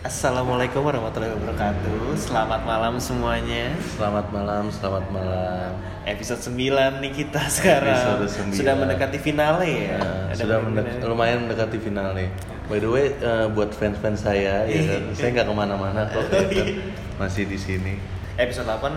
Assalamualaikum warahmatullahi wabarakatuh Selamat malam semuanya Selamat malam, selamat malam. Episode 9 nih kita sekarang Episode 9. Sudah mendekati finale ya Ada sudah mendek- lumayan mendekati final nih. By the way, eh, buat fans-fans saya, ya kan, saya nggak ke mana-mana kok, ya kan, masih di sini. Episode 8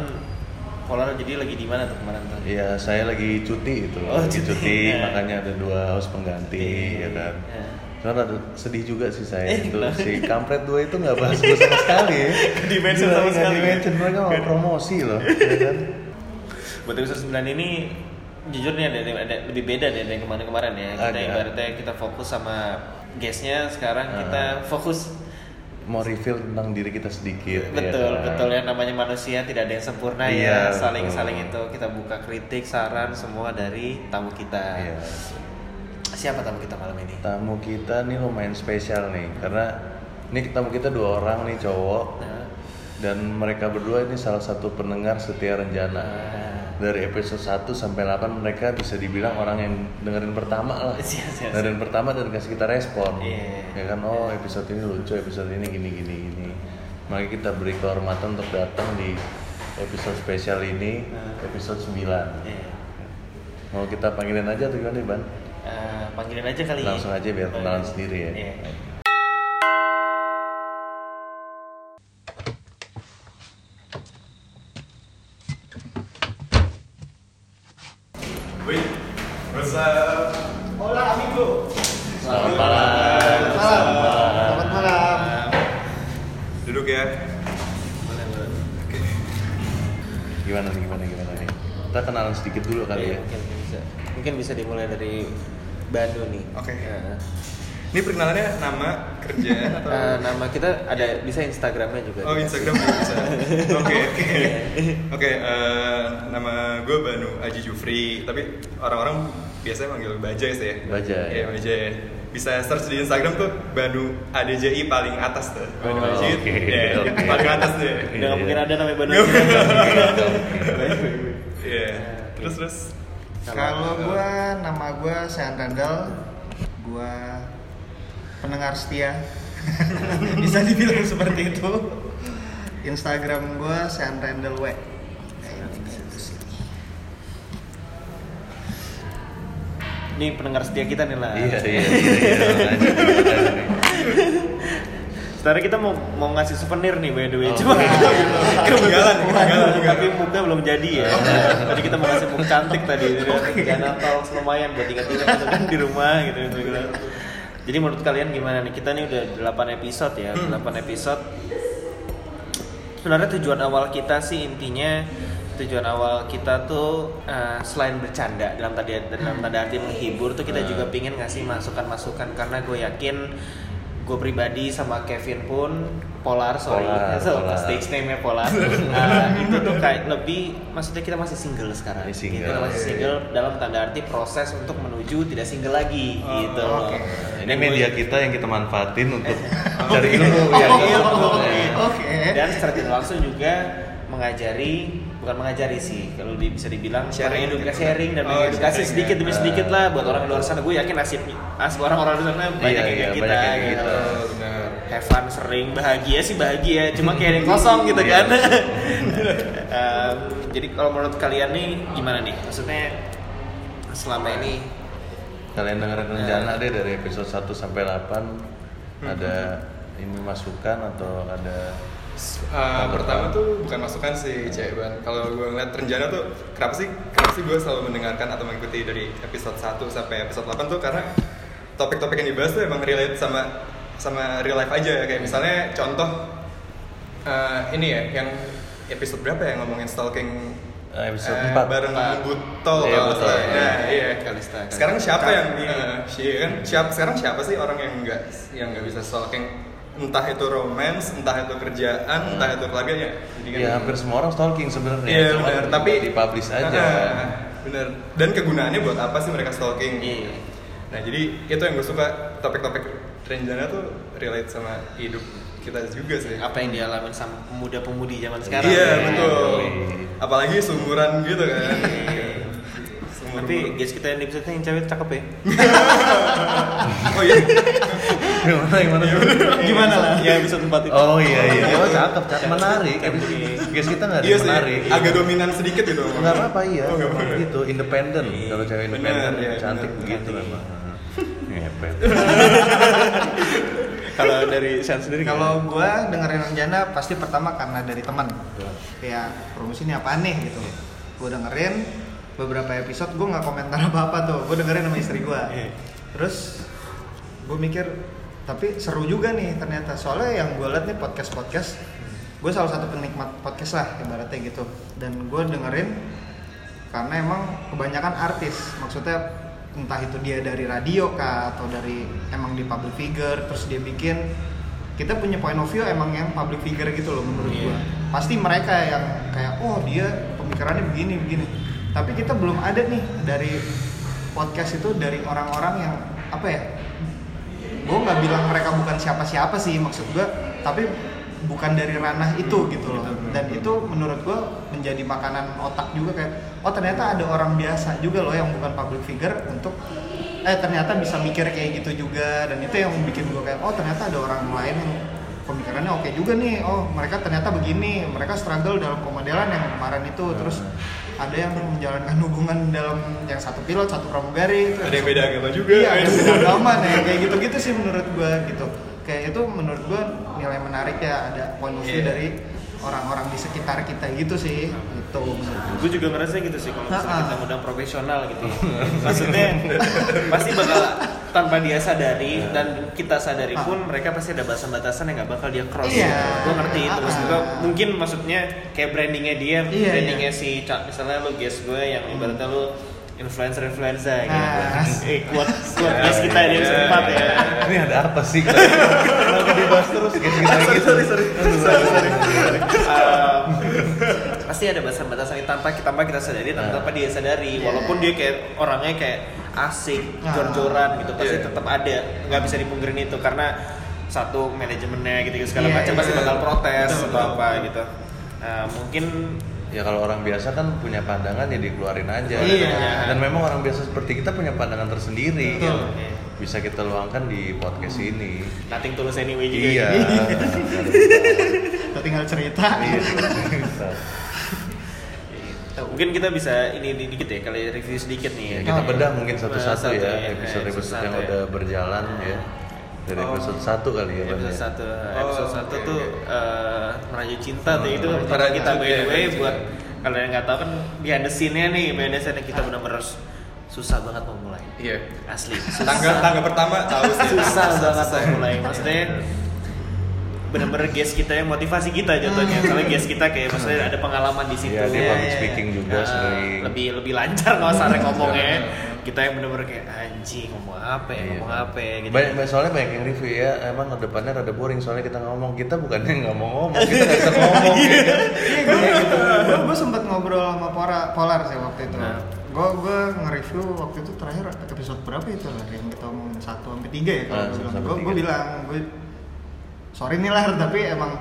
Polar jadi lagi di mana tuh kemarin tuh? Ya, saya lagi cuti itu, Oh, lagi cuti. cuti, Ya. makanya ada dua host pengganti, ya kan. Ya. Cuman ada sedih juga sih saya Eh, itu si kampret dua itu nggak bahas gue sama sekali. ya. Di-mention Gila, sama sekali. di-mention. mereka mau promosi loh, ya kan. Buat episode 9 ini Jujur nih ada, ada lebih beda deh dari kemarin-kemarin ya Kita Agak. ibaratnya kita fokus sama guestnya Sekarang Ah. kita fokus Mau reveal tentang diri kita sedikit. ya Betul, kan? betul ya namanya manusia tidak ada yang sempurna ya. Iya, Saling betul. saling itu kita buka kritik, saran semua dari tamu kita. Iya. Siapa tamu kita malam ini? Tamu kita nih lumayan spesial nih karena ini tamu kita dua orang nih cowok Nah, dan mereka berdua ini salah satu pendengar setia Renjana. nah, Dari episode 1 sampai 8 mereka bisa dibilang orang yang dengerin pertama lah. Siap, siap, siap. Dengerin pertama dan kasih kita respon. Iya. Ya kan oh episode ini lucu, episode ini gini gini gini. Maka kita beri kehormatan untuk datang di episode spesial ini, Nah. episode 9. iya. Mau kita panggilin aja tuh gimana Ban? Eh, panggilin aja kali. Langsung aja biar kenalan sendiri ya. Iya. Wait, what's up? Hola amigo. Selamat malam. Selamat malam. Selamat malam. Duduk ya. Boleh, boleh. Gimana nih, gimana, gimana nih? Kita kenalan sedikit dulu kali Iya, ya. mungkin bisa. Mungkin bisa dimulai dari Bandung nih. Oke. Nah, Ini perkenalannya nama, kerjaan atau? eh, nama kita ada bisa Instagramnya juga. Oh Instagram bisa. Oke oke. Oke eh, nama gue Banu Aji Jufri. Tapi orang-orang biasanya manggil Bajai sih ya. Bajai. Iya Bajai. Bisa search di Instagram tuh Banu ADJI paling atas tuh. Banu Oh, Aji. oke, ya, oke. paling atas deh. Udah Iya, mungkin iya. ada namanya Bandung. Iya. Terus terus. Kalau gua nama gua Sean Randall, gua pendengar setia. Bisa dibilang seperti itu. Instagram gua Sean Randall W. Ini pendengar setia kita nih lah. Iya, iya, iya, iya, lanjut, Sekarang kita mau mau ngasih souvenir nih by the way, Oh. cuma Ketinggalan, ketinggalan tapi muka belum jadi ya. tadi kita mau ngasih muka cantik tadi, jangan Natal lumayan buat ingat-ingat kan di rumah gitu. gitu. Jadi menurut kalian gimana nih? Kita nih udah 8 episode ya, 8 episode. Sebenarnya tujuan awal kita sih intinya tujuan awal kita tuh eh, selain bercanda dalam tadi dalam tanda arti menghibur tuh kita Hmm. juga pingin ngasih masukan-masukan karena gue yakin gue pribadi sama Kevin pun Polar sorry Polar, so, Polar. stage name-nya Polar Eh, itu tuh kayak lebih maksudnya kita masih single sekarang Masih single. kita masih single dalam tanda arti proses untuk menuju tidak single lagi Oh, gitu loh. Ini media gue- kita yang kita manfaatin untuk cari ilmu ya. Oke. dan secara tidak langsung juga mengajari bukan mengajari sih kalau di- bisa dibilang Sharing. mengedukasi sharing dan Oh, sedikit demi sedikit lah buat orang di luar sana. Gue yakin nasib nasib orang-orang di sana banyak Iya, yang iya, kayak kita, kayak gitu. Oh, benar. have fun sering bahagia sih bahagia. Cuma kayak ada yang kosong gitu Iya. kan. Em, jadi kalau menurut kalian nih gimana nih? Maksudnya selama ini Kalian dengerin rencana deh dari episode 1 sampai 8 ada ini masukan atau ada Uh, pertama tuh bukan masukan sih Cek Ban Kalau gue ngeliat Renjana tuh Kenapa sih Kenapa sih gue selalu mendengarkan atau mengikuti dari episode 1 sampai episode 8 tuh Karena topik-topik yang dibahas tuh emang relate sama sama real life aja Kayak misalnya contoh uh, Ini ya yang episode berapa ya ngomongin stalking Eh, episode eh, 4. bareng. Buto Iya, kalau salah. Nah, iya. Kalista, Kalista. Sekarang siapa yang Iya. iya kan? Siapa sekarang siapa sih orang yang nggak yang nggak bisa stalking entah itu romance, entah itu kerjaan, entah itu keluarga ya. Jadi kan ya hampir semua orang stalking sebenarnya. Iya benar, tapi dipublish aja. Ah, bener. Dan kegunaannya buat apa sih mereka stalking? Iya. Nah jadi itu yang gue suka topik-topik Renjana tuh relate sama hidup kita juga sih. apa yang dialami sama pemuda-pemudi zaman sekarang Iya ya. betul. Iya. Apalagi seumuran gitu kan. Tapi guys kita yang di episode yang cewek cakep ya oh iya. Gimana gimana? Gimana lah? Ya bisa tempat itu. Oh iya iya. Oh cakep, cakep menarik. Guys kita nggak ada Iya menarik. agak dominan sedikit gitu. Nggak apa-apa iya. Oh, gitu, independen. Kalau cewek independen iya, cantik begitu memang. Ngepet. Kalau dari Sean sendiri Kalau gua dengerin Renjana pasti pertama karena dari teman. Kayak promosi ini apaan nih gitu. Gua dengerin beberapa episode gua nggak komentar apa-apa tuh. Gua dengerin sama istri gua. Iya. Terus gua mikir tapi seru juga nih ternyata. Soalnya yang gua liat nih podcast-podcast gue salah satu penikmat podcast lah ibaratnya gitu dan gue dengerin karena emang kebanyakan artis maksudnya entah itu dia dari radio kah atau dari emang di public figure terus dia bikin kita punya point of view emang yang public figure gitu loh menurut Iya. gua pasti mereka yang kayak oh dia pemikirannya begini begini tapi kita belum ada nih dari podcast itu dari orang-orang yang apa ya gue nggak bilang mereka bukan siapa-siapa sih maksud gue tapi bukan dari ranah itu gitu loh. Dan itu menurut gue menjadi makanan otak juga kayak oh ternyata ada orang biasa juga loh yang bukan public figure untuk eh ternyata bisa mikir kayak gitu juga. Dan itu yang bikin gue kayak oh ternyata ada orang lain yang pemikirannya oke juga nih. Oh mereka ternyata begini mereka struggle dalam pemodelan yang kemarin itu. Terus ada yang menjalankan hubungan dalam yang satu pilot satu pramugari Ada yang beda agama juga. Iya, ada beda agama nih, kayak gitu-gitu sih menurut gua gitu. Kayak itu menurut gua nilai menarik ya ada point of view Iya. dari orang-orang di sekitar kita gitu sih. Gitu gue juga ngerasa gitu sih kalau misalnya kita ngundang profesional gitu ya. maksudnya pasti bakal tanpa dia sadari dan kita sadari pun mereka pasti ada batasan-batasan yang nggak bakal dia cross. Iya. gue ngerti itu. Maksud Ha-ha. gua, mungkin maksudnya kayak brandingnya dia Iya, brandingnya si Ca- misalnya lu guest gue yang ibaratnya lu influencer influencer gitu Nah. eh kuat kuat guest kita di episode 4 ya. Ini ada apa sih? Kenapa dibahas terus? Guys kita gitu? Sorry sorry. Um, pasti ada batasan-batasan yang tanpa kita tanpa kita sadari tanpa, tanpa dia sadari. Iya. walaupun dia kayak orangnya kayak asik Nah. jor-joran gitu pasti Iya. tetap ada nggak bisa dipungkirin itu karena satu manajemennya gitu, segala Iya, macam iya. pasti bakal protes Betul, atau betul. apa gitu Nah, mungkin Ya kalau orang biasa kan punya pandangan ya dikeluarin aja. Iya. Dan memang orang biasa seperti kita punya pandangan tersendiri. Betul. yang Bisa kita luangkan di podcast ini. nothing tulus anyway juga Iya. ya. Kita tinggal cerita. Iya. bisa. mungkin kita bisa ini di- dikit ya kali review sedikit nih Ya, ya kita Oh. bedah mungkin satu-satu Satu ya ya, episode-episode satu yang ya. udah berjalan ya. Dari Oh. episode 1 kali ya Bang, episode satu Oh, episode satu tuh oke. eh, merayu cinta tuh itu Oh, cara Merayu kita by the way buat kalian yang nggak tahu kan behind the scene-nya nih behind the scene kita benar-benar susah banget mau mulai Iya. asli Tangga tangga pertama tahu sih. susah banget mau mulai maksudnya benar-benar guest kita yang motivasi kita jatuhnya soalnya guest kita kayak maksudnya ada pengalaman di situ. Iya, dia Iya, public iya, speaking juga sering. lebih lebih lancar nggak usah ngomongnya. Kita yang benar-benar kayak anjing ngomong apa ya Iya. ngomong apa ya gitu. Banyak, banyak- soalnya banyak yang review ya, emang ke depannya rada boring soalnya kita ngomong. Kita bukannya nggak mau ngomong, kita nggak bisa ngomong. Ya? Iya, gue gue sempat ngobrol sama Polar, Polar sih waktu itu. Nah. Gue gue nge-review waktu itu terakhir episode berapa itu lah yang kita ngomong satu sampai tiga ya kalau Ah, gue bilang. Gue tiga. gue bilang gue sorry nih lah tapi emang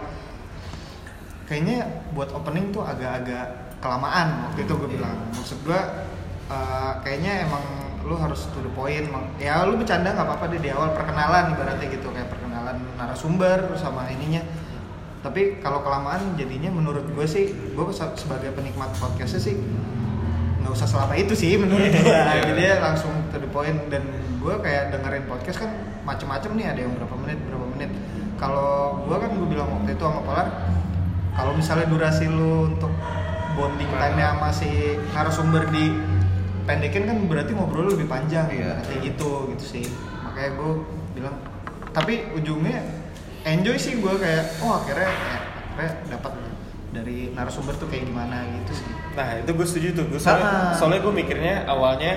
kayaknya buat opening tuh agak-agak kelamaan waktu itu gue bilang. Maksud gue eh, kayaknya emang lu harus to the point. Mang- ya lu bercanda nggak apa-apa deh di awal perkenalan ibaratnya gitu kayak perkenalan narasumber sama ininya. Tapi kalau kelamaan jadinya menurut gue sih gue sebagai penikmat podcastnya sih nggak usah selama itu sih menurut gue Iya. jadi ya langsung to the point. Dan gue kayak dengerin podcast kan macem-macem nih ada yang berapa menit berapa menit kalau gue kan gue bilang waktu itu sama Polar kalau misalnya durasi lu untuk bonding time-nya sama si narasumber di pendekin kan berarti ngobrol lebih panjang Iya. kayak gitu gitu sih. Makanya gue bilang tapi ujungnya enjoy sih gue kayak oh akhirnya ya, akhirnya dapat dari narasumber tuh kayak gimana gitu sih. Nah itu gue setuju tuh, gue soalnya, soalnya gue mikirnya awalnya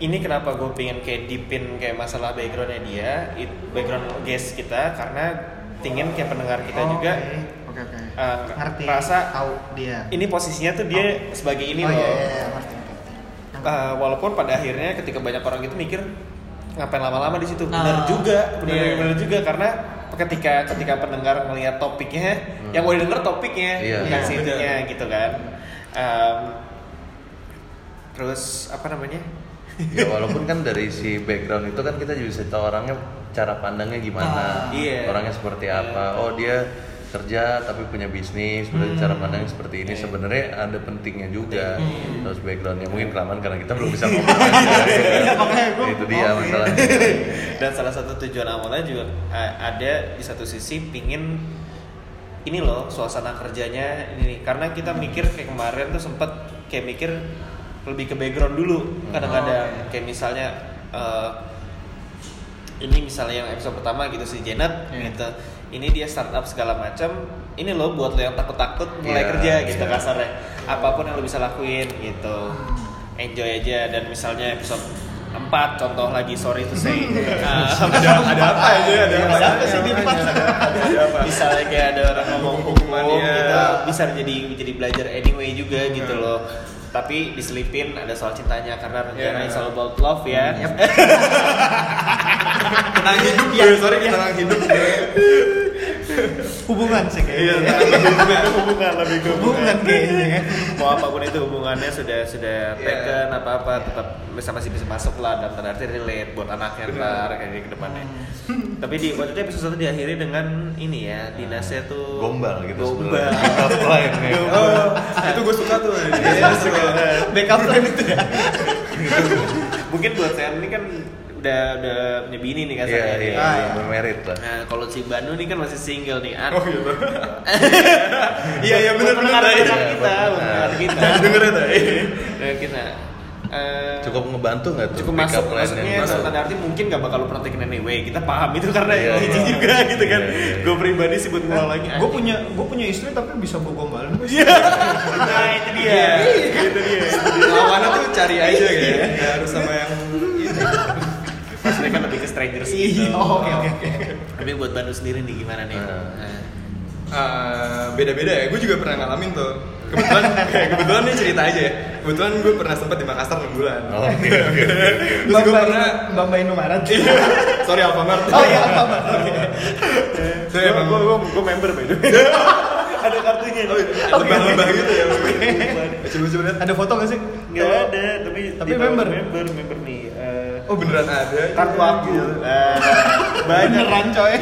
ini kenapa gue pengen kayak deepin kayak masalah backgroundnya dia, it- background guest kita karena pingin kayak pendengar kita Oh, juga oke oke oke. eh, ngerti rasa tahu dia ini posisinya tuh dia sebagai ini oh, loh. iya, iya, iya, ngerti, ngerti. Eh, walaupun pada akhirnya ketika banyak orang itu mikir ngapain lama-lama di situ, benar Ah. juga, benar Iya. benar juga karena ketika ketika pendengar ngelihat topiknya, Hmm. yang mau denger topiknya, Iya. bukan Iya, benar. itunya gitu kan. Em, terus apa namanya? Ya walaupun kan dari si background itu kan kita juga bisa tahu orangnya cara pandangnya gimana Ah, iya. orangnya seperti apa. Oh dia kerja tapi punya bisnis berarti cara pandangnya seperti ini. Sebenarnya ada pentingnya juga terus backgroundnya. Mungkin kelamaan karena kita belum bisa ngomong. aja, ya kan? itu dia masalahnya. Dan salah satu tujuan awalnya juga eh, ada di satu sisi pingin ini loh suasana kerjanya ini. Karena kita mikir kayak kemarin tuh sempet kayak mikir lebih ke background dulu kadang-kadang. Kayak misalnya eh, ini misalnya yang episode pertama gitu si Janet Iya. gitu. Ini dia startup segala macam ini loh buat lo yang takut-takut mulai Iya, kerja gitu iya. kasarnya. Apa pun yang lo bisa lakuin gitu. Enjoy aja. Dan misalnya episode 4 contoh lagi sorry to say. Uh, ada ada apa aja ada apa Ada apa sih di Ada ada apa misalnya kayak ada orang ngomong Hukum-hukuman, hukum iya. gitu bisa jadi jadi belajar anyway juga gitu loh tapi diselipin ada soal cintanya karena rencana it's all about love ya. Tenang hidup ya sorry tenang hidup hubungan sih iya kayaknya tenang hidup hubungan lebih ke hubungan. Kayaknya. Mau apa pun itu hubungannya sudah sudah Iya. taken apa apa tetap bisa masih bisa masuk lah dan tanda arti relate buat anaknya ntar kayak di ke depannya tapi di waktu itu episode satu diakhiri dengan ini ya dinasnya tuh gombal gitu gombal. Line oh itu gue suka tuh. Iya, suka. backup plan itu ya. Mungkin buat saya ini kan udah udah punya bini nih iya kasarnya iya Ah, iya iya. bermerit lah Nah, kalau si Banu nih kan masih single nih. An oh gitu iya iya benar benar iya. kita, pendengar kita. denger ya Tay? Pendengar kita. Eh, cukup ngebantu nggak tuh cukup masuk maksudnya Masuk. tanda arti mungkin gak bakal lu praktekin anyway kita paham itu karena Iya, hiji iya. juga gitu kan Iya, iya, iya. gue pribadi sih buat ngulangin gue punya gue punya istri tapi bisa gue gombalin Iya. nah itu dia itu dia lawannya tuh cari aja kayak nggak harus sama yang maksudnya kan lebih ke strangers iya gitu oh, oke oke oke tapi buat Banu sendiri nih gimana nih. Eh, beda-beda ya. Gue juga pernah ngalamin tuh. Kebetulan, kayak kebetulan nih cerita aja ya. Kebetulan gue pernah sempat di Makassar 6 bulan. Oh, oke oke Terus gue pernah, Bamba Indomaret iya, sorry Alfamart. oh iya apa apa Saya emang gue gue gue member by the way ada kartunya nih lembah-lembah gitu ya. Coba-coba lihat. ada foto gak sih nggak ada tapi Tapi member? member member nih eh, Oh beneran ada. kartu aku Eh, banyak Beneran, coy.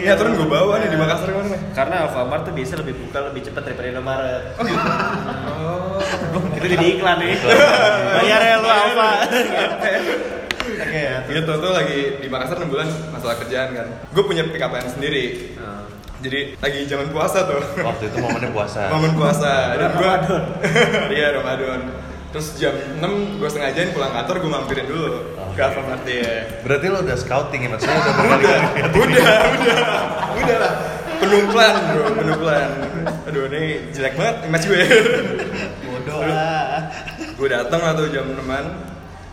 Ya turun gue bawa nih di Makassar ke mana nih? karena Alfamart tuh biasa lebih buka lebih cepat daripada Indomaret Oh. itu jadi iklan nih bayar ya lu Alfa Oke, gitu tuh lagi di Makassar 6 bulan masalah kerjaan kan. Gue punya pick up line sendiri. Jadi lagi zaman puasa tuh. waktu itu momennya puasa Momen puasa dan gue Ramadan. Iya Ramadan. Terus jam 6 gue sengajain pulang kantor gue mampirin dulu ke Alfamart ya. berarti lo udah scouting ya maksudnya udah berkali-kali Udah, udah, udah lah. Penuh plan bro, penuh plan. Aduh ini jelek banget image gue. bodoh lah gue datang lah tuh jam 6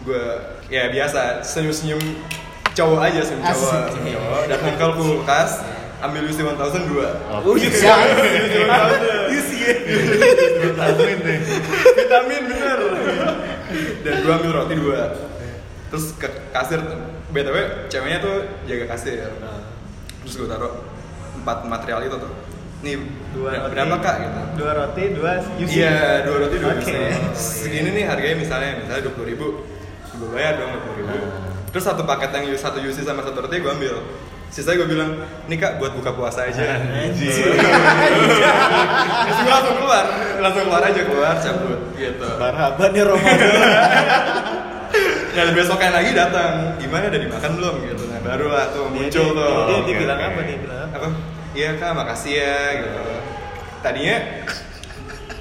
gue ya biasa senyum-senyum cowok aja senyum cowok, senyum cowok. Datang ke kulkas, ambil UC 1000 dua. Oh, iya. UC vitamin nih. Vitamin bener. Dan gue ambil roti dua. Terus ke kasir, btw ceweknya tuh jaga kasir. Terus gue taruh empat material itu tuh. Nih dua roti berapa kak gitu? dua roti dua UC Iya, dua roti dua. UC. Segini nih harganya misalnya misalnya dua puluh ribu, gue bayar dong dua puluh ribu. Terus satu paket yang satu UC sama satu roti gue ambil. Sisanya gue bilang, nih kak buat buka puasa aja. Terus gue langsung keluar, langsung keluar aja keluar cabut. Gitu. marhaban ya Ramadan. Dan besoknya lagi datang, gimana udah dimakan belum? Gitu. Nah baru lah tuh muncul dia, tuh. dia, dia bilang apa? Dia bilang apa? Iya kak makasih ya gitu. Tadinya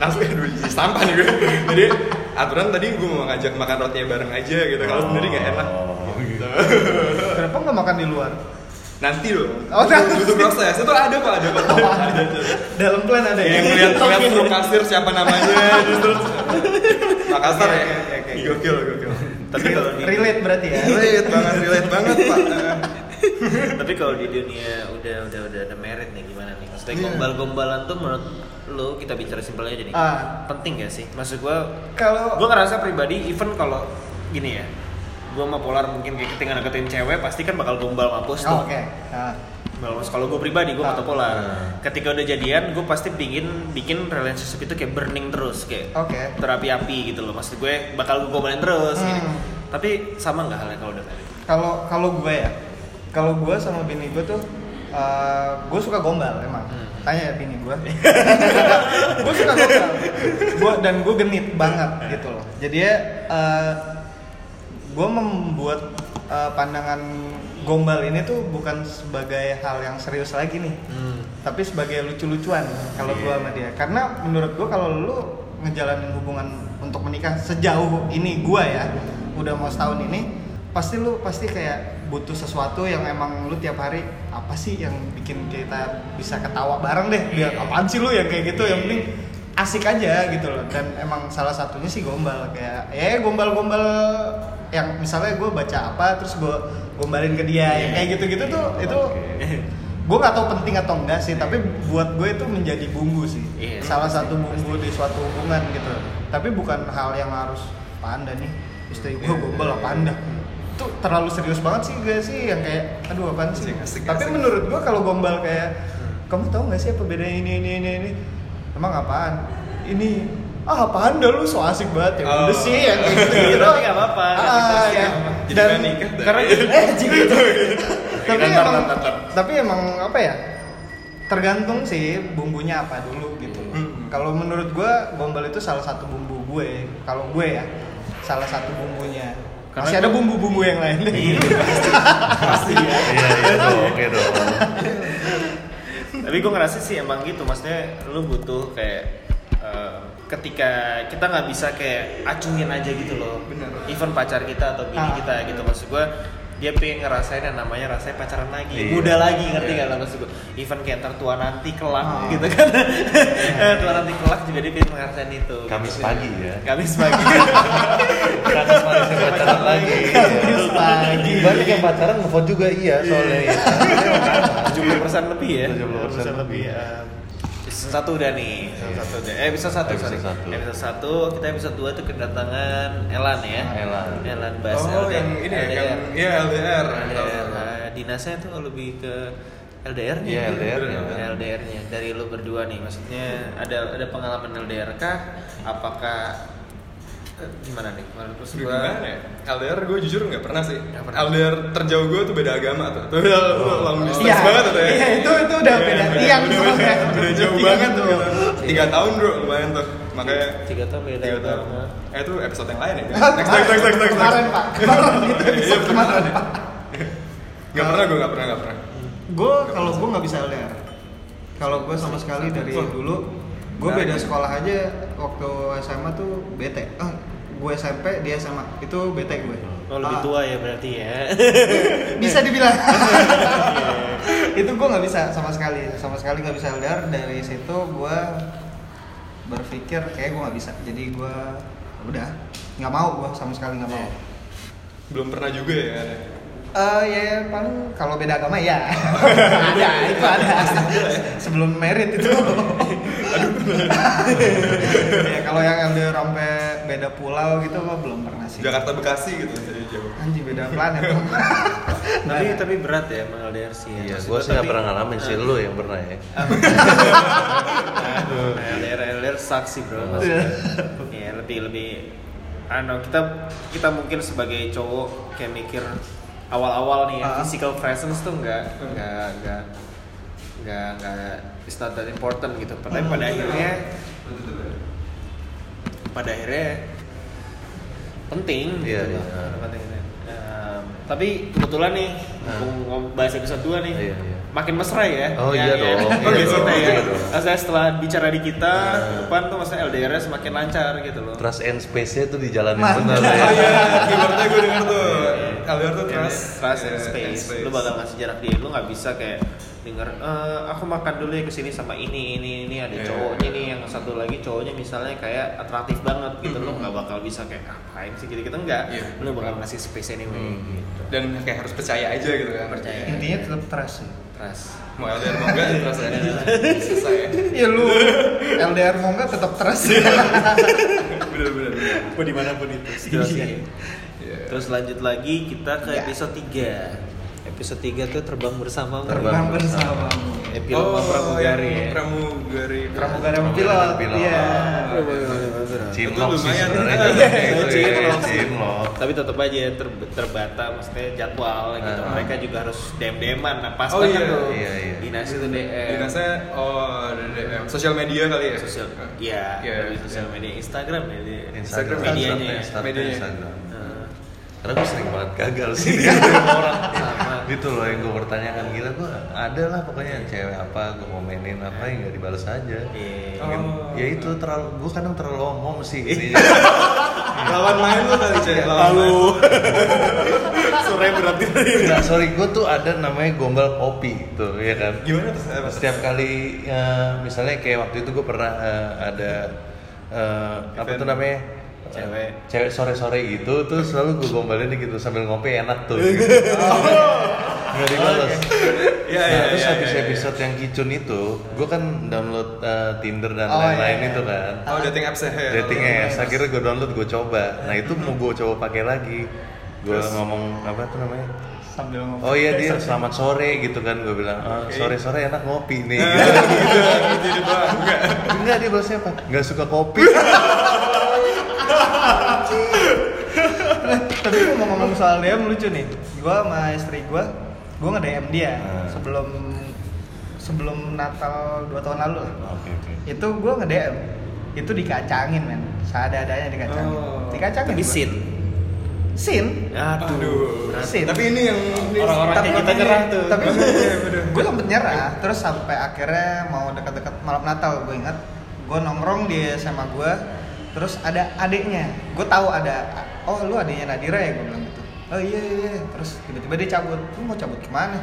langsung aduh jadi sampah nih gue jadi aturan tadi gue mau ngajak makan rotinya bareng aja gitu. Kalau sendiri nggak enak. Oh, gitu. kenapa nggak makan di luar nanti loh Oh, nanti. butuh proses. Itu ada kok ada ada. dalam plan ada ya? Yang ngeliat ngeliat suruh kasir siapa namanya terus Makassar ya? Oke, oke, oke. gokil gokil. Tapi kalau di relate berarti ya? Relate banget relate banget pak. Tapi kalau di dunia udah udah udah ada merit nih gimana nih? Maksudnya Iya. gombal-gombalan tuh menurut lu kita bicara simpelnya aja nih Ah. penting gak sih? Maksud gua kalau gua ngerasa pribadi even kalau gini ya gua sama Polar mungkin kayak ketika deketin cewek pasti kan bakal gombal mampus tuh Oh, oke Nah, Mampus. kalau gue pribadi gue Ah. atau Polar Hmm. ketika udah jadian gue pasti bikin bikin relationship itu kayak burning terus kayak oke terapi-api gitu loh maksud gue bakal gue gombalin terus Hmm. gini. tapi sama nggak halnya kalau udah married kalau kalau gue ya Kalau gue sama bini gue tuh, gue suka gombal emang. Hmm. Tanya ya bini gue. gue suka gombal. Gua, dan gue genit banget gitu loh. Jadi ya, gue membuat eh, pandangan gombal ini tuh bukan sebagai hal yang serius lagi nih, Hmm. tapi sebagai lucu-lucuan kalau gue sama dia. Karena menurut gue kalau lu ngejalanin hubungan untuk menikah sejauh ini gue ya, udah mau setahun ini, pasti lu pasti kayak butuh sesuatu yang emang lu tiap hari apa sih yang bikin kita bisa ketawa bareng deh. Biar apaan sih lu yang kayak gitu? Yang penting asik aja gitu loh. Dan emang salah satunya sih gombal kayak ya gombal-gombal yang misalnya gue baca apa terus gue gombalin ke dia yang kayak gitu-gitu tuh itu gue nggak tahu penting atau enggak sih tapi buat gue itu menjadi bumbu sih. Iya, salah pasti, satu bumbu di suatu hubungan gitu. Tapi bukan hal yang harus panda nih. Istri gue gombal apa anda? Itu terlalu serius banget sih gak sih yang kayak aduh apaan sih? Asik, asik, tapi asik. menurut gue kalau gombal kayak kamu tahu nggak sih apa bedanya ini ini ini ini emang apaan? Ini ah apaan dah lu? So asik banget ya. Oh. udah sih yang kayak gitu gitu Tapi nggak apa-apa, ah, ya. Jadi dan nikah. Karena eh gitu tapi emang tapi emang apa ya? Tergantung sih bumbunya apa dulu gitu Hmm. kalau menurut gue gombal itu salah satu bumbu gue. Kalau gue ya salah satu bumbunya. Karena masih ada bumbu-bumbu yang lain. Deh Iya, pasti ya. Iya iya dong, oke dong. Tapi gue ngerasa sih emang gitu, maksudnya lu butuh kayak eh, ketika kita nggak bisa kayak acuhin aja gitu loh. Bener. Even pacar kita atau bini Ah. kita gitu maksud gue dia pengen ngerasain yang namanya rasanya pacaran lagi, Iya. muda lagi ngerti Iya. nggak maksud gue? Even kayak ntar tua nanti kelak Ah. gitu kan, tua nanti kelak juga dia pengen ngerasain itu. Kamis gitu. pagi ya. Kamis pagi. Kamis pagi saya pacaran lagi. Kamis pagi. Banyak yang pacaran ngevote juga iya soalnya. iya. 70% lebih ya 70% 70% lebih ya Episode satu udah nih episode satu udah eh episode satu Episode sorry satu. episode satu kita episode dua tuh kedatangan Elan ya Elan. Elan bahas Oh, LDR. yang ini ya, LDR. yang iya LDR. LDR. Nah, dinasnya tuh lebih ke LDR-nya Iya. LDR-nya. LDR-nya dari lu berdua nih maksudnya ada ada pengalaman LDR kah apakah gimana nih menurut lu Gue gimana ya? LDR gue jujur nggak pernah sih. Nggak pernah. LDR terjauh gue tuh beda agama tuh. Tuh udah long distance Iya, banget tuh ya. iya, itu itu udah beda tiang udah, soalnya. udah, udah jauh Tiang banget tuh. tuh. Tiga tahun bro, lumayan tuh. Makanya tiga tahun beda tiga tahun. agama. Eh itu episode yang lain ya. Next, next, next, next, next. kemarin pak kemarin gitu Iya, episode kemarin pak Gak pernah gue, gak pernah, gak pernah. gue kalau gue nggak bisa LDR kalau gue sama sekali dari Oh. dulu gue Nah, beda iya. sekolah aja waktu SMA tuh bete ah gue SMP dia SMA itu bete gue. Oh lebih Ah, tua ya berarti ya. bisa dibilang. Itu gue nggak bisa sama sekali. Sama sekali nggak bisa LDR. Dari situ gue berpikir kayak gue nggak bisa. Jadi gue udah. Nggak mau gue sama sekali nggak mau. Belum pernah juga ya. Eh ya paling kalau beda agama ya ada itu ada sebelum merit itu ya kalau yang LDR sampai beda pulau gitu gua belum pernah sih Jakarta Bekasi gitu jadi jauh. anjing beda planet tapi tapi berat ya emang LDR sih. Iya, Maksud gue gua sih nggak pernah ngalamin sih, lu yang pernah ya. Aduh, LDR LDR saksi bro. maksudnya. Iya lebih lebih. Ano kita kita mungkin sebagai cowok kayak mikir awal-awal nih ya, Ah. physical presence tuh nggak nggak nggak nggak nggak it's not that important gitu. Tapi pada akhirnya pada akhirnya penting Iya, gitu iya. loh. Penting. Em, tapi kebetulan nih Ah. ngomong bahas episode 2 nih Iya, iya. Makin mesra ya Oh, iya dong. podcast Iya kita dong, ya iya. Maksudnya setelah bicara di kita ke depan tuh maksudnya LDR-nya semakin lancar gitu loh Trust and space-nya tuh dijalanin bener Oh ya. iya, keywordnya gue denger tuh. LDR tuh Iya, trust, trust and space. Lu bakal ngasih jarak dia. Lu nggak bisa kayak denger "Eh, aku makan dulu ya ke sini sama ini ini ini ada Iya. cowoknya nih yang satu lagi cowoknya misalnya kayak atraktif banget gitu lu nggak bakal bisa kayak ngapain sih gitu gitu enggak Iya. lu bakal ngasih space anyway Hmm. gitu Dan kayak harus percaya aja gitu kan. Percaya. intinya tetap trust sih trust Mau LDR mau enggak trust aja. Selesai ya. lu LDR mau nggak tetap trust Bener bener. bener. mau di mana pun itu Iya. terus lanjut lagi kita ke Iya. episode 3 Episode 3 tuh terbang bersama Terbang Terbang bersama. Epilog oh, pramugari ya. Pramugari. Pramugari sama pilot. Iya. Sih sebenarnya Iya, jatuhnya iya, itu ya, cinlok. cinlok. Tapi tetap aja ter- terbata maksudnya jadwal gitu. Ah. Mereka juga harus dem-deman. Nah, pas Oh, iya. tuh. Iya, iya. Dinas itu DM. Dinasnya oh DM. Sosial media kali ya. sosial iya Iya, sosial media Instagram ya. Instagram medianya ya. Medianya. Instagram. Karena gue sering banget gagal sih Iya. dia orang Sama. Gitu loh yang gue pertanyakan gila gue ada lah pokoknya yang cewek apa gue komenin apa yang gak dibales aja. Iya. Mungkin- Oh. Ya itu terlalu gue kadang terlalu omong sih intinya. Lawan main lu kali cewek. Lawan Lalu main. sore berarti Enggak, sorry gue tuh ada namanya gombal kopi tuh ya kan. Gimana? Setiap kali ya, misalnya kayak waktu itu gue pernah eh, ada eh, apa tuh namanya Cewek. cewek sore-sore gitu tuh selalu gue gombalin gitu sambil ngopi enak tuh gitu. nggak dibales Iya, nah, iya, terus iya, habis iya, iya. episode yang kicun itu gue kan download eh, Tinder dan Oh, lain-lain iya, iya. itu kan Oh, dating apps ya. dating apps akhirnya gue download gue coba nah itu mau gue coba pakai lagi gue ngomong apa tuh namanya Sambil ngomong. Oh iya dia selamat sore gitu kan gue bilang oh, Oke. sore sore enak ngopi nih Gitu gitu doang. Enggak. enggak dia balasnya apa nggak suka kopi Tapi gua mau ngomong soal DM lucu nih. Gua sama istri gua, gua nge-DM dia Hmm. sebelum sebelum Natal 2 tahun lalu lah. oke oke Itu gua nge-DM. Itu dikacangin, men. Seadanya dikacangin. Oh. Dikacangin. Tapi sin. Sin. Aduh. Sin. Tapi ini yang Orang-orang kayak kita tapi- nyerah tuh. Tapi Iya, gue sempet nyerah, terus sampai akhirnya mau dekat-dekat malam Natal, gue ingat gue nongkrong di SMA gue, terus ada adiknya, gue tahu ada, oh lu adiknya Nadira ya? Gue bilang gitu, oh iya iya, iya. terus tiba-tiba dia cabut, lu mau cabut ke mana?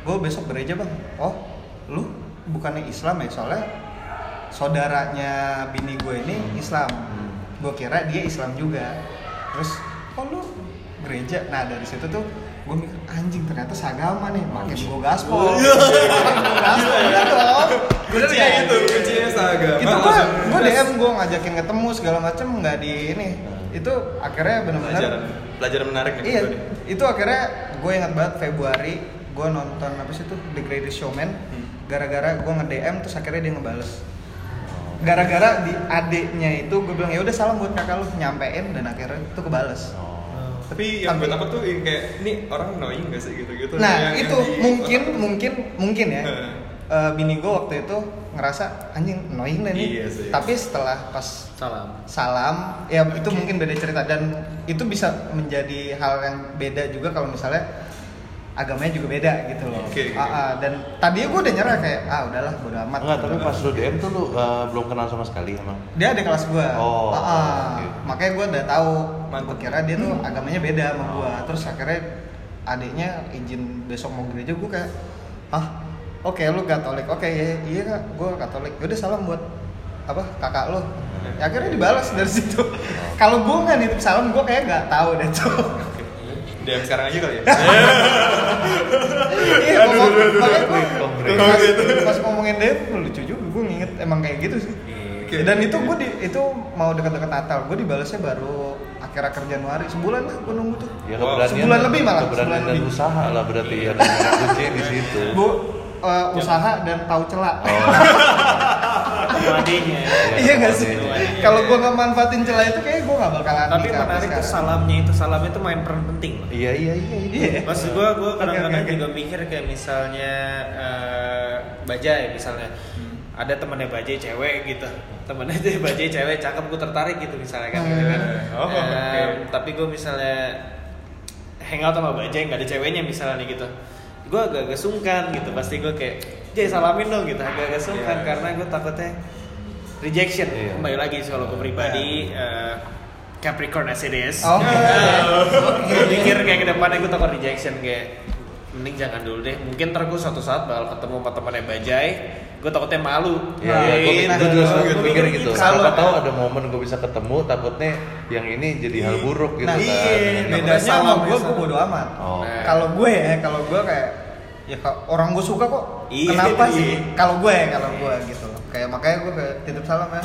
gue besok gereja bang, oh lu bukannya Islam ya? Soalnya saudaranya bini gue ini Islam, gue kira dia Islam juga, terus oh lu gereja, nah dari situ tuh gue mikir anjing ternyata seagama nih makin gue gaspol. Dong. Bener kayak gitu, kuncinya seagama. itu gue gue. DM gue ngajakin ketemu segala macem nggak di ini. Itu akhirnya benar-benar pelajaran pelajaran menarik nih iya gue itu akhirnya gue ingat banget Februari gue nonton apa sih tuh The Greatest Showman. Hmm. gara-gara gue nge DM terus akhirnya dia ngebales. Gara-gara di adiknya itu gue bilang ya udah salam buat kakak lu. Nyampein dan akhirnya itu kebales Tapi yang Tapi- buat apa tuh yang kayak ini orang annoying gak sih gitu-gitu? Nah Yang- itu yang di- mungkin otak- mungkin mungkin ya. Eh, bini gue waktu itu ngerasa anjing annoying deh nih. Iya sih. Tapi setelah pas Salam. salam, ya itu mungkin beda cerita dan itu bisa menjadi hal yang beda juga kalau misalnya agamanya juga beda gitu loh. Oke, oke. Ah, ah, dan tadinya gue udah nyerah kayak ah udahlah bodo amat. enggak tapi pas lu DM tuh lu eh, belum kenal sama sekali emang dia ada kelas gue. Oh, oke. Makanya gue udah tahu. Mantap. Gue kira dia tuh agamanya beda sama gue. Oh. Terus akhirnya adiknya izin besok mau gereja gue kayak, ah oke lu Katolik, oke ya, iya kak, gue Katolik. Yaudah salam buat apa kakak lo. Ya, akhirnya dibalas dari situ. Kalau gue nggak nitip salam, gue kayak nggak tahu deh tuh. DM sekarang aja kali ya. Iya, ngomong, makanya gue Konkret. pas, pas ngomongin dia lucu juga, gue nginget emang kayak gitu sih. Oke. Dan itu gue di, itu mau dekat-dekat Natal, gue dibalasnya baru akhir-akhir Januari, sebulan lah gue nunggu tuh. ya Wow. Sebulan lebih malah, keberanian sebulan dan lebih. usaha lah berarti ya kuncinya di situ Gue uh, usaha dan tahu celah. oh Adiknya. iya sih? Kalau gue nggak manfaatin celah itu kayak gue nggak bakalan Tapi menarik tuh salamnya itu salamnya itu main peran penting loh. iya iya iya Iya. Maksud gua gua kadang-kadang juga mikir kayak misalnya eh, Bajai misalnya. Ada temannya Bajai cewek gitu. Temannya tuh Bajai cewek cakep gua tertarik gitu misalnya kan gitu kan. Oh, tapi gua misalnya hangout sama Bajai nggak ada ceweknya misalnya gitu. Gua agak-agak sungkan gitu. Pasti gua kayak Jay salamin dong gitu. Agak-agak sungkan Iya. karena gua takutnya rejection. Iya. Kembali lagi sih kalau gua pribadi eh, Capricorn as it is. Oh. gue mikir kayak ke depannya gue takut rejection kayak mending jangan dulu deh mungkin ntar gue suatu saat bakal ketemu sama temannya Bajai gue takutnya malu Ya, Nah, gue gitu. juga selalu Gitu. mikir gitu. Siapa tahu ada momen gue bisa ketemu, takutnya yang ini jadi hal buruk gitu Nah, kan. iya, bedanya sama gue, gue bodo amat. Oh. Nah. Kalau gue ya, kalau gue kayak ya orang gue suka kok. Iya, Kenapa iya. sih? Kalau gue ya, kalau gue gitu. Kayak makanya gue kayak titip salam ya.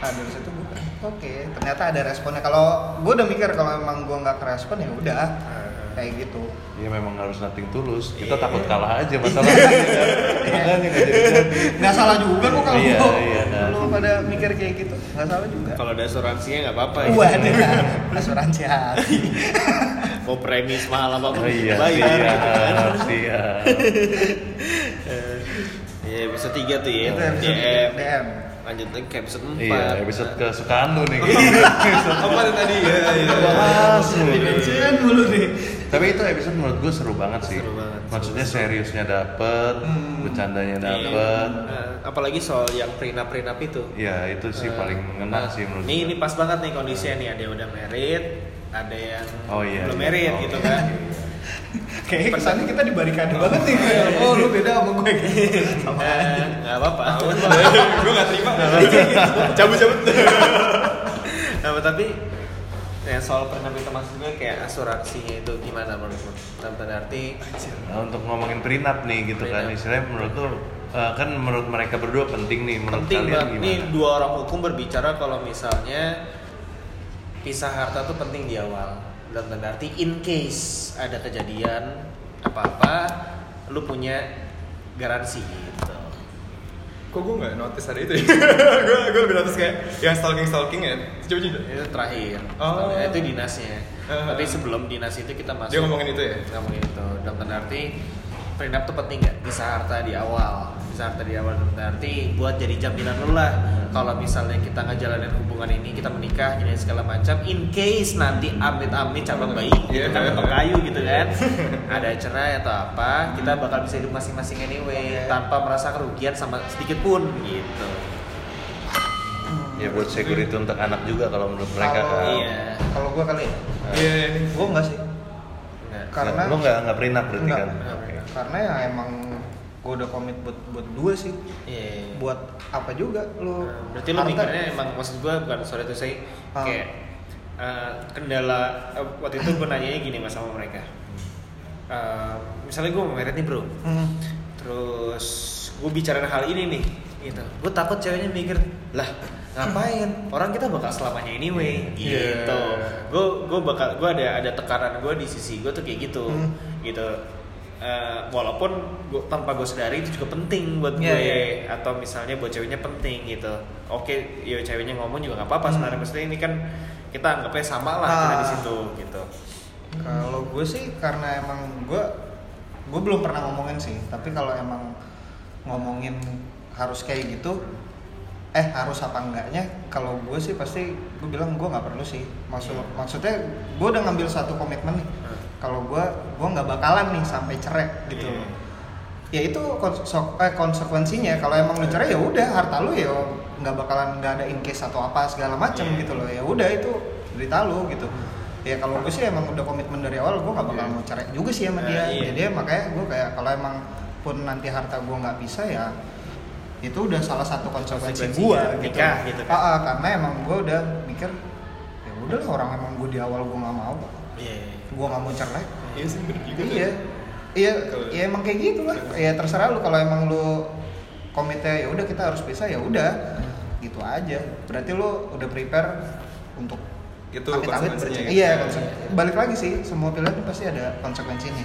Nah dari situ gue oke ternyata ada responnya. Kalau gue udah mikir kalau emang gue nggak kerespon ya udah. kayak gitu Ya memang harus nating tulus. Kita takut kalah aja masalahnya. Makanya nggak jadi jadi. nggak salah juga kok kalau Iya, gua- iya, nah. lu pada mikir kayak gitu nggak salah juga Kalau ada asuransinya nggak apa-apa. ya. Waduh, asuransi hati. Mau premis mahal apa Oh iya, bayar. gitu kan. Iya, episode 3 tuh ya. Itu episode DM. DM. Lanjut lagi ke episode 4. Iya, episode kesukaan lu nih. Apa tadi ya? ya. Bahas lu. Dimensikan dulu nih. Tapi itu episode menurut gue seru banget sih. Seru banget. Maksudnya seriusnya dapet, bercandanya dapet. Nah, apalagi soal yang prenup-prenup itu. Ya itu sih Eh, paling ngena nah, sih menurut Ini gue. ini pas banget nih kondisinya nih, ada yang udah married, ada yang Oh, iya, belum iya. married Oh, gitu iya. kan. Kayaknya kesannya kita di barikade banget nih. Oh, lu beda sama gue gitu. Sama aja. Eh, nggak apa-apa. Gue gak terima. Cabut-cabut. nah, tapi ya, soal prenup itu maksud gue kayak asuransinya itu gimana menurut lu? Dalam tanda arti Nah, untuk ngomongin prenup nih gitu kan, Prenup. istilahnya menurut lu eh, kan menurut mereka berdua penting nih, menurut penting kalian banget. Nih gimana? dua orang hukum berbicara kalau misalnya pisah harta tuh penting di awal. Dalam tanda arti in case ada kejadian apa-apa, lu punya garansi gitu. Kok gue gak notice ada itu ya? Gue gue lebih notice kayak yang stalking-stalking ya. Coba coba. Itu terakhir. Oh. Itu dinasnya. Ah. Tapi sebelum dinas itu kita masuk. Dia ngomongin itu ya? Ngomongin itu. Dalam tanda arti prenup tuh penting nggak? Bisa harta di awal. Bisa harta di awal dalam tanda arti buat jadi jaminan lu lah. Kalau misalnya kita ngejalanin hubungan ini, kita menikah, jadi segala macam. In case nanti amit-amit cabang bayi, gitu Iya. kan kayu gitu kan. Ada cerai atau apa, kita bakal bisa hidup masing-masing anyway, tanpa merasa kerugian sama sedikit pun gitu. Ya buat security untuk anak juga kalau menurut mereka Kalau- kan. Iya. Kalau gue kali ya, Iya ini. gue enggak sih. Karena lu nggak nggak prenup berarti Enggak. kan? Enggak. Oke. karena ya emang gue udah komit buat buat dua sih. Iya. Buat apa juga lu? Nah, berarti harta- mikirnya emang maksud gua bukan sorry itu saya Ah. kayak eh, kendala eh, waktu itu gue nanyanya gini mas sama mereka Eh, misalnya gue mau merit nih bro Hmm. terus gue bicarain hal ini nih gitu gue takut ceweknya mikir lah ngapain orang kita bakal selamanya anyway Iya. gitu gue gue bakal gue ada ada tekanan gue di sisi gue tuh kayak gitu Hmm. gitu Eh, walaupun gua, tanpa gue sadari itu juga penting buat Iya, gue iya. atau misalnya buat ceweknya penting gitu oke ya ceweknya ngomong juga nggak apa-apa Hmm. sebenarnya maksudnya ini kan kita anggapnya sama lah kita di Ah. situ gitu Kalau gue sih karena emang gue gue belum pernah ngomongin sih, tapi kalau emang ngomongin harus kayak gitu, eh harus apa enggaknya? Kalau gue sih pasti gue bilang gue nggak perlu sih. Maksud Iya. maksudnya gue udah ngambil satu komitmen nih. Hmm. Kalau gue gue nggak bakalan nih sampai cerai gitu. Iya. Ya itu konse- eh, konsekuensinya. Kalau emang lu cerai ya udah harta lu ya nggak bakalan nggak ada in case atau apa segala macem Iya. gitu loh. Ya udah itu berita lu gitu. Ya kalau gue sih emang udah komitmen dari awal gue nggak bakal Iya. mau cerai juga sih sama dia. iya. Jadi ya makanya gue kayak kalau emang pun nanti harta gue nggak bisa ya itu udah salah satu konsekuensi gue gitu. nikah gitu kan. Ah, ah, karena emang gue udah mikir ya udahlah orang emang gue di awal gue nggak mau Iya. gue nggak mau cerai Iya sih bener juga. iya iya Kalau- ya emang kayak gitu lah ya terserah lu kalau emang lu komitnya ya udah kita harus pisah ya udah gitu aja berarti lu udah prepare untuk Itu amit-amit bercerai. ya. iya konse- balik lagi sih semua pilihan pasti ada konsekuensinya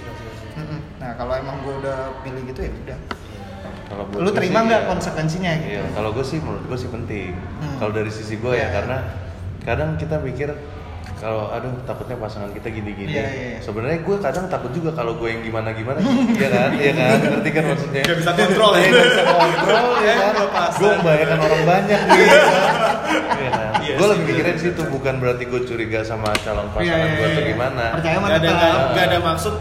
nah kalau emang gue udah pilih gitu ya udah Kalau lu terima nggak ya. konsekuensinya gitu Iya, kalau gue sih menurut gue sih penting. Hmm. Kalau dari sisi gue ya, Iya. karena kadang kita mikir kalau aduh takutnya pasangan kita gini-gini. Iya, iya, iya. Sebenarnya gue kadang takut juga kalau gue yang gimana-gimana. Iya kan? Iya kan? Ngerti kan maksudnya? Gak bisa kontrol ya. Iya, nggak bisa kontrol ya kan? Gue membahayakan orang banyak nih. ya kan? Iya kan? Iya gue lebih mikirin bener. situ bukan berarti gue curiga sama calon pasangan Iya, iya, gue atau iya. gimana. Percaya mah Gak ada gak, gak ada maksud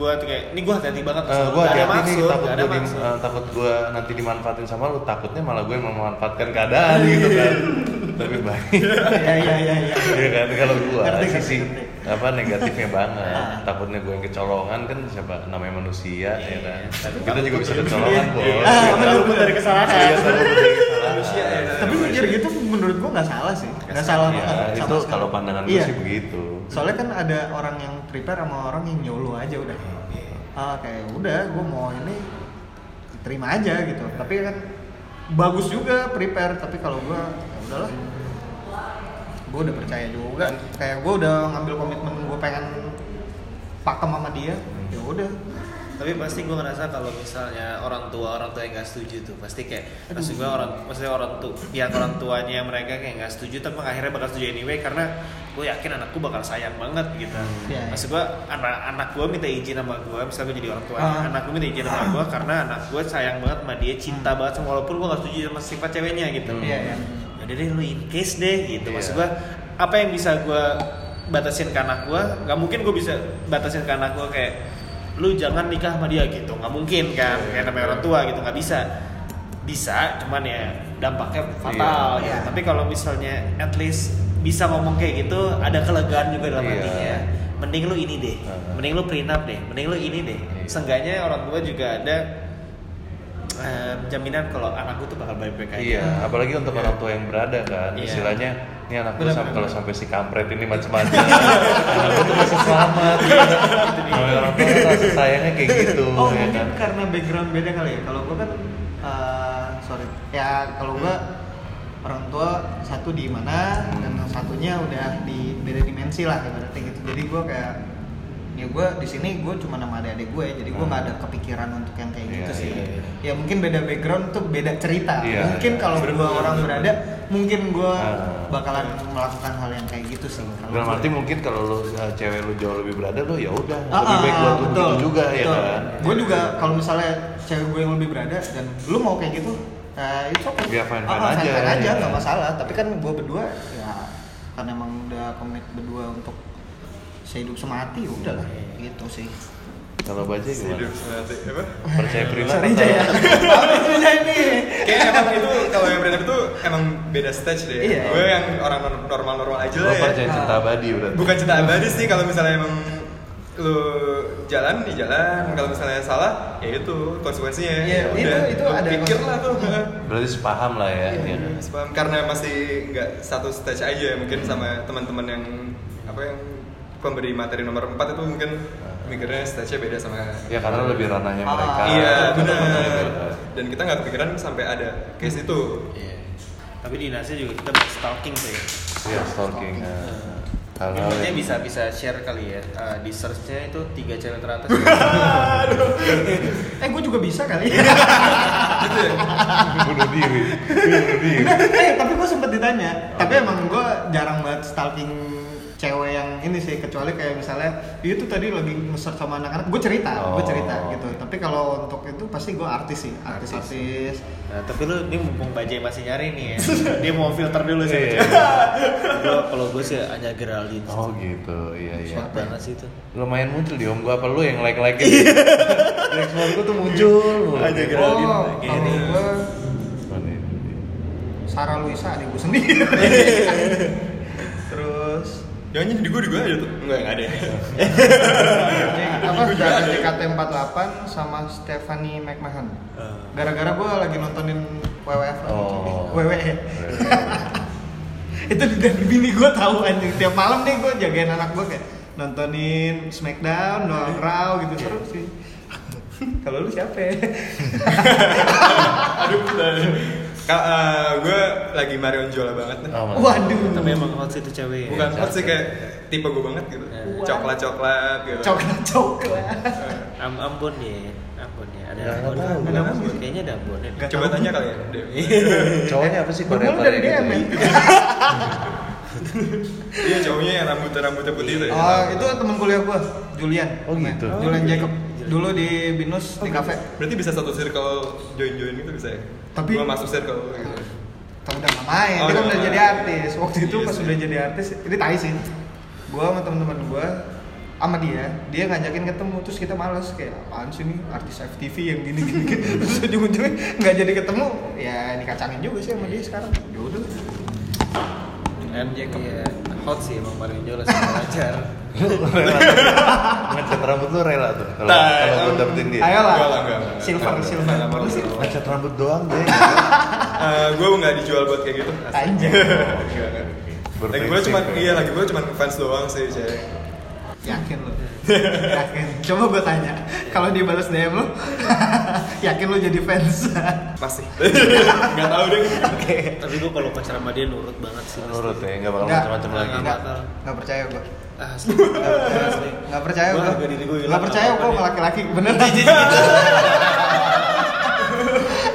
buat kayak ini gue hati-hati banget Eh, gue hati-hati nih takut gue takut gue nanti dimanfaatin sama lu takutnya malah gue yang memanfaatkan keadaan gitu kan. Tapi baik. Iya iya iya iya. Ya kan? Kalau gue sisi apa negatifnya banget. Ah. takutnya gue yang kecolongan kan siapa namanya manusia ya Iya, kan? tapi kita juga bisa kecolongan bos. Iya. Ah, Ya kan? dari kesalahan. Iya. Manusia ya. tapi mikir gitu menurut gue nggak salah sih. Nggak salah Ya, banget. sama itu sekali. kalau pandangan gue Iya. sih begitu. Soalnya kan ada orang yang prepare sama orang yang nyolo aja udah. Ah kayak udah gue mau ini terima aja gitu. Tapi kan bagus juga prepare tapi kalau gue ya udahlah. Gue udah percaya juga. Kayak gue udah ngambil komitmen gue pengen pakem sama dia ya udah tapi pasti gue ngerasa kalau misalnya orang tua orang tua yang nggak setuju tuh pasti kayak maksud gue orang maksudnya orang tua pihak orang tuanya mereka kayak nggak setuju tapi akhirnya bakal setuju anyway karena gue yakin anakku bakal sayang banget gitu. Iya, maksud gue anak anak gue minta izin sama gue misalnya gue jadi orang tua Ah. anak gue minta izin sama gue karena anak gue sayang banget sama dia cinta banget sama walaupun gue nggak setuju sama sifat ceweknya gitu. Iya, iya. Yaudah deh lu in case deh gitu. Maksud Iya. gue apa yang bisa gue batasin ke anak gue nggak mungkin gue bisa batasin ke anak gue kayak lu jangan nikah sama dia gitu nggak mungkin kan kayak namanya orang tua gitu nggak bisa bisa cuman ya dampaknya fatal Iya. gitu. Tapi kalau misalnya at least bisa ngomong kayak gitu ada kelegaan juga dalam Iya. hatinya mending lu ini deh mending lu prenup deh mending lu ini deh Iya. seenggaknya orang tua juga ada em, jaminan kalau anak gue tuh bakal baik-baik aja Iya, apalagi untuk orang tua yang berada kan, Iya. istilahnya ini anak gue Benar, sampai benar, kalau sampai si kampret ini macam-macam, anak gue tuh masih selamat. Iya. Namanya orang tua rasa sayangnya kayak gitu, oh ya mungkin kan. karena background beda kali ya kalau gue kan eh, sorry ya kalau gue orang tua satu di mana Hmm. dan yang satunya udah di beda dimensi lah ibaratnya gitu jadi gue kayak ya gue di sini gue cuma nama adik-adik gue jadi gue nggak ada kepikiran untuk yang kayak gitu Iya, sih iya, iya. ya mungkin beda background tuh beda cerita Iya, mungkin iya. kalau gue Bener-bener, orang berada mungkin gue Ah. bakalan melakukan hal yang kayak gitu sih kalau Dalam arti mungkin kalau lu uh, cewek lu jauh lebih berada lu ya udah Ah, lebih baik ah, buat lu begitu juga ya betul. kan. Gue juga kalau misalnya cewek gue yang lebih berada dan lu mau kayak gitu, uh, itu oke. Ya, fine-fine Ah, ah, aja. aja, Ya. nggak masalah. Tapi kan gue berdua ya karena emang udah komit berdua untuk sehidup semati, ya udah lah gitu sih. Kalau baca gimana? Hidup semati apa? Percaya Prina Sorry atau ya. Apa itu ini? Kayak emang itu kalau yang berenang itu emang beda stage deh. Iya. Gue yang orang normal-normal aja Lo lah ya. percaya cinta abadi berarti? Bukan cinta abadi sih kalau misalnya emang lu jalan di jalan kalau misalnya salah ya itu konsekuensinya Iya, ya itu- udah. itu Lu ada pikir lah tuh Berarti sepaham lah ya. Iya. ya kan? Sepaham. karena masih nggak satu stage aja mungkin sama teman-teman yang apa yang pemberi materi nomor 4 itu mungkin mikirnya stage-nya beda sama Ya karena lebih ranahnya Ah, mereka. iya benar dan kita nggak kepikiran sampai ada case itu Iya. Tapi di Nasi juga kita stalking sih. Iya stalking. nah. Hal-hal Mungkin yang bisa bisa share kali ya. Eh, di searchnya itu tiga cewek teratas. Eh, gue juga bisa kali. bunuh diri. Bunuh diri. eh, tapi gue sempet ditanya. Tapi emang gue jarang banget stalking cewek yang ini sih kecuali kayak misalnya itu tadi lagi nge sama anak-anak gue cerita gue Oh. cerita gitu tapi kalau untuk itu pasti gue artis sih artis artis Nah, tapi lu ini mumpung Bajai masih nyari nih ya. Dia mau filter dulu sih. Iya. Gua kalau gue sih hanya Geraldine. Oh gitu, iya iya. Suat banget sih itu. Lumayan muncul di om gua apa lu yang like like gitu. Explore gua tuh muncul. Aja Gitu. Geraldine oh gini. Sarah Luisa adik gue sendiri terus jangan di gue di gue ada tuh enggak nggak ada apa dari JKT48 sama Stephanie McMahon Eh. gara-gara gue lagi nontonin WWF Oh. WWE itu dari bini gue tahu anjing. Tiap malam nih gue jagain anak gue kayak nontonin Smackdown, Noah Raw gitu. Seru sih. Kalau lu siapa? Ya? aduh Ka- eh, gue lagi Marion Jola banget nih. Oh, waduh. Tapi emang hot sih itu cewek. Bukan hot sih kayak tipe gue banget gitu. Ya. coklat coklat gitu. Coklat coklat Am Ambon ya. Ambon ya. Ada Nggak Ambon. tahu, Ada Ambon. Kayaknya ada Ambon ya. Coba tanya kali ya. Cowoknya apa sih Korea Korea dari gitu? DM men. iya cowoknya yang rambutnya rambutnya putih itu ya Oh, itu temen kuliah gua, Julian. Oh, gitu. Julian Jacob. Dulu di Binus di kafe. berarti bisa satu circle join join gitu bisa ya Tapi- gue masuk circle gitu Tapi udah nggak main, Oh, dia kan udah jadi artis. Waktu itu Iya pas udah jadi artis, ini tai sih. Gua sama teman-teman gua sama dia, dia ngajakin ketemu terus kita males kayak apaan sih nih artis FTV yang gini gini, gini. terus ujung-ujungnya nggak jadi ketemu ya dikacangin juga sih sama dia sekarang ya udah MJ iya, hot sih emang Mario Jola sih wajar. Ngecat rambut lu rela tuh kalau Nah, kalau em, dapetin dia. ayo lah silver silver. Ngecat rambut doang deh. gue nggak dijual buat kayak gitu anjir enggak. Lagi gue cuma ya. iya lagi gue cuma fans doang sih cewek yakin lo yakin. Coba gue tanya kalau dia balas DM lo yakin lo jadi fans? Masih nggak tahu deh. Tapi gue kalau pacaran sama dia nurut banget sih. pasti. Nurut ya, nggak bakal macam-macam lagi. Nggak. nggak percaya gue Asli, nggak percaya gua hilang, nggak percaya nih. sama laki-laki. Bener jijik gitu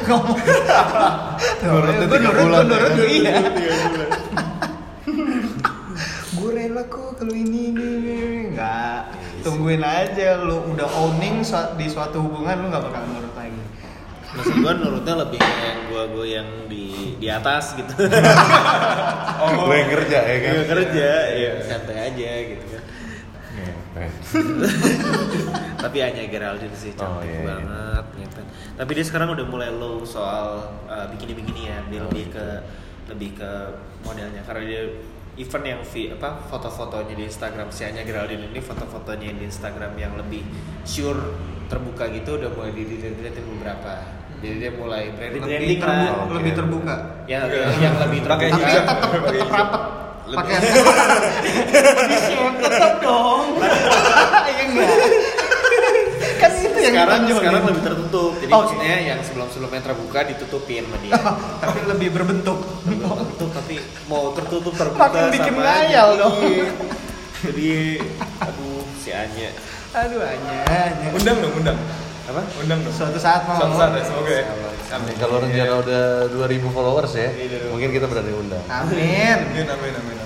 ngomong. Nurutnya Gua tiga nurut bulan gua nurut ya. gua iya. Gue rela kok kalau ini ini ini nggak tungguin aja lu udah owning su- di suatu hubungan lu nggak bakal nurut lagi Maksud gue nurutnya lebih ke yang gue gue yang di di atas gitu. Lo yang kerja ya kan? Gak kerja, ya santai aja gitu kan. Tapi hanya Geraldine sih Oh, cantik iya, iya. banget gitu. Tapi dia sekarang udah mulai low soal uh, bikini-bikinian. Dia lebih ke lebih ke modelnya karena dia event yang vi, apa foto-fotonya di Instagram si Anya Geraldine ini foto-fotonya di Instagram yang lebih sure terbuka gitu udah mulai di delete beberapa. Jadi dia mulai branding lebih, branding terbu- lah. Lebih terbuka Yang, Oke. yang, yang lebih terbuka. tapi tetap tetap rapat Lebih- pakai tetap dong iya enggak yang sekarang ditonjolin. sekarang lebih tertutup. Jadi Oh. maksudnya yang sebelum-sebelumnya terbuka ditutupin sama dia. tapi lebih berbentuk tertutup tapi mau tertutup terbuka Makin bikin sama ngayal dong. Iya. jadi aduh si Anya aduh hanya hanya Undang dong, undang. apa Undang dong. suatu saat mau Suatu saat ya, semoga ya. Nih, Kalau rencana udah 2000 followers ya, Iya, mungkin kita berani undang. amin Amin, amin, amin, amin.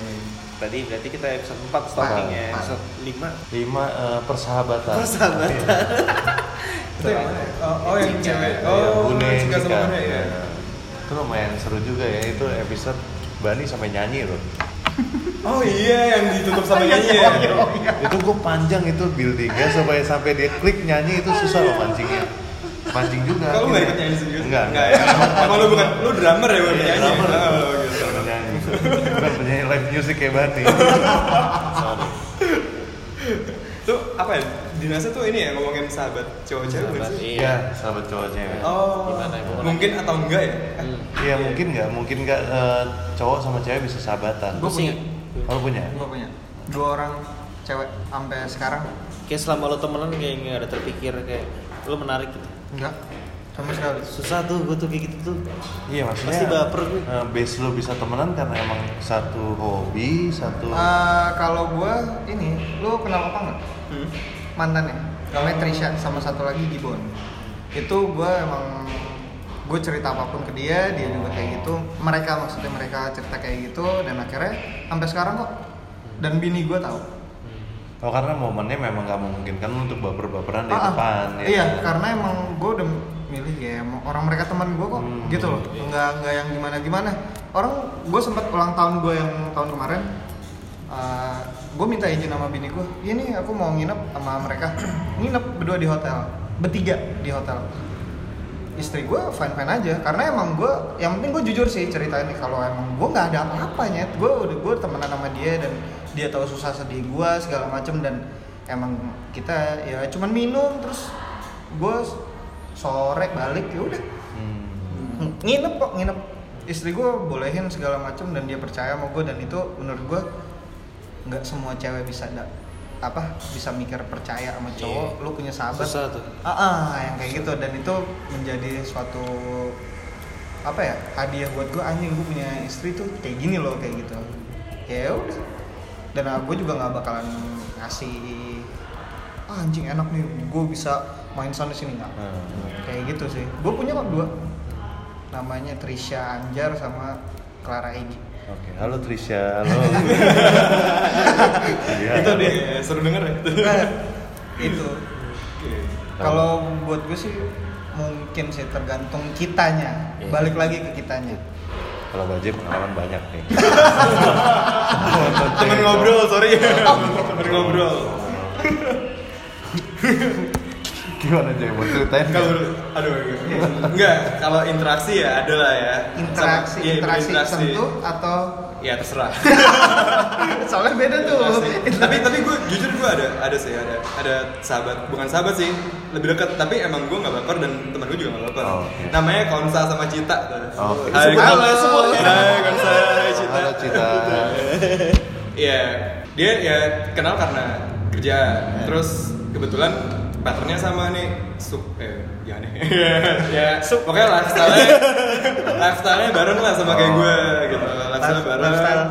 Tadi berarti kita episode 4 stalking ya episode 5 Lima eh, persahabatan. persahabatan Itu yang mana? Oh, oh yang cewek. Iya, Oh, Bune suka sama Cika. Bune ya. Iya. Itu lumayan seru juga ya itu episode Bani sampai nyanyi loh. Oh iya, yang ditutup sama nyanyi ya. itu gue panjang itu buildingnya supaya sampai dia klik nyanyi itu susah loh mancingnya. Mancing juga. Kalau nggak ikut nyanyi sendiri? Enggak, Enggak ya. Emang lu bukan, lu drummer ya bukan Iya, nyanyi. drummer. Oh, gitu. Bukan penyanyi. Live music kayak Bani. Tuh apa ya? Dinasnya tuh ini ya ngomongin sahabat cowok-cewek bukan Sahabat, sih? iya Iya, sahabat cowok cewek. Oh, Gimana, gimana? mungkin atau enggak ya? Hmm. Iya mungkin nggak, mungkin nggak eh, cowok sama cewek bisa sahabatan. gue punya Kalau punya? gue punya dua orang cewek sampai sekarang kayak selama lo temenan kayak nggak ada terpikir kayak lo menarik gitu enggak sama sekali susah tuh gue tuh kayak gitu tuh Iya maksudnya. Pasti baper gue. eh, base lo bisa temenan karena emang satu hobi, satu. Eh, kalau gue ini lu kenal apa nggak Hmm. mantannya namanya Trisha sama satu lagi Gibon itu gue emang gue cerita apa pun ke dia dia juga kayak gitu mereka maksudnya mereka cerita kayak gitu dan akhirnya sampai sekarang kok dan bini gue tahu Oh karena momennya memang nggak memungkinkan untuk baper-baperan di Ah, ah. depan. ya. iya karena emang gue udah milih ya orang mereka teman gue kok Hmm. gitu loh. Nggak nggak yang gimana gimana orang gue sempat ulang tahun gue yang tahun kemarin gue minta izin sama bini gue ini aku mau nginep sama mereka. Nginep berdua di hotel bertiga di hotel. Istri gue fine fine aja karena emang gue yang penting gue jujur sih ceritain nih kalau emang gue nggak ada apa-apanya gue udah gue temenan sama dia dan dia tahu susah sedih gue segala macem dan emang kita ya cuman minum terus gue sore balik ya udah. Hmm. nginep kok nginep. Istri gue bolehin segala macem dan dia percaya sama gue dan itu menurut gue nggak semua cewek bisa da apa bisa mikir percaya sama cowok. Iya. lu punya sahabat. Susah tuh. Ah, ah, yang kayak gitu. Dan itu menjadi suatu apa ya hadiah buat gue anjing gue punya istri tuh kayak gini loh kayak gitu. Ya udah. Dan gue juga nggak bakalan ngasih ah, anjing enak nih gue bisa main sana sini nggak Hmm. kayak gitu sih gue punya kok dua namanya Trisha Anjar sama Clara Egi Oke, halo Trisha, halo. Iya. Itu dia, seru denger ya. nah, itu Oke. kalau buat gue sih mungkin sih tergantung kitanya Iya. balik lagi ke kitanya Kalau Bajie pengalaman banyak nih. Temen ngobrol, sorry. Temen ngobrol. Gimana Jay? Mau ceritain? Kalau aduh enggak, kalau interaksi ya ada lah ya. interaksi Sama- iya, interaksi interaksi. sentuh atau Ya terserah. soalnya beda tuh Interaksi. tapi tapi gue jujur gue ada ada sih ada ada sahabat bukan sahabat sih lebih dekat tapi emang gue nggak baper dan teman gue juga nggak baper Oh, oke. namanya Konsa sama Cita Oh, oke. Hai, Halo semuanya. Hai Konsa hai Cita Halo Cita. Iya, dia ya kenal karena kerja. Terus kebetulan patternnya sama nih, sup eh ya nih. ya, sup. Pokoknya lifestyle-nya lifestyle-nya bareng lah sama kayak gue gitu. Lifestyle bareng. Lifestyle.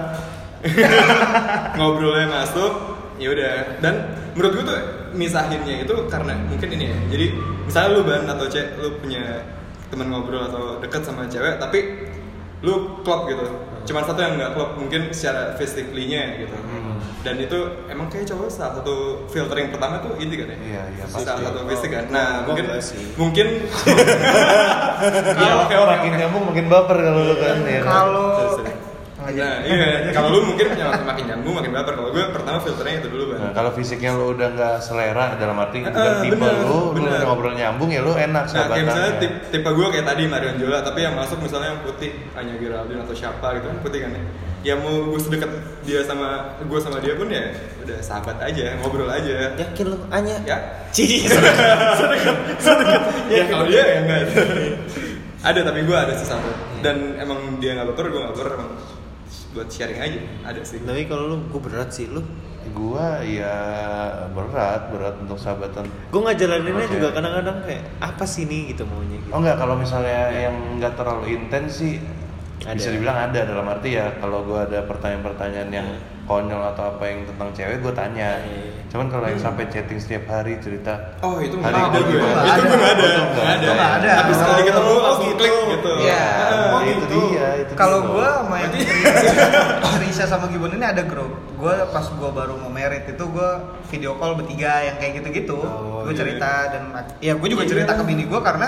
Ngobrolnya masuk, ya udah dan menurut gue tuh misahinnya itu karena mungkin ini ya jadi misalnya lu ban atau cek lu punya teman ngobrol atau deket sama cewek tapi lu klop gitu cuman satu yang nggak klop mungkin secara physically-nya gitu. Dan itu emang kayak cowok salah satu filtering pertama tuh ini kan ya? Iya, iya, salah pasti. satu fisik kan? Nah Gua mungkin mungkin Iya, Oke, oke, makin nyambung makin baper kalau lu kan ya. Kalau Sorry. Nah, iya, kalau lu mungkin yang makin nyambung makin baper. Kalau gue pertama filternya itu dulu, Nah, kalau fisiknya lu udah nggak selera dalam arti bukan Eh, tipe bener, lu, lu bener. ngobrol nyambung ya lu enak Nah, kayak misalnya sahabatannya. tip, tipe gue kayak tadi Marion Jola, tapi yang masuk misalnya yang putih Anya Geraldine atau siapa gitu kan putih kan ya. Ya mau gue sedekat dia sama gue sama dia pun ya udah sahabat aja, ngobrol aja. Yakin lu Anya? Ya, Cici. ya kalau dia ya enggak. ada tapi gue ada sih sahabat. Dan emang dia nggak baper, gue nggak baper emang buat sharing aja ada sih. Tapi kalau lu gue berat sih lu. Gua ya berat, berat untuk sahabatan. Gue ngajalaninnya Oke. juga kadang-kadang kayak apa sih ini gitu maunya gitu. Oh enggak, kalau misalnya yang nggak terlalu intens sih Ada. bisa dibilang ada dalam arti ya kalau gua ada pertanyaan-pertanyaan yang konyol atau apa yang tentang cewek gue tanya. Iya. Cuman kalau yang sampai chatting setiap hari cerita Oh itu Hari ada gue. Itu ada. Itu nggak Nggak ada. Nggak ada. Tapi sekali ketemu Oh, langsung gitu. klik gitu. Iya. Oh, itu dia, itu Kalau gue sama yang Risa sama Gibon ini ada grup. Gue pas gue baru mau merit itu gue video call bertiga yang kayak gitu-gitu. Oh, gue iya. cerita dan ya gue juga Iya. cerita ke bini gue karena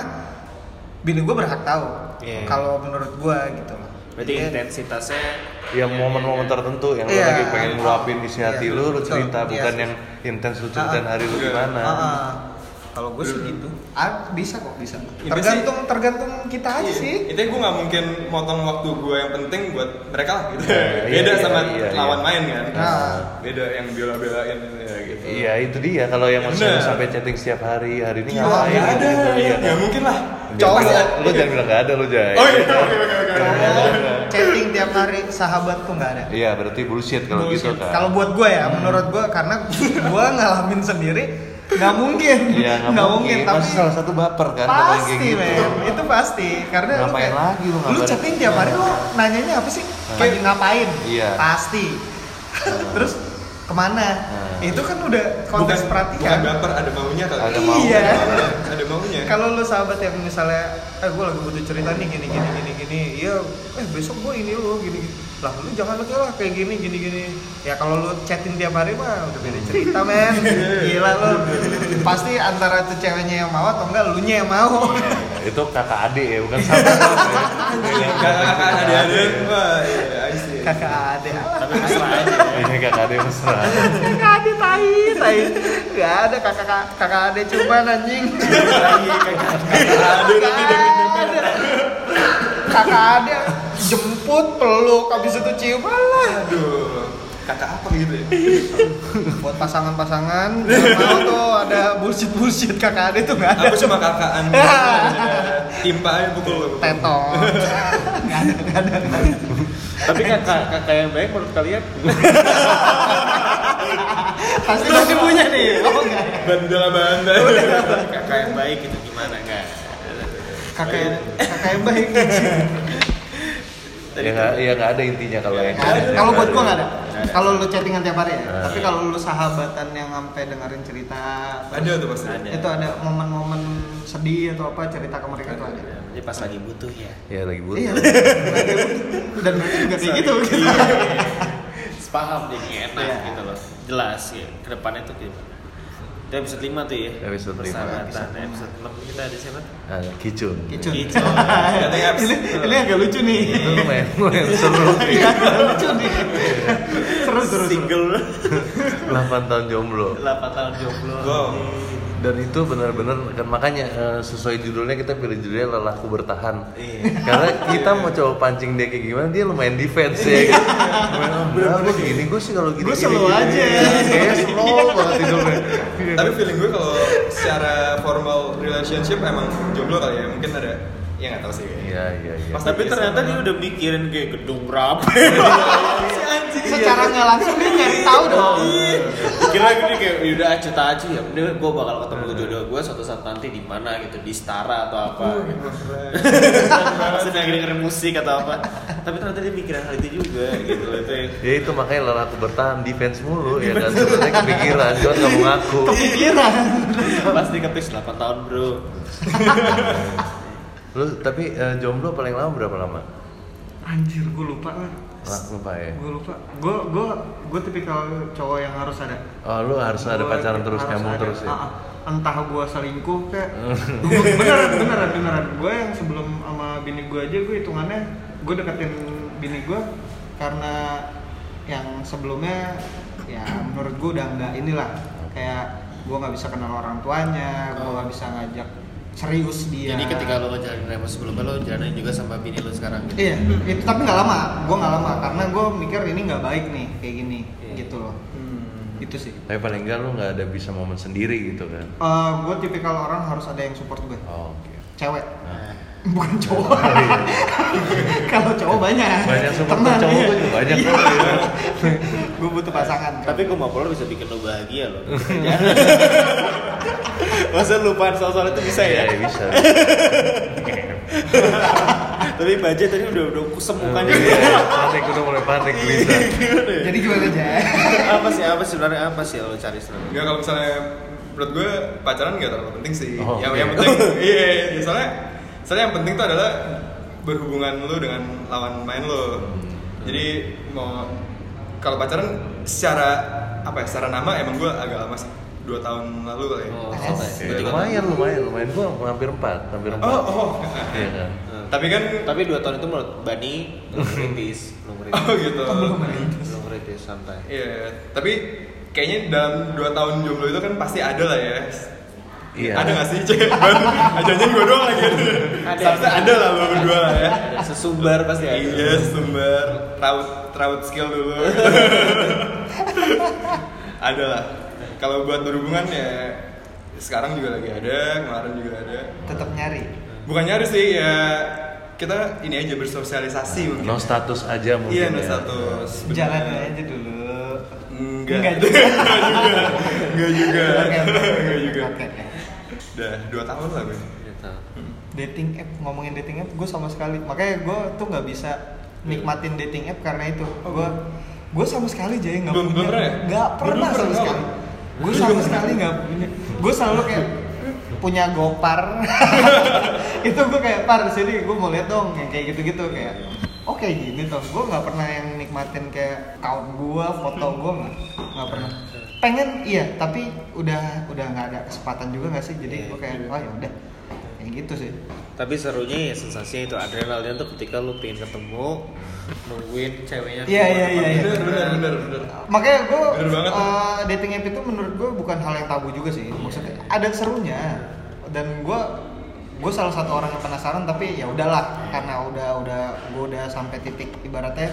bini gue berhak tahu. Iya. Kalau menurut gue gitu loh. Berarti Iya. intensitasnya yang momen-momen tertentu yang lu Iya. lagi pengen ngeluapin isi hati Iya, lu, lu betul. cerita Iya bukan yang intens lu ceritain hari lu Iya. gimana. Ah, ah. Kalau gue sih gitu. Ah, bisa kok bisa. Itu Tergantung tergantung kita aja Iya. sih. Itu gue nggak mungkin motong waktu gue yang penting buat mereka lah gitu. Iya, Beda iya, sama iya, iya. lawan main kan. Nah. Beda yang bela-belain ya, gitu. Iya itu dia kalau yang masih Bener. sampai chatting setiap hari hari ini ngapain nggak gitu, ada. gitu, iya. Ya mungkin lah. Cowok. lu jangan bilang gak ada lu Jay Oh iya, oke oke oke. Cowok chatting tiap hari sahabat tuh nggak ada. iya berarti bullshit kalau gitu kan Kalau buat gue ya, menurut gue karena gue ngalamin sendiri nggak mungkin, Iya nggak mungkin, tapi pasti salah satu baper kan pasti kayak gitu men, itu pasti karena lu Ngapain kayak- lagi lu lu chatting tiap hari lu nanyanya apa sih? Lagi ngapain? Iya. Pasti. Terus ke mana? Nah. Itu kan udah konteks Bukan perhatian. baper, ada maunya kali. Ada Iya. maunya. Ada maunya. Kalau lu sahabat yang misalnya, eh gue lagi butuh cerita nih gini gini gini gini, iya, eh besok gue ini lu gini gini, lah lu jangan lagi lah kayak gini gini gini. Ya kalau lu chatting tiap hari mah udah beda cerita men, gila lu. Pasti antara tuh ceweknya yang mau atau enggak lu nya yang mau. itu kakak adik ya bukan sahabat ya. Kakak. Wah, iya, I see. Kakak ade, alah. tapi mesra aja. ini kakak adik mesra kakak ade tai tai, gak ada kakak kakak ade cuman anjing. Kakak nanti Kakak ade. Kakak ade jemput peluk habis itu cium alah. Aduh. Kakak apa gitu ya? buat pasangan-pasangan mau tuh ada bullshit bullshit kakak ade tuh nggak ada Aku cuma kakaan. Timpa aja pukul. tetong nggak ada nggak ada nggak ada. Tapi kakak kakak yang baik menurut kalian? pasti masih punya nih oh enggak Bandala bandala. kakak yang baik itu gimana enggak? kakak yang kakak yang baik ya nggak ya nggak ada intinya kalau yang Nggak ada. kalau buat gua nggak ada kalau lu chattingan tiap hari ya Nah. tapi kalau lu sahabatan yang sampai dengerin cerita Ada tuh pasti. Ada. itu ada momen-momen sedih atau apa cerita ke mereka tuh ada Jadi pas lagi butuh ya. ya lagi butuh iya dan mereka juga kayak gitu gitu Sepaham jadi enak Iya. gitu loh. Jelas ya. Ke depannya tuh gimana? Itu episode 5 tuh ya. Episode lima. Persahabatan. Episode 6 kita ada siapa? Ah, kicun Kicun. Kicun. Ada yang ini ini agak lucu nih itu lumayan lumayan seru Iya, lucu nih seru seru seru Single 8 tahun jomblo 8 tahun jomblo. Wow. Dan itu benar-benar kan makanya eh, sesuai judulnya kita pilih judulnya lelahku bertahan Iya. karena kita mau coba pancing dia kayak gimana dia lumayan defense ya gitu. oh, enggak, gue gini gue sih kalau gini Gue slow gini, aja. kayak slow banget tidurnya Tapi feeling gue kalau secara formal relationship emang jomblo kali ya. Mungkin ada ya nggak tahu sih. iya iya iya Pas- Tapi ternyata dia udah mikirin kayak gedung berapa. Si anjing. secara nggak langsung dia nyari tahu dong Kira gini kayak udah acuh tak acuh ya. Udah gue bakal ketemu jodoh gue suatu saat nanti di mana gitu di Stara atau apa gitu. Lagi dengerin musik atau apa. Tapi ternyata dia mikirin hal itu juga gitu loh. Itu Ya itu makanya lelaku bertahan defense mulu ya kan sebenarnya kepikiran cuma nggak mau ngaku. Kepikiran. pasti kepis 8 tahun bro. Lu tapi eh, jomblo paling lama berapa lama? Anjir, gue lupa lah. Lah, lupa ya. Gue lupa. Gue gue gue tipikal cowok yang harus ada. Oh lu harus ada Gua pacaran terus kamu ada. terus ya. Ah. entah gue selingkuh kayak beneran beneran beneran gue yang sebelum sama bini gue aja gue hitungannya gue deketin bini gue karena yang sebelumnya ya menurut gue udah nggak inilah kayak gue nggak bisa kenal orang tuanya gue nggak bisa ngajak serius dia Jadi ketika lo ngejalanin remo sebelumnya lo jalanin juga sama bini lo sekarang gitu. iya itu tapi nggak lama gue nggak lama karena gue mikir ini nggak baik nih kayak gini Iya. gitu loh itu sih Tapi paling enggak lu nggak ada bisa momen sendiri gitu kan. gue tipikal orang harus ada yang support gue Oh, Oke. cewek Nah, bukan cowok kalau cowok banyak Banyak support Teman, cowok iya. gua juga banyak kok. ya. gue butuh pasangan tapi gue mau lo bisa bikin lo bahagia lo. Masa lupaan soal-soal itu bisa Iya, ya? ya bisa. Tapi baja tadi udah udah kusem mukanya. Iya, panik udah mulai panik bisa. jadi gimana aja apa sih apa sih sebenarnya apa sih lo cari sebenarnya? Enggak kalau misalnya menurut gue pacaran nggak terlalu penting sih. Oh, yang oke. yang penting iya, iya, soalnya soalnya yang penting tuh adalah berhubungan lu dengan lawan main lu. Jadi mau kalau pacaran secara apa ya? Secara nama emang gue agak lama sih. Dua tahun lalu kali ya. Oh, Berarti kan- lumayan, lumayan, lumayan. Gua hampir empat, hampir empat. Oh, oh. Iya kan. Hmm. Tapi kan Tapi dua tahun itu menurut Bani belum kritis, belum kritis. Oh gitu. Belum kritis santai. Iya, tapi kayaknya dalam dua tahun jomblo itu kan pasti ada lah ya. Iya. Ada gak sih cewek baru? Ajajan gue doang lagi. Ada. Seharusnya ada lah lo berdua lah ya. Sesumbar pasti ada. Iya, sumber raut raut skill dulu. ada lah. Kalau buat berhubungan ya sekarang juga lagi ada, kemarin juga ada. tetap nyari Bukan nyari sih ya kita ini aja bersosialisasi mungkin. No status aja mungkin. Iya, no ya. status. Bener. jalan aja dulu Enggak. Enggak juga. Enggak juga. Enggak juga. Udah dua tahun lah gue. Gitu. dating app ngomongin dating app gue sama sekali makanya gue tuh nggak bisa nikmatin dating app karena itu gue gue sama sekali aja nggak Belum- punya belum pernah ya? nggak Belum pernah sama pernah. sekali gue sama sekali nggak punya. gue selalu kayak punya gopar. Itu gue kayak par di sini gue mau lihat dong yang kayak gitu gitu kayak oh kayak gini tuh gue nggak pernah yang nikmatin kayak kawan gue foto gue nggak nggak pernah. Pengen iya tapi udah udah nggak ada kesempatan juga nggak sih? Jadi gue kayak oh ya udah. Kayak gitu sih Tapi serunya ya sensasinya itu adrenalinnya tuh ketika lu pengen ketemu nungguin ceweknya. Iya, iya, iya, iya. Bener bener bener bener. makanya gue Bener banget. dating app itu menurut gue bukan hal yang tabu juga sih maksudnya ada serunya dan gue gue salah satu orang yang penasaran tapi ya udahlah karena udah udah gue udah sampai titik ibaratnya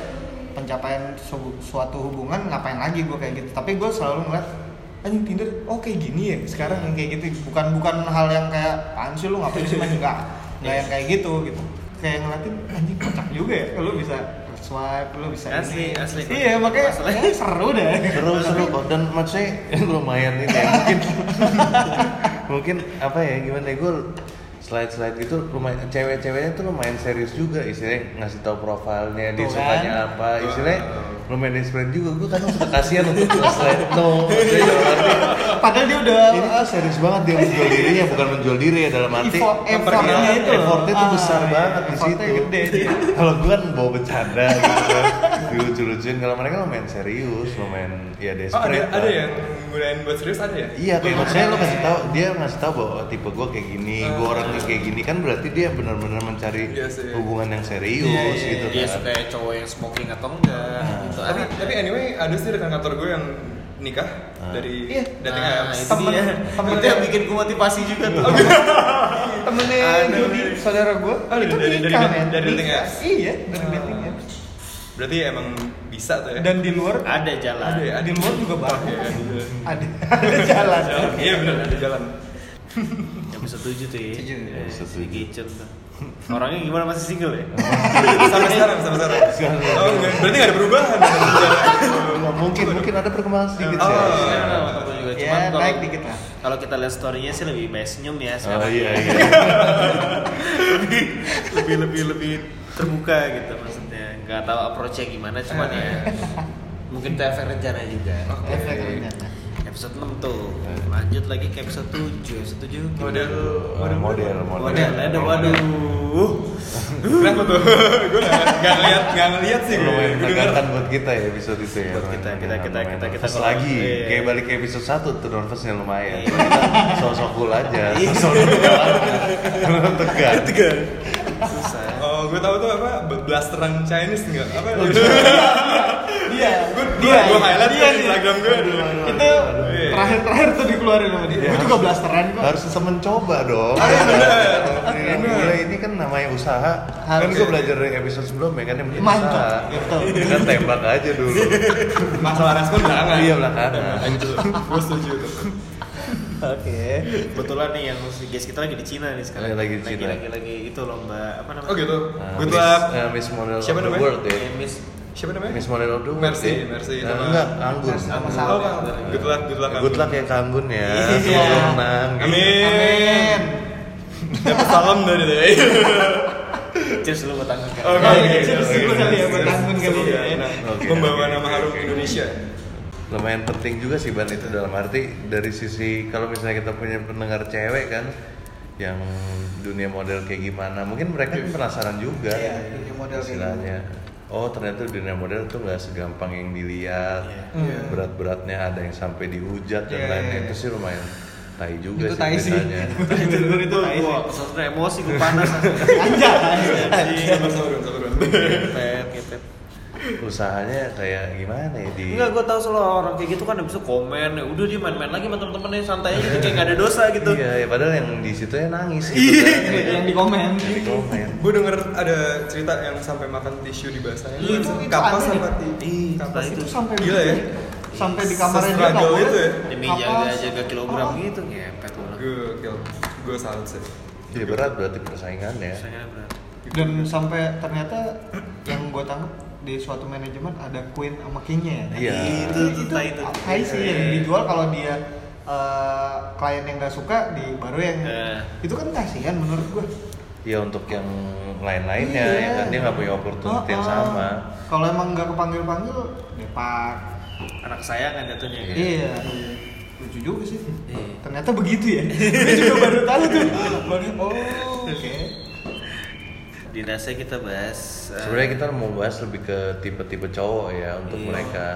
pencapaian su- suatu hubungan ngapain lagi gue kayak gitu tapi gue selalu ngeliat anjing Tinder oh kayak gini ya sekarang yang kayak gitu bukan bukan hal yang kayak apaan sih lu ngapain sih main enggak enggak yang kayak gitu gitu kayak ngeliatin anjing kocak juga ya lu bisa swipe lu bisa Asli, ini. asli. iya makanya Asli. seru deh seru seru kok dan maksudnya lumayan ini ya mungkin mungkin apa ya gimana ya gue slide slide gitu lumayan cewek-ceweknya tuh lumayan serius juga istilahnya ngasih tahu profilnya dia sukanya kan? apa istilahnya lumayan desperate juga. Gue kadang suka kasihan untuk slide no padahal dia udah ini tuh serius banget dia menjual dirinya bukan menjual diri ya dalam arti effort- effortnya itu effortnya tuh Ah, besar iya, banget di situ. kalau gue kan bawa bercanda gitu kan dilucu-lucuin kalau mereka lumayan serius lumayan ya Oh ada desperate ada lah. yang gunain buat serius ada ya? Iya, kayak maksudnya lo kasih tahu dia ngasih tahu bahwa tipe gue kayak gini, gue Ah. orangnya kayak gini kan berarti dia benar-benar mencari Iya sih. hubungan yang serius Iya, iya, gitu Dia kan. suka cowok yang smoking atau enggak gitu. Tapi Ada- tapi anyway ada sih rekan kantor gue yang nikah Ah. dari Iya. dating Nah, apps. itu dia. temen- Itu yang bikin gue motivasi juga tuh. temennya Ada. Jody saudara gue Oh, itu dari- dari- nikah dari- dari dating apps? iya dari dating apps Berarti emang bisa tuh ya? dan di luar Ada jalan. ada ya? di luar juga bagus iya. ada ada jalan Iya benar ada jalan. Yang bisa tujuh tuh ya. Setuju. Ya, Bisa si tujuh. Gicen tuh. Orangnya gimana masih single ya? sampai sekarang sampai sekarang. Oh enggak, berarti nggak ada perubahan. Mungkin mungkin ada perkembangan sedikit Oh. sih. Iya, juga ya Cuman Ya, kalau naik dikit lah. kalau kita lihat story-nya sih lebih banyak senyum ya Oh sekarang. iya iya. lebih lebih lebih lebih terbuka gitu. Nggak tahu approach-nya gimana cuman ya mungkin itu efek rencana juga. Efek rencana. Episode 6 tuh. Lanjut lagi ke episode 7. Episode 7 Model Eh, model Model, aduh, waduh. Kenapa tuh? gue gak, gak ngeliat, gak ngeliat sih gue menegangkan buat kita ya episode itu ya. Buat kita, kita, kita, kita, kita lagi. iya. Kayak balik ke episode 1 tuh nervousnya lumayan. Iya. Sosok cool aja. Iya. Sosok tegang. Tegang. Susah. Oh, gue tahu tuh apa, blasteran Chinese enggak? Apa? Dia, gue gue gue highlight dia di nih. Instagram gue Itu Iya. terakhir-terakhir tuh dikeluarin sama dia. Gue juga blasteran kok. Harus bisa mencoba dong. Iya, bener. Ini mulai ini kan namanya usaha. Kan gue belajar dari episode sebelumnya kan yang usaha. Kan tembak aja dulu. Masalah respon belakangan Iya, belakangan. Gue setuju tuh Oke. Kebetulan nih yang guys kita lagi di Cina nih sekarang. Lagi di Cina. Lagi lagi itu lomba apa namanya? Oh gitu, Nah, good Miss- luck eh, Miss Model Siapa of the namanya? World ya. Eh, Miss Siapa namanya? Miss Model of the World. Mercy, ya. Mercy sama- enggak, Anggun. Sama Oh, Sal. Bang. good luck, good luck Good luck ya Anggun ya. Iya. Semoga menang. Amin Amin. Dapat salam dari dia Cheers lu buat Anggun kan. Oh, Iya, oke, iya, oke, iya, oke. kali ya, buat Anggun kali ya. Oke, Membawa oke, nama oke, harum oke. Indonesia lumayan penting juga sih ban itu dalam arti dari sisi kalau misalnya kita punya pendengar cewek kan yang dunia model kayak gimana mungkin mereka kan penasaran juga Iya, dunia model kayak istilahnya oh ternyata dunia model tuh nggak segampang yang dilihat Iya. berat-beratnya ada yang sampai dihujat dan Iya, lainnya iya. itu sih lumayan tai juga Itu sih tai sih. itu Itu sih. gua sesuatu emosi gua panas. Anjay. Sabar, sabar, sabar Ngepet, ngepet. Usahanya kayak gimana ya di Enggak, gue tahu selalu orang kayak gitu kan bisa komen, ya udah dia main-main lagi sama temen-temennya santai aja gitu kayak gak ada dosa gitu. iya ya padahal yang di situ ya nangis gitu Iya, kan. Yang di komen. Yang di komen Gue denger ada cerita yang sampai makan tisu di basahin Itu- itu Kapas deh. di Ih, Kapas itu itu sampai Gila ya sampai di kamarnya dia nggak boleh. itu ya? Demi jaga jaga kilogram Oh. gitu ngepet. Gue gue salut sih Iya berat berarti persaingannya. Sayangnya berat. Dan sampai ternyata yang gue tangkap di suatu manajemen ada queen sama kingnya ya. Iya. Itu itu tai itu. Hai sih yang dijual kalau dia eh, klien yang nggak suka di baru yang itu kan kasihan menurut gue. Iya untuk yang lain-lainnya Iya. ya kan dia nggak punya opportunity yang Oh, oh. sama. Kalau emang nggak kepanggil panggil, depak. Anak saya kan jatuhnya. Iya. Iya. Lucu juga sih. Iya. Ternyata begitu ya. Gue juga baru tahu tuh. Baru, oh, oke. Dinasnya kita bahas. eh, Sebenarnya kita mau bahas lebih ke tipe-tipe cowok ya untuk Iya. mereka.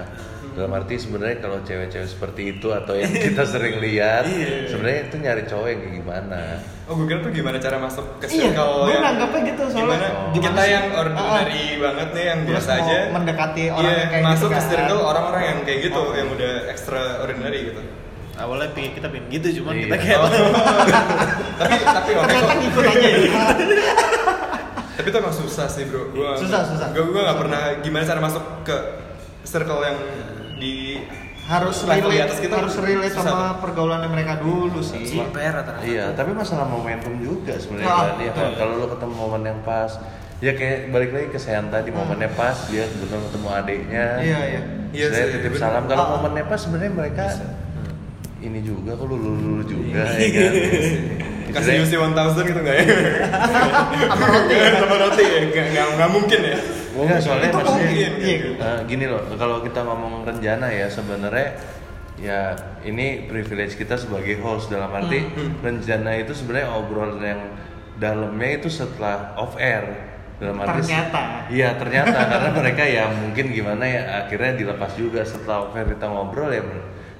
Dalam arti sebenarnya kalau cewek-cewek seperti itu atau yang kita sering lihat, Iya. sebenarnya itu nyari cowok yang kayak gimana. Oh gue kira tuh gimana cara masuk ke Iya, circle gue yang nanggapnya gitu soalnya. gimana, Gimana kita yang ordinary banget nih yang Terus biasa aja mendekati orang iya, yang kayak masuk gitu ke kan. circle orang-orang yang kayak gitu Oh. yang udah extraordinary gitu Awalnya pengen kita pengen gitu cuman Iya. kita kayak Oh. tapi tapi oke Ternyata ngikut aja ya. tapi itu emang susah sih bro gua Susah, susah. gue gue nggak pernah gimana cara masuk ke circle yang di harus di relate, atas kita harus relate susah sama tuh. pergaulannya mereka dulu sih. Rata-rata. Iya, tapi masalah momentum juga sebenarnya Ah, kan. Iya kan? Kalau lo ketemu momen yang pas, ya kayak balik lagi ke Sean tadi momennya pas dia kebetulan ketemu adiknya. Iya, iya. Iya Saya titip bener. salam. Kalau Ah. momennya pas sebenarnya mereka ini juga kok lulu lulu juga ya kan. kasih UC 1000 gitu nggak ya? Sama roti. Ya. sama roti ya nggak mungkin ya? Enggak, soalnya Itu maksudnya mungkin, iya. eh, gini loh, kalau kita ngomong rencana ya sebenarnya ya ini privilege kita sebagai host. Dalam arti Hmm, rencana itu sebenarnya obrolan yang dalamnya itu setelah off air. Dalam arti Ternyata. iya ternyata. Karena mereka ya mungkin gimana ya akhirnya dilepas juga. Setelah off air kita ngobrol ya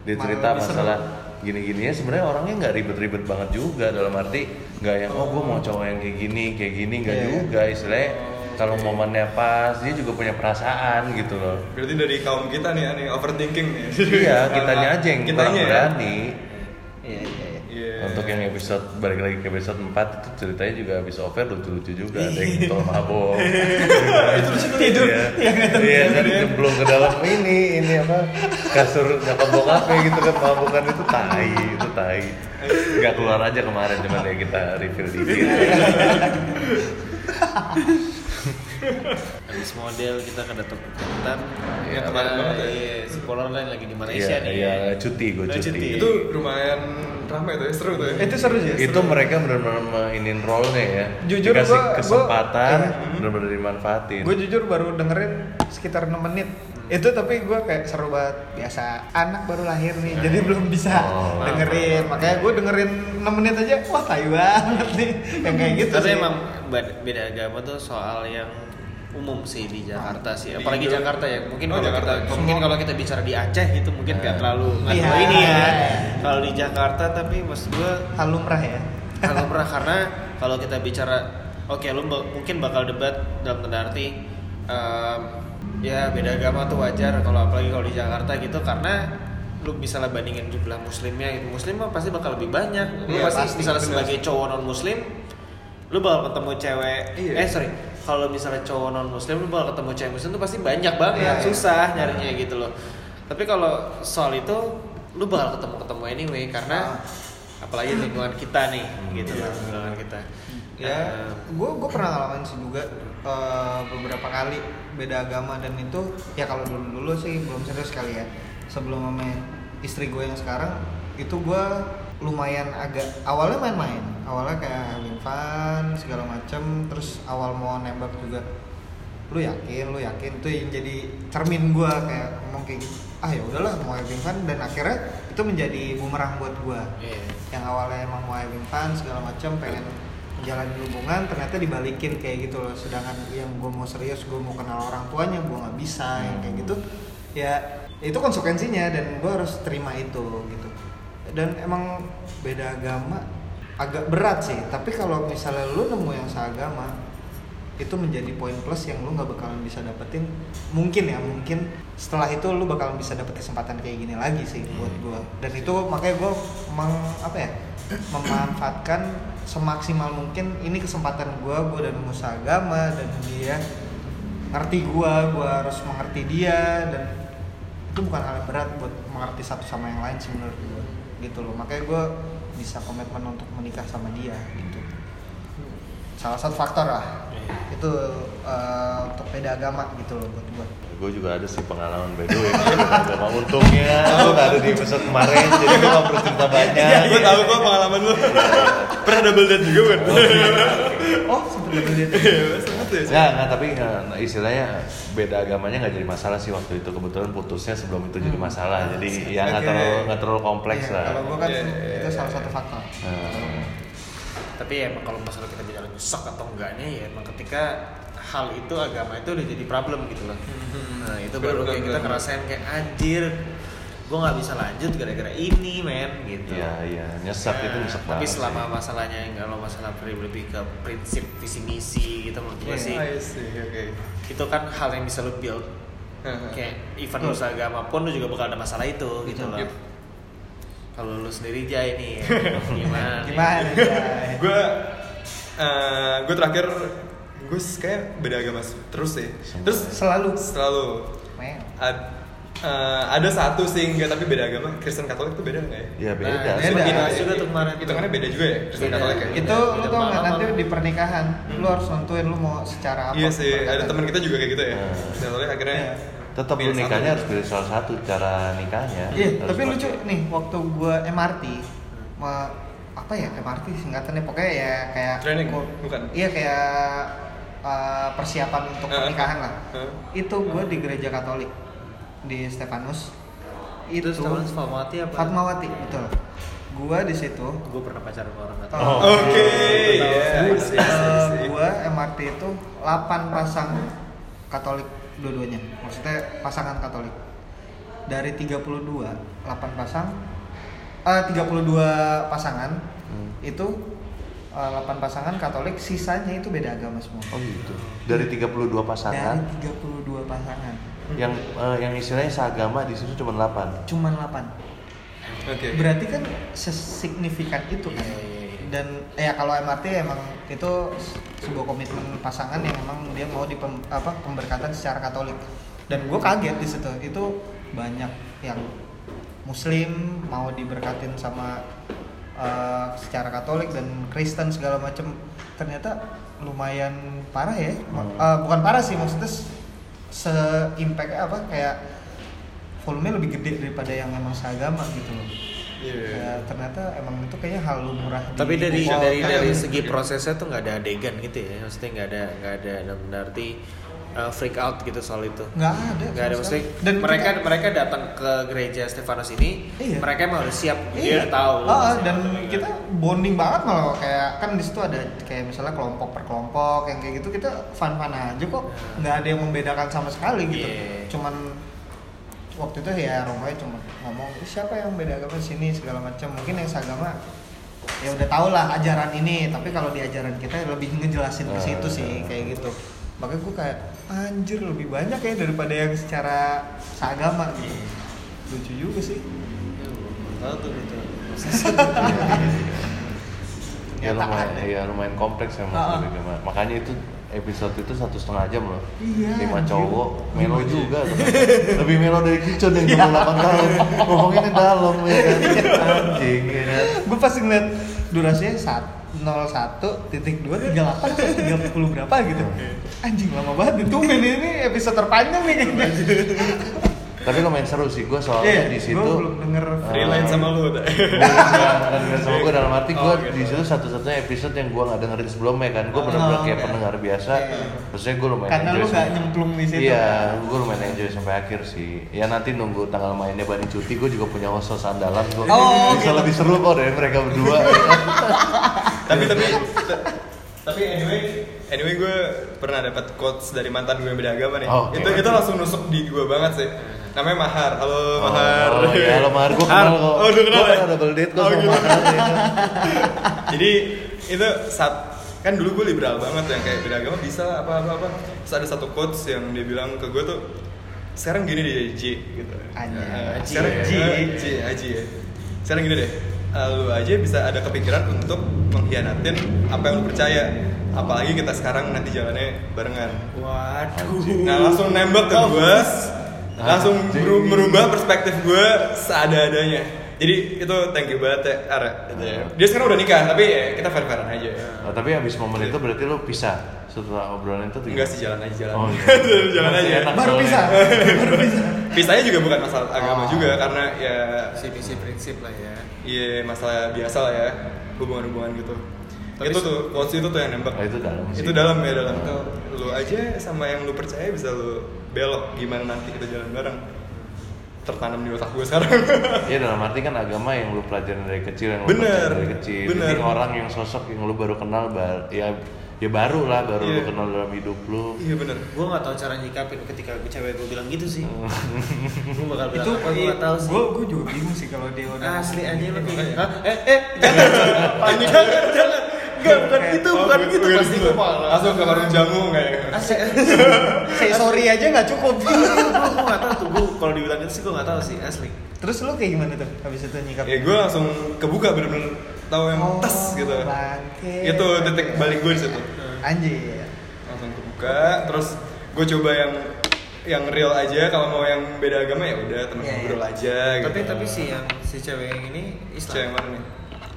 dia cerita Malah lebih masalah gini-gini ya sebenarnya orangnya nggak ribet-ribet banget juga. Dalam arti nggak yang oh gue mau cowok yang kayak gini kayak gini nggak Iya. juga. Istilahnya kalau momennya pas dia juga punya perasaan gitu loh. Berarti dari kaum kita nih aneh overthinking nih. Iya kitanya aja yang kurang kitanya ya? berani. Iya, iya, Iya. untuk yang episode balik lagi ke episode 4 itu ceritanya juga habis over lucu-lucu juga. Ada yang tol mabok Tidur. iya iya kan belum ke dalam. Ini ini apa kasur nyokap bokapnya gitu kan mabokan itu tai itu tai. Nggak keluar aja kemarin cuman ya kita reveal dikit habis model kita ke Datuk Kuantan Iya, kemarin banget ya. iya si Polar lain lagi di Malaysia Iya, nih iya, cuti gue Oh, cuti. cuti. Itu lumayan ramai tuh ya, seru tuh ya. Itu seru sih. itu mereka benar-benar mainin role-nya ya. Jujur Dikasih gua- gua- kesempatan, iya. benar-benar dimanfaatin. Gue jujur baru dengerin sekitar 6 menit itu tapi gue kayak seru banget biasa anak baru lahir nih jadi belum bisa Oh. dengerin makanya gue dengerin 6 menit aja wah tai banget nih yang kayak gitu tapi sih emang beda agama tuh soal yang umum sih di Jakarta sih Di apalagi Indo. Jakarta ya mungkin Oh, kalau Jakarta. kita mungkin kalau kita bicara di Aceh itu mungkin nggak Nah. terlalu nggak Iya. ini ya kalau di Jakarta tapi maksud gue hal lumrah ya kalau pernah karena kalau kita bicara oke lu ba- mungkin bakal debat dalam tanda arti em, ya beda agama tuh wajar kalau apalagi kalau di Jakarta gitu karena lu misalnya bandingin jumlah muslimnya gitu muslim mah pasti bakal lebih banyak lu Iya, pasti, pasti, misalnya bener. sebagai cowok non muslim lu bakal ketemu cewek Iya. eh sorry kalau misalnya cowok non muslim lu bakal ketemu cewek muslim tuh pasti banyak banget Iya, iya. susah nyarinya gitu loh tapi kalau soal itu lu bakal ketemu ketemu anyway karena Ah. apalagi lingkungan kita nih gitu Iya. loh lingkungan kita Ya. Eh, gue gue pernah ngalamin sih juga eh, beberapa kali beda agama dan itu ya kalau dulu dulu sih belum serius kali ya sebelum sama istri gue yang sekarang itu gue lumayan agak awalnya main-main awalnya kayak having fun segala macem. Terus awal mau nembak juga lu yakin lu yakin? Tuh yang jadi cermin gue kayak ngomong kayak gitu. Ah ya udahlah mau having fun dan akhirnya itu menjadi bumerang buat gue iya. yang awalnya emang mau having fun segala macam pengen menjalani hubungan ternyata dibalikin kayak gitu loh. Sedangkan yang gue mau serius gue mau kenal orang tuanya gue nggak bisa yang kayak gitu. Ya itu konsekuensinya dan gue harus terima itu gitu. Dan emang beda agama agak berat sih. Tapi kalau misalnya lu nemu yang seagama itu menjadi poin plus yang lu nggak bakalan bisa dapetin. Mungkin ya mungkin setelah itu lu bakalan bisa dapet kesempatan kayak gini lagi sih buat gua. Dan itu makanya gua meng apa ya memanfaatkan semaksimal mungkin ini kesempatan gua gua dan musa agama dan dia ngerti gua gua harus mengerti dia dan itu bukan hal yang berat buat mengerti satu sama yang lain sih menurut gua gitu loh. Makanya gua bisa komitmen untuk menikah sama dia gitu. Salah satu faktor lah. Iya. itu eh, untuk beda agama gitu loh buat gua. Gue juga ada sih pengalaman way. Agama. Untungnya gue gak ada di episode kemarin jadi gue gak perlu cerita banyak. Gue tahu kok pengalaman lu. Pernah double date juga kan? oh sebenarnya dia Sangat ya. Nggak, nggak, tapi nah, istilahnya beda agamanya nggak jadi masalah sih waktu itu. Kebetulan putusnya sebelum itu jadi masalah. Jadi ya nggak terlalu nggak terlalu kompleks Iya, lah. kalau gua kan Iya, iya, itu salah iya. satu faktor. Nah, tapi ya emang kalau masalah kita bicara nyesek atau enggaknya ya emang ketika hal itu agama itu udah jadi problem gitu loh. Nah itu baru kayak kita ngerasain kayak anjir gue nggak bisa lanjut gara-gara ini men gitu iya iya nyesek itu Nah, nyesek tapi selama sih. masalahnya kalau masalah lebih ke prinsip visi misi gitu menurut gue Iya. sih I see, oke. itu kan hal yang bisa lu build kayak even lu seagama pun lu juga bakal ada masalah itu gitu loh Yep. kalau lu sendiri jay nih ya, gimana gimana? Gue eh, gue terakhir gue kayak beda agama terus sih. Terus selalu selalu ad- eh, ada satu sih enggak tapi beda agama Kristen Katolik tuh beda nggak ya? Iya beda. Nah, sih. beda. Itu juga tuh kemarin tuh. Hitungannya beda juga ya Kristen Beda. Katolik ya? Itu- itu lu Beda tau nggak nanti di pernikahan lu harus nentuin lu mau secara apa Iya sih, ada teman kita juga kayak gitu ya. Kristen Katolik akhirnya Iya. Tetap pilih nikahnya satu. harus pilih salah satu cara nikahnya. Iya, tapi lucu nih waktu gua MRT ma- apa ya MRT singkatannya pokoknya ya kayak Training, bukan? Iya kayak uh, persiapan untuk Uh, pernikahan lah. uh. Itu gua di gereja Katolik di Stefanus. itu Stefanus Fatmawati apa Fatmawati, betul. Gua di situ gue pernah pacaran sama orang Katolik. Oh. Oke. Tahu. iya, Gua- iya, eh, gua MRT itu 8 pasang Katolik dua-duanya. Maksudnya pasangan Katolik. Dari 32, 8 pasang eh 32 pasangan Hmm. itu eh, 8 pasangan Katolik, sisanya itu beda agama semua. Oh gitu. Dari 32 pasangan Dari 32 pasangan. Yang eh, yang istilahnya seagama di situ cuma 8. Cuman 8. Oke. Berarti kan sesignifikan itu kan. Iya, iya, iya. Dan ya kalau MRT emang itu sebuah komitmen pasangan yang emang dia mau di apa pemberkatan secara Katolik. Dan gue kaget di situ. Itu banyak yang Muslim mau diberkatin sama eh, secara Katolik dan Kristen segala macem. Ternyata lumayan parah ya Hmm. eh, bukan parah sih maksudnya se- se-impact apa kayak volume lebih gede daripada yang emang seagama gitu loh Iya. Ya, ternyata emang itu kayaknya hal lumrah di Tapi dari Google. dari dari segi prosesnya tuh nggak ada adegan gitu ya. Maksudnya nggak ada nggak ada berarti uh, freak out gitu soal itu. nggak ada Nggak ada maksudnya. dan mereka kita- mereka datang ke gereja Stefanus ini, Iya. mereka emang udah siap, dia Iya. udah tahu. Ah, ah, dan kita bonding banget malah kayak kan di situ ada kayak misalnya kelompok per kelompok yang kayak gitu kita fun fun aja kok nggak ada yang membedakan sama sekali gitu Iya. cuman waktu itu ya Romoy cuma ngomong "Ih, siapa yang beda agama sini segala macam mungkin yang seagama ya udah tau lah ajaran ini tapi kalau di ajaran kita lebih ngejelasin ke situ sih kayak gitu makanya gue kayak anjir lebih banyak ya daripada yang secara seagama. Gitu lucu juga sih. Tahu tuh gitu. ya lumayan ya lumayan kompleks ya mas makanya itu episode itu satu setengah jam loh. Iya, lima cowok melo juga tuh kan. lebih melo dari kicun yang 28 tahun. Ngomongin yang dalam ya kan? Anjing ya kan? Gue pasti ngeliat durasinya saat 01 titik 2 38 30 berapa gitu. Anjing lama banget itu ini episode terpanjang nih. kayaknya tapi lumayan seru sih gue Iya, soalnya di situ gua belum denger eh, Freelance sama lu udah. bukan sama gue dalam arti gue Oh, gitu. di situ satu-satunya episode yang gue nggak dengerin sebelumnya kan gue Oh, benar-benar kayak oke. pendengar biasa Iya. maksudnya gue lumayan karena enjoy lu gak nyemplung di situ Iya, kan? gue lumayan enjoy sampai akhir sih. Ya nanti nunggu tanggal mainnya Bani Cuti, gue juga punya host andalan gue. Oh, bisa gitu. lebih seru kok dari mereka berdua. tapi tapi tapi anyway anyway gue pernah dapat quotes dari mantan gue yang beda agama nih Oh, oke. itu itu langsung nusuk di gue banget sih namanya Mahar halo Mahar Oh, ya halo Mahar, gue kenal kok. oh udah kenal Gue ya? pernah double date kok Oh, sama gitu. Mahar. ya kan. jadi itu saat kan dulu gue liberal banget yang kayak beda agama bisa apa apa apa terus ada satu quotes yang dia bilang ke gue tuh sekarang gini deh Ji gitu. Eh, Aji sekarang. Ji Ji Aji ya sekarang gini deh eh, lu aja bisa ada kepikiran untuk mengkhianatin apa yang lu percaya apalagi kita sekarang nanti jalannya barengan Waduh. nah langsung nembak ke gue langsung beru- merubah perspektif gue seada-adanya jadi itu thank you banget ya Ara gitu ya. dia sekarang udah nikah tapi ya kita fair fairan aja Oh, tapi abis momen itu berarti lu pisah setelah obrolan itu tuh enggak sih jalan aja jalan Oh, iya. jalan Masih aja enak baru soalnya. bisa baru bisa pisahnya juga bukan masalah agama Oh. juga karena ya Visi prinsip lah ya. iya masalah biasa lah ya hubungan-hubungan gitu Tapi itu tuh quotes itu tuh yang nembak Oh, itu dalam sih. itu dalam ya dalam tuh lu aja sama yang lu percaya bisa lu belok gimana nanti kita jalan bareng tertanam di otak gue sekarang Iya dalam arti kan agama yang lu pelajarin dari kecil yang lu Bener, dari kecil. bener. Jadi orang yang sosok yang lu baru kenal bar, ya ya baru lah baru lu Iya. kenal dalam hidup lu. iya bener Gue gak tahu cara nyikapin ketika cewek gue bilang gitu sih. gue bakal bilang itu apa gue gak tahu sih. gue gue juga bingung sih kalau dia udah Asli aja Makanya. Hah? Eh, eh, jangan, jangan, jangan, jangan. Enggak, bukan gitu, Oh, bukan gue- gitu. gue Pasti gitu. gue malah. langsung ke warung jamu kayak Asli, say sorry aja nggak cukup gue gue gak tahu tuh. Gue kalau dibilang gitu sih gue gak tahu sih, asli. terus lu kayak gimana tuh habis itu nyikap ya gue langsung kebuka bener-bener tahu yang Oh, tes gitu bangke. itu titik balik gue di situ anjir langsung kebuka terus gue coba yang yang real aja kalau mau yang beda agama ya udah temen Iya, iya. ngobrol aja gitu Tapi tapi si yang si cewek yang ini Islam. Cewek yang mana nih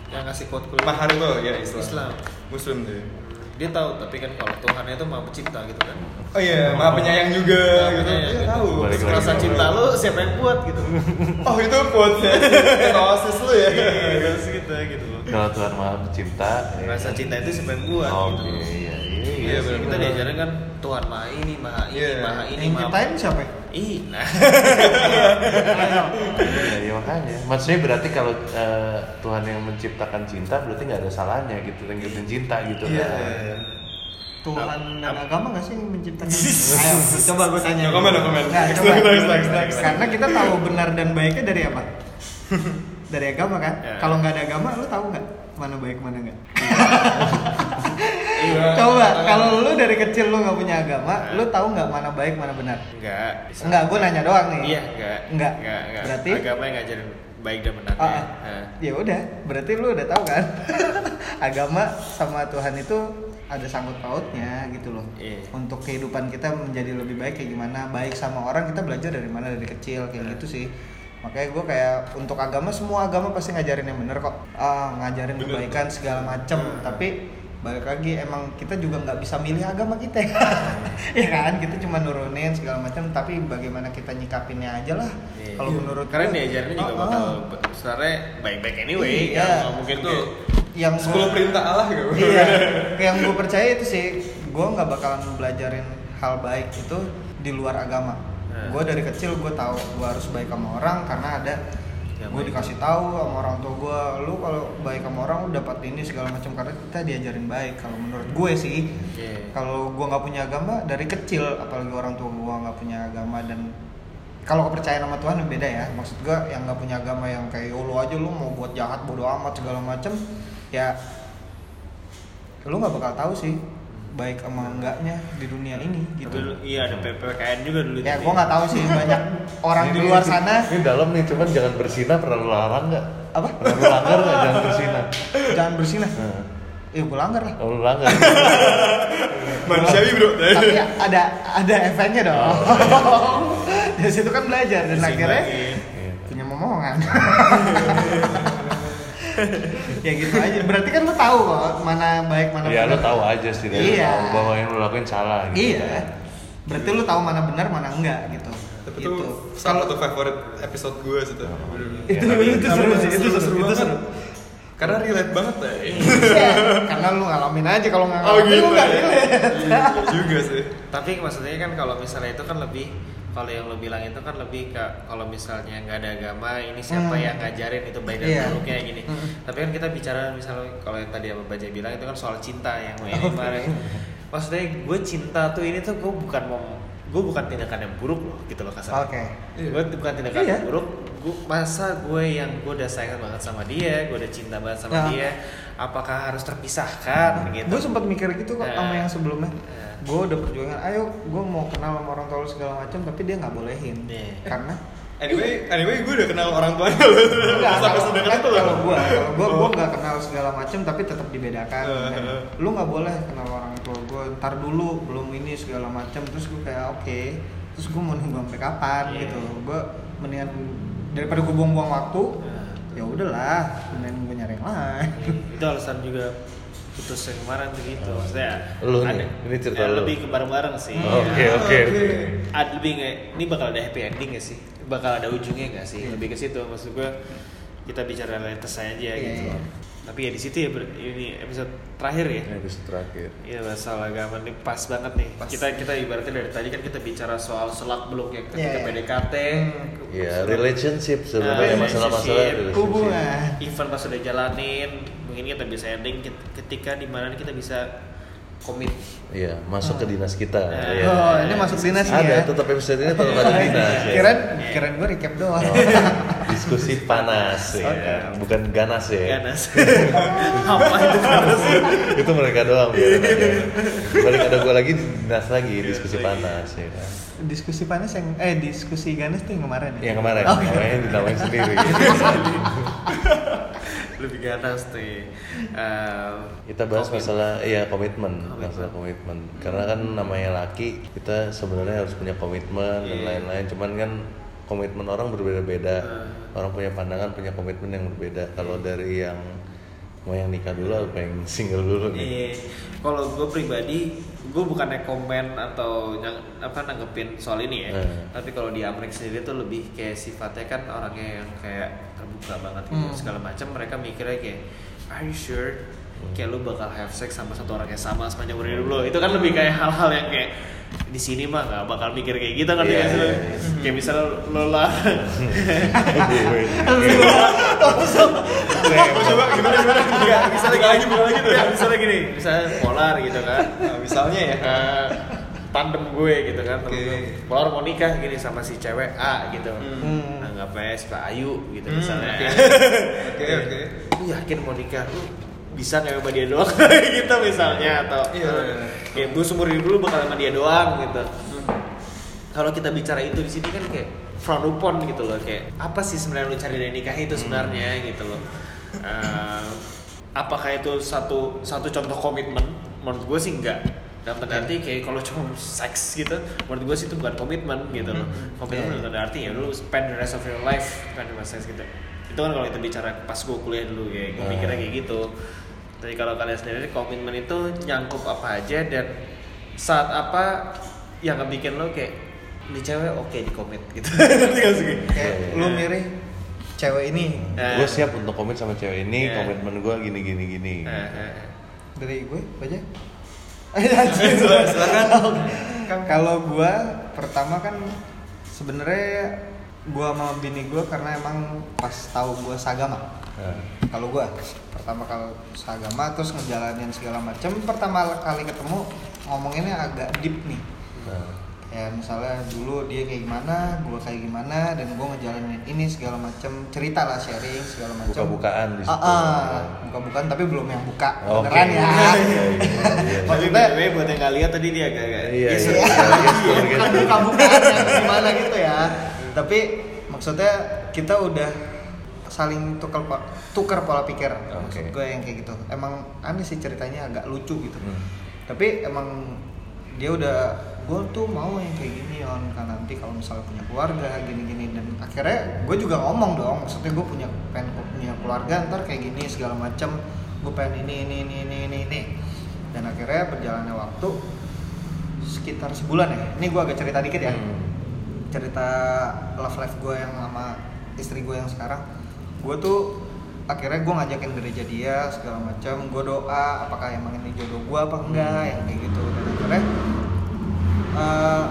Yang ngasih quote kuliah. mahar itu ya Islam Islam. Muslim tuh Dia tahu tapi kan kalau Tuhannya itu maha pencipta gitu kan. oh iya maha penyayang juga Maha gitu penyayang Iya, gitu. tahu Balik lagi. Rasa cinta lu siapa yang kuat gitu. oh itu quotesnya ketosis lu ya Iya, gitu gitu loh. Kalau Tuhan Maha Pencipta. Rasa kan? cinta itu siapa yang buat Oke, gitu. Iya iya. Iya. Kita diajarin kan Tuhan maha ini, maha ini, Iya. maha ini, yang maha ciptain siapa? Ih, nah. Iya, iya makanya. Maksudnya berarti kalau eh, Tuhan yang menciptakan cinta berarti nggak ada salahnya gitu lanjutin cinta gitu Iya. kan. Tuhan dan agama nggak sih yang menciptakan? Ayo, coba gue tanya. No comment, no comment. Next, coba. next, next, next. Karena kita tahu benar dan baiknya dari apa? dari agama kan? Ya. Kalau nggak ada agama, lu tahu nggak mana baik mana nggak? Iya. coba, kalau lu dari kecil lu nggak punya agama, lu tahu nggak mana baik mana benar? Enggak. Enggak, gue nanya doang nih. Iya, enggak. Enggak. Enggak, enggak. Berarti agama yang ngajarin baik dan benar. Ah, ah. Nah. ya udah, berarti lu udah tahu kan? agama sama Tuhan itu ada sangkut pautnya gitu loh. Iya. Untuk kehidupan kita menjadi lebih baik kayak gimana? Baik sama orang kita belajar dari mana dari kecil kayak Nah. gitu sih. Makanya gue kayak untuk agama semua agama pasti ngajarin yang bener kok. Ah, ngajarin Bener. kebaikan segala macem. Nah. Tapi balik lagi emang kita juga nggak bisa milih agama kita ya kan kita cuma nurunin segala macam tapi bagaimana kita nyikapinnya aja lah Iya. kalau menurut karena gua- diajarinnya juga Oh, bakal oh. sebenarnya baik-baik anyway Iya. ya mungkin Itu tuh yang 10 gua- perintah Allah gitu. iya kayak yang gue percaya itu sih gue nggak bakalan belajarin hal baik itu di luar agama Nah. gue dari kecil gue tahu gue harus baik sama orang karena ada Yang gue dikasih tahu sama orang tua gue kalau baik sama orang lu dapat ini segala macam karena kita diajarin baik kalau menurut gue sih. Iya. kalau gue nggak punya agama dari kecil apalagi orang tua gue nggak punya agama dan kalau kepercayaan sama Tuhan yang beda ya. Maksud gue yang nggak punya agama yang kayak oh, lu aja lu mau buat jahat bodo amat segala macem ya lu nggak bakal tahu sih baik sama enggaknya di dunia ini gitu. Tapi iya ada PPKN juga dulu ya gue nggak tahu sih banyak orang di luar sana. Ini dalam nih, cuman jangan bersinah pernah lu larang nggak? Apa Pernah lu langgar nggak jangan bersinah? jangan bersinah Nah, ya gue langgar lah kalau lu langgar, Manusiawi bro. tapi ada ada efeknya dong dari situ kan belajar dan akhirnya. Iya. punya momongan ya gitu aja berarti kan lu tahu kok mana baik mana ya lu benar. tahu aja sih, lu Iya. tahu bahwa yang lu lakuin salah. Gitu. iya berarti lu tahu mana benar mana enggak gitu Tapi gitu. itu salah satu favorit episode gue sih tuh. itu Ya, tapi- itu seru sih itu seru itu banget. seru Karena relate banget ya. Iya, karena lu ngalamin aja kalau nggak Oh ngalamin gitu lu nggak ya. relate. Iya juga sih. tapi maksudnya kan kalau misalnya itu kan lebih kalau yang lo bilang itu kan lebih ke kalau misalnya nggak ada agama ini siapa Hmm. yang ngajarin itu baik dan Iya. buruknya gini Hmm. tapi kan kita bicara misalnya kalau yang tadi apa Bajai bilang itu kan soal cinta yang Oh, ini kemarin maksudnya gue cinta tuh ini tuh gue bukan mau gue bukan tindakan yang buruk loh gitu loh kasar Oke. gue bukan tindakan Iya. yang buruk gue masa gue yang gue udah sayang banget sama dia gue udah cinta banget sama Nah. dia apakah harus terpisahkan gitu Gue sempat mikir gitu kok sama Nah. yang sebelumnya. Nah. Gue udah perjuangan, ayo gue mau kenal sama orang tua segala macam, tapi dia nggak bolehin. Iya. Karena Anyway, anyway gue udah kenal orang tuanya. Enggak, Sampai sedekat itu loh. gue, kalau gue, gue Oh. nggak kenal segala macam, tapi tetap dibedakan. Kan. eh. Lu nggak boleh kenal orang tua gue, ntar dulu belum ini segala macam. Terus gue kayak oke, terus gue mau nunggu sampai kapan Iya. gitu. Gue mendingan daripada gue buang-buang waktu, Nah. ya udahlah, mendingan gue nyari yang lain. itu alasan juga putus yang kemarin tuh gitu maksudnya Lu nih, ini cerita ya, lu. lebih ke bareng-bareng sih Oke, Ya. oke, oke. lebih nggak ini bakal ada happy ending gak sih bakal ada ujungnya gak sih lebih ke situ maksud gue kita bicara realitas aja Iya, gitu iya. tapi ya di situ ya ini episode terakhir ya Episode terakhir. Iya masalah agama ini pas banget nih. Pas. Kita kita ibaratnya dari tadi kan kita bicara soal selak beluk ya ketika Iya, iya. PDKT. Ya, Sudah- relationship sebenarnya Nah, masalah-masalah relationship, relationship. Hubungan. Event pas udah jalanin, mungkin kita bisa ending ket- ketika di mana kita bisa komit. Iya, masuk ke dinas kita. Iya. Oh, ini masuk dinas Ada ya. tetap episode ini tetap ada dinas. ya. Kirain, kirain gue recap doang. Diskusi panas ya, bukan ganas ya. Ganas. Apa itu ganas? itu mereka doang aja. Balik ada gue lagi dinas lagi diskusi panas ya kan. Diskusi panas yang eh diskusi ganas tuh yang kemarin ya? Yang kemarin, Oh, namanya dinamain sendiri. Lebih ganas tuh. ya. Eh, kita bahas komit. masalah iya komitmen, Komitmen. masalah komitmen. Karena kan namanya laki, kita sebenarnya harus punya komitmen dan Iya. lain-lain. Cuman kan komitmen orang berbeda-beda. Hmm. Orang punya pandangan, punya komitmen yang berbeda. Kalau dari yang mau yang nikah dulu atau yang single dulu nih? Iya, kalau gue pribadi, gue bukannya komen atau nyang, apa nanggepin soal ini ya. Hmm. Tapi kalau di Amerika sendiri tuh lebih kayak sifatnya kan orangnya yang kayak terbuka banget gitu Hmm. segala macam. Mereka mikirnya kayak, are you sure? Kayak lu bakal have sex sama satu orang yang sama sepanjang umur hidup lo. Itu kan lebih kayak hal-hal yang kayak di sini mah nggak bakal mikir kayak gitu kan sih lo? iya, iya. Kayak misalnya lo lah Mau coba gimana gimana? Enggak, misalnya Buka lagi, gini, buka lagi tuh. Enggak, misalnya gini, misalnya polar gitu kan. Nah, misalnya ya. Eh, tandem gue gitu kan, temen gue. Polar mau nikah gini sama si cewek A gitu. Hmm. Anggapnya Pak Ayu gitu Hmm, misalnya. oke. Oke, oke. Lu yakin mau nikah? Lu bisa nggak sama dia doang gitu misalnya atau Iya, eh, iya. kayak gue seumur hidup dulu bakal sama dia doang gitu. Kalau kita bicara itu di sini kan kayak frown upon gitu loh kayak apa sih sebenarnya lu cari dari nikah itu sebenarnya gitu loh. Eh, apakah itu satu satu contoh komitmen? Menurut gue sih enggak. Dalam tanda arti kayak kalau cuma seks gitu, menurut gue sih itu bukan komitmen gitu loh. Komitmen dalam tanda arti ya lu spend the rest of your life spend with sex gitu. Itu kan kalau kita bicara pas gue kuliah dulu kayak gue Ah. mikirnya kayak gitu. Jadi kalau kalian sendiri komitmen itu nyangkup apa aja dan saat apa yang ngebikin lo kayak ini cewek oke di komit gitu. Ngerti gak sih? kayak lu mirip cewek ini Eh, gue siap untuk komit sama cewek ini Iya. komitmen gue gini gini gini eh, eh. dari gue aja silakan kalau gue pertama kan sebenarnya gue sama bini gue karena emang pas tahu gue seagama Nah, kalau gue pertama kalau seagama terus ngejalanin segala macam pertama kali ketemu ngomonginnya agak deep nih nah. ya misalnya dulu dia kayak gimana gue kayak gimana dan gue ngejalanin ini segala macam cerita lah sharing segala macam buka-bukaan di situ ah, ah, buka-bukaan tapi belum yang buka Oke. beneran ya Iya, iya, iya. Tapi Maksudnya- BTW buat yang nggak lihat tadi dia agak-agak Iya, iseng. iya. Iya, bukan buka-bukaan yang gimana gitu ya tapi maksudnya kita udah saling tukar tukar pola pikir. Maksud Oke. gue yang kayak gitu. Emang aneh sih ceritanya agak lucu gitu. Hmm. tapi emang dia udah gue tuh mau yang kayak gini on kan nanti kalau misalnya punya keluarga gini-gini. Dan akhirnya gue juga ngomong dong. Maksudnya gue punya pengen punya keluarga ntar kayak gini segala macam gue pengen ini ini ini ini ini ini. Dan akhirnya berjalannya waktu sekitar sebulan ya. Ini gue agak cerita dikit ya. Hmm. cerita love life gue yang sama istri gue yang sekarang gue tuh akhirnya gue ngajakin gereja dia segala macam gue doa apakah emang ini jodoh gue apa enggak yang kayak gitu dan akhirnya eh,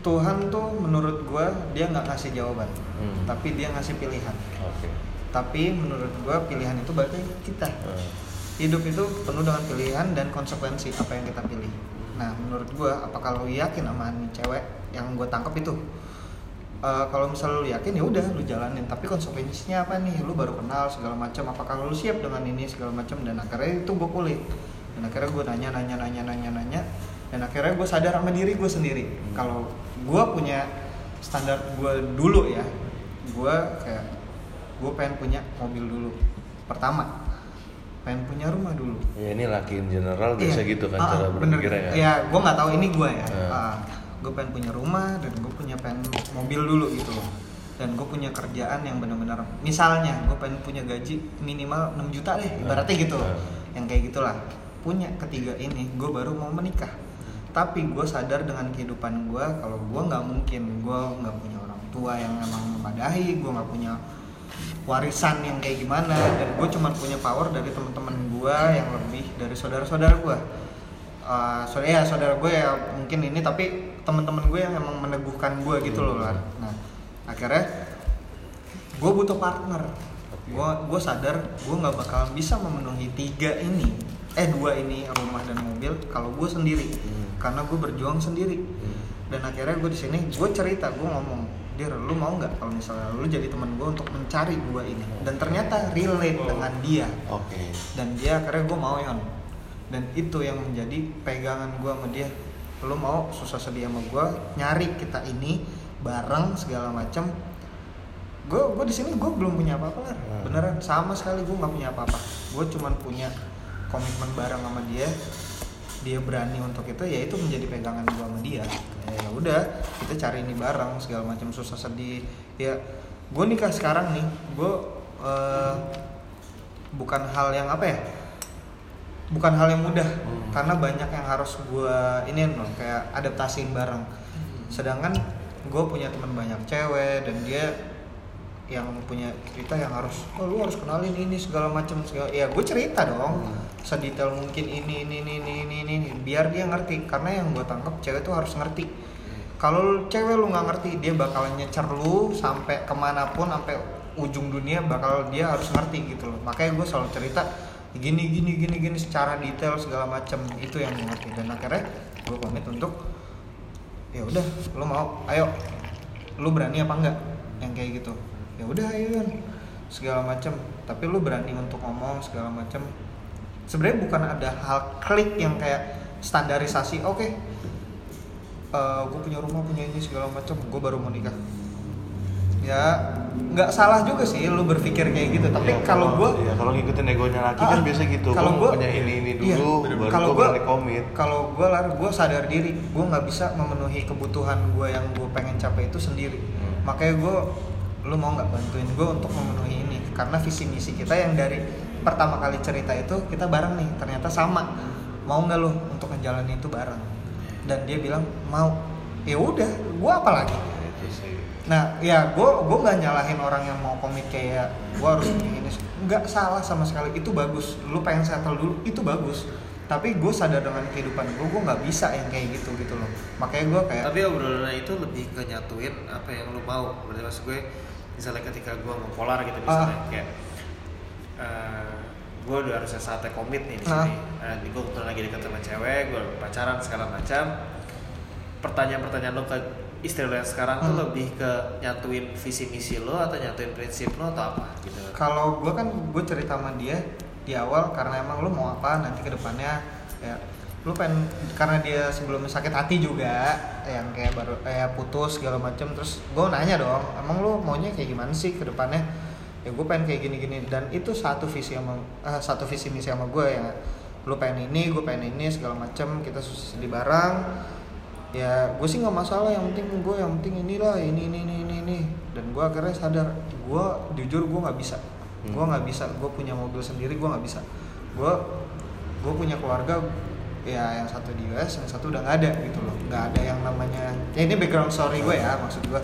Tuhan tuh menurut gue dia nggak ngasih jawaban Hmm. tapi dia ngasih pilihan Oke. tapi menurut gue pilihan itu balik ke kita Nah. hidup itu penuh dengan pilihan dan konsekuensi apa yang kita pilih. Nah, menurut gua, apakah lo yakin sama nih cewek yang gue tangkap itu? Eh, kalau misalnya lo yakin ya udah lo jalanin, tapi konsekuensinya apa nih? Lo baru kenal segala macam, apakah lo siap dengan ini segala macam dan akhirnya itu gue kulik. Dan akhirnya gue nanya nanya nanya nanya nanya dan akhirnya gue sadar sama diri gue sendiri. Kalau gue punya standar gue dulu ya, gue kayak gue pengen punya mobil dulu. Pertama, pengen punya rumah dulu Ya ini laki in general biasa Iya. gitu kan Ah, cara berpikirnya ya. Iya, gue nggak tahu ini gue ya. Ah. Gue pengen punya rumah dan gue punya pengen mobil dulu gitu loh. Dan gue punya kerjaan yang benar-benar misalnya gue pengen punya gaji minimal 6 juta deh, ibaratnya gitu. Ah. Yang kayak gitulah. Punya ketiga ini, gue baru mau menikah. Tapi gue sadar dengan kehidupan gue kalau gue nggak mungkin gue nggak punya orang tua yang emang memadahi, gue nggak punya warisan yang kayak gimana dan gue cuma punya power dari teman-teman gue yang lebih dari saudara-saudara gue uh, saudara ya saudara gue ya mungkin ini tapi teman-teman gue yang emang meneguhkan gue gitu loh Lar. nah akhirnya gue butuh partner. Gue gue sadar gue nggak bakalan bisa memenuhi tiga ini eh dua ini rumah dan mobil kalau gue sendiri. Hmm. karena gue berjuang sendiri. Hmm. dan akhirnya gue di sini gue cerita gue ngomong dir lu mau nggak kalau misalnya lu jadi teman gue untuk mencari gue ini? Dan ternyata relate dengan dia. Oke. dan dia akhirnya gue mau yon. Dan itu yang menjadi pegangan gue sama dia lu mau susah sedih sama gue nyari kita ini bareng segala macam gue gue di sini gue belum punya apa-apa Lar. Hmm. beneran sama sekali gue nggak punya apa-apa. Gue cuman punya komitmen bareng sama dia. Dia berani untuk itu ya itu menjadi pegangan gue sama dia. Ya udah kita cari ini bareng segala macam susah sedih. Ya gue nikah sekarang nih. Gue eh, bukan hal yang apa ya bukan hal yang mudah Hmm. karena banyak yang harus gue ini loh kayak adaptasiin bareng. Sedangkan gue punya teman banyak cewek dan dia yang punya cerita yang harus oh lu harus kenalin ini segala macam segala ya gue cerita dong. Sedetail mungkin ini ini ini ini ini, ini, biar dia ngerti. Karena yang gue tangkap cewek tuh harus ngerti. Kalau cewek lu nggak ngerti dia bakalan nyecer lu sampai ke mana pun sampai ujung dunia bakal dia harus ngerti gitu loh. Makanya gue selalu cerita gini gini gini gini secara detail segala macam itu yang gue ngerti. Dan akhirnya gue komit untuk ya udah lu mau ayo. Lu berani apa enggak? Yang kayak gitu. Ya udah ayo segala macam tapi lu berani untuk ngomong segala macam sebenarnya bukan ada hal klik yang kayak standarisasi oke gue punya rumah punya ini segala macam gue baru mau nikah ya nggak salah juga sih lu berpikir kayak gitu tapi Ya, kalau gue ya kalau ngikutin egonya laki Ah, kan biasa gitu. kalau Kalau gua- punya ini ini iya, dulu, bener-bener. baru Kalau berani komit. kalau gue lar gue sadar diri gue nggak bisa memenuhi kebutuhan gue yang gue pengen capai itu sendiri Hmm. makanya gue lu mau nggak bantuin gue untuk memenuhi ini karena visi misi kita yang dari pertama kali cerita itu kita bareng nih ternyata sama mau nggak lo untuk ngejalanin itu bareng dan dia bilang mau ya udah gue apa lagi Nah, ya gue gue nggak nyalahin orang yang mau komit kayak gue harus begini. Nggak salah sama sekali. Itu bagus. Lu pengen settle dulu, itu bagus. Tapi gue sadar dengan kehidupan gue, gue nggak bisa yang kayak gitu gitu loh. Makanya gue kayak Tapi obrolan itu lebih ke nyatuin apa yang lu mau. Berarti maksud gue misalnya ketika gue mau polar gitu misalnya Ah. kayak gue udah harusnya saatnya komit nih di Ah. sini. Nah, gue kebetulan lagi dekat sama cewek, gue pacaran segala macam. Pertanyaan-pertanyaan lo ke istri lo yang sekarang tuh Hmm. lebih ke nyatuin visi misi lo atau nyatuin prinsip lo atau apa gitu. kalau gue kan gue cerita sama dia di awal karena emang lu mau apa nanti ke depannya ya lu pengen karena dia sebelumnya sakit hati juga yang kayak baru kayak putus segala macem terus gue nanya dong emang lu maunya kayak gimana sih ke depannya ya gue pengen kayak gini-gini dan itu satu visi sama eh, satu visi misi sama gue ya lu pengen ini gue pengen ini segala macem kita susah sedih bareng ya gue sih nggak masalah yang penting gue yang penting inilah ini ini ini ini, ini. dan gue akhirnya sadar gue jujur gue nggak bisa. Gue Hmm. nggak bisa gue punya mobil sendiri gue nggak bisa. Gue gue punya keluarga ya yang satu di US yang satu udah nggak ada gitu loh. Nggak ada yang namanya ya ini background story gue ya maksud gue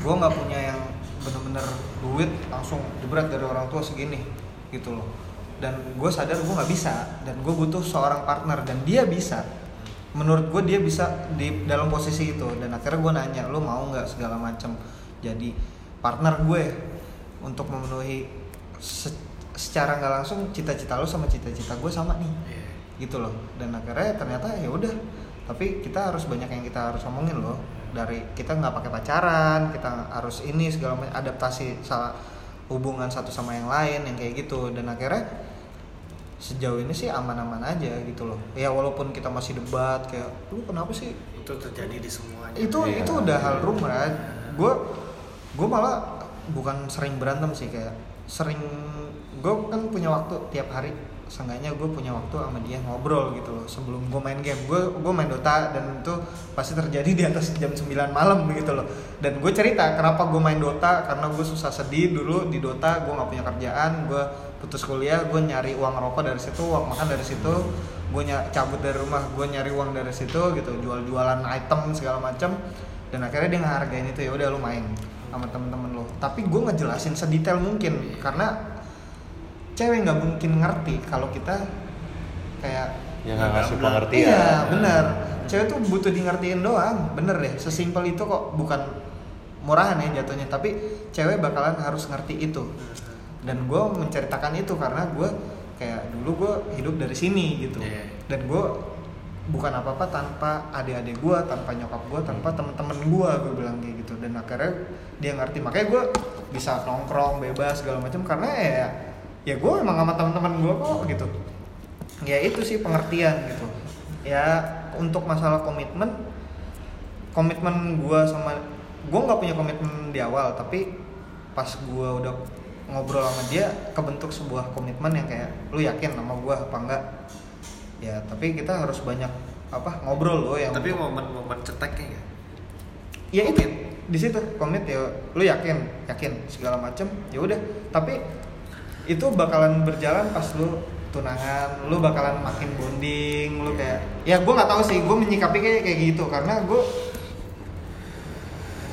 gue nggak punya yang bener-bener duit langsung jebret dari orang tua segini gitu loh. Dan gue sadar gue nggak bisa dan gue butuh seorang partner dan dia bisa menurut gue dia bisa di dalam posisi itu. Dan akhirnya gue nanya lo mau nggak segala macam jadi partner gue untuk memenuhi se- secara nggak langsung cita-cita lo sama cita-cita gue sama nih? Gitu loh. Dan akhirnya ternyata ya udah. Tapi kita harus banyak yang kita harus omongin loh. Dari kita nggak pakai pacaran kita harus ini segala macam adaptasi salah hubungan satu sama yang lain yang kayak gitu. Dan akhirnya sejauh ini sih aman-aman aja gitu loh. Ya walaupun kita masih debat kayak lu kenapa sih? Itu terjadi di semuanya. itu Iya. itu udah hal rumrah gue gue malah bukan sering berantem sih kayak sering gue kan punya waktu tiap hari. Seenggaknya gue punya waktu sama dia ngobrol gitu loh sebelum gue main game. Gue gue main Dota dan itu pasti terjadi di atas jam 9 malam gitu loh. Dan gue cerita kenapa gue main Dota karena gue susah sedih dulu di Dota gue nggak punya kerjaan gue putus kuliah gue nyari uang rokok dari situ uang makan dari situ gue ny- cabut dari rumah gue nyari uang dari situ gitu jual jualan item segala macam dan akhirnya dia ngehargain itu ya udah lu main sama temen-temen lo tapi gue ngejelasin sedetail mungkin karena cewek nggak mungkin ngerti kalau kita kayak yang nggak ngasih Benar. pengertian iya bener. Cewek tuh butuh di ngertiin doang bener deh. Sesimpel itu kok bukan murahan ya jatuhnya. Tapi cewek bakalan harus ngerti itu dan gue menceritakan itu karena gue kayak dulu gue hidup dari sini gitu. Iya. dan gue bukan apa apa tanpa adik-adik gue tanpa nyokap gue tanpa temen-temen gue gue bilang kayak gitu. Dan akhirnya dia ngerti. Makanya gue bisa nongkrong bebas segala macam karena ya ya gue emang sama teman-teman gue kok gitu. Ya itu sih pengertian gitu. Ya untuk masalah komitmen komitmen gue sama gue nggak punya komitmen di awal tapi pas gue udah ngobrol sama dia kebentuk sebuah komitmen yang kayak lu yakin sama gue apa enggak? Ya tapi kita harus banyak apa ngobrol loh yang Tapi momen-momen ceteknya ya. ya itu di situ komit ya lu yakin yakin segala macem. Ya udah tapi itu bakalan berjalan pas lu tunangan lu bakalan makin bonding lu kayak ya gue nggak tahu sih gue menyikapi kayak kayak gitu karena gue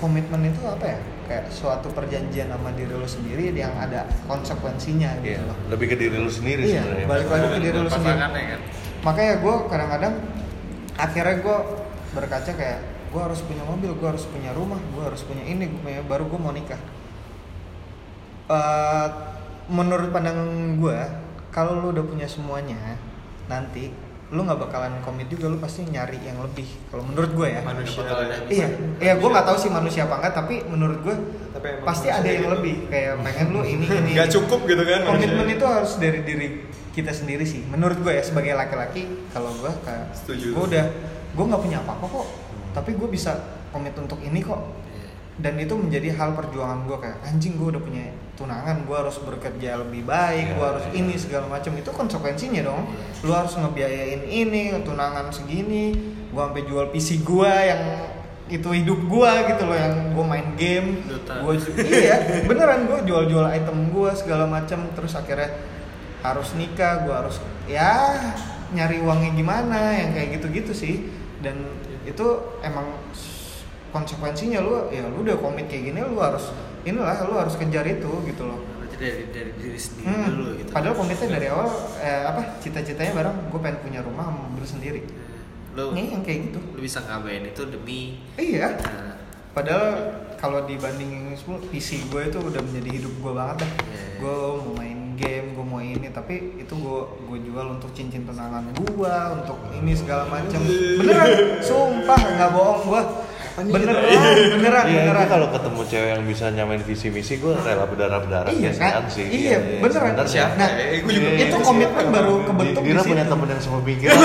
komitmen itu apa ya kayak suatu perjanjian sama diri lu sendiri yang ada konsekuensinya gitu Iya, loh. lebih ke diri lu sendiri Iya, sebenarnya. balik lagi ke diri lu sendiri. kan. makanya gue kadang-kadang akhirnya gue berkaca kayak gue harus punya mobil gue harus punya rumah gue harus punya ini gue punya baru gue mau nikah. Eh, menurut pandangan gue kalau lu udah punya semuanya nanti lu nggak bakalan komit juga lu pasti nyari yang lebih. Kalau menurut gue ya. Manusia ada. iya. Iya gue nggak tahu sih manusia apa enggak tapi menurut gue Tapi pasti ada yang gitu. lebih. Kayak pengen lu ini ini. Nggak cukup gitu kan komitmen manusia. itu harus dari diri kita sendiri sih. Menurut gue ya sebagai laki-laki kalau gue kayak Setuju. gue udah gue nggak punya apa-apa kok. Tapi gue bisa komit untuk ini kok dan itu menjadi hal perjuangan gue kayak anjing gue udah punya tunangan gue harus bekerja lebih baik gue Iya, harus iya. ini segala macam itu konsekuensinya dong. Lu harus ngebiayain ini tunangan segini gue sampai jual PC gue yang itu hidup gua gitu loh yang gua main game. Ju- iya beneran gua jual-jual item gua segala macam terus akhirnya harus nikah gua harus ya nyari uangnya gimana yang kayak gitu-gitu sih. Dan itu emang konsekuensinya lu ya lu udah komit kayak gini lu harus inilah lu harus kejar itu gitu loh dari dari diri sendiri Hmm, dulu gitu Padahal komitnya dari awal eh, apa cita-citanya bareng gue pengen punya rumah sama mobil sendiri. lu Ini yang kayak gitu. lu bisa ngabain itu demi Iya. nah, Padahal kalau dibandingin semua PC gue itu udah menjadi hidup gue banget dah. Iya. Gue mau main game, gue mau ini, tapi itu gue gue jual untuk cincin tunangan gue, untuk ini segala macam. Beneran, sumpah nggak bohong gue. Beneran, beneran, Iya, beneran. gue kalau ketemu cewek yang bisa nyamain visi misi, gue rela berdarah-darah Iya, kasihan kan? sih. Iya, beneran. sebenarnya. Siapa? Nah, Eh, gua juga Iya, itu iya, komitmen baru Di- kebentuk di Dira situ. punya temen yang sama pikiran.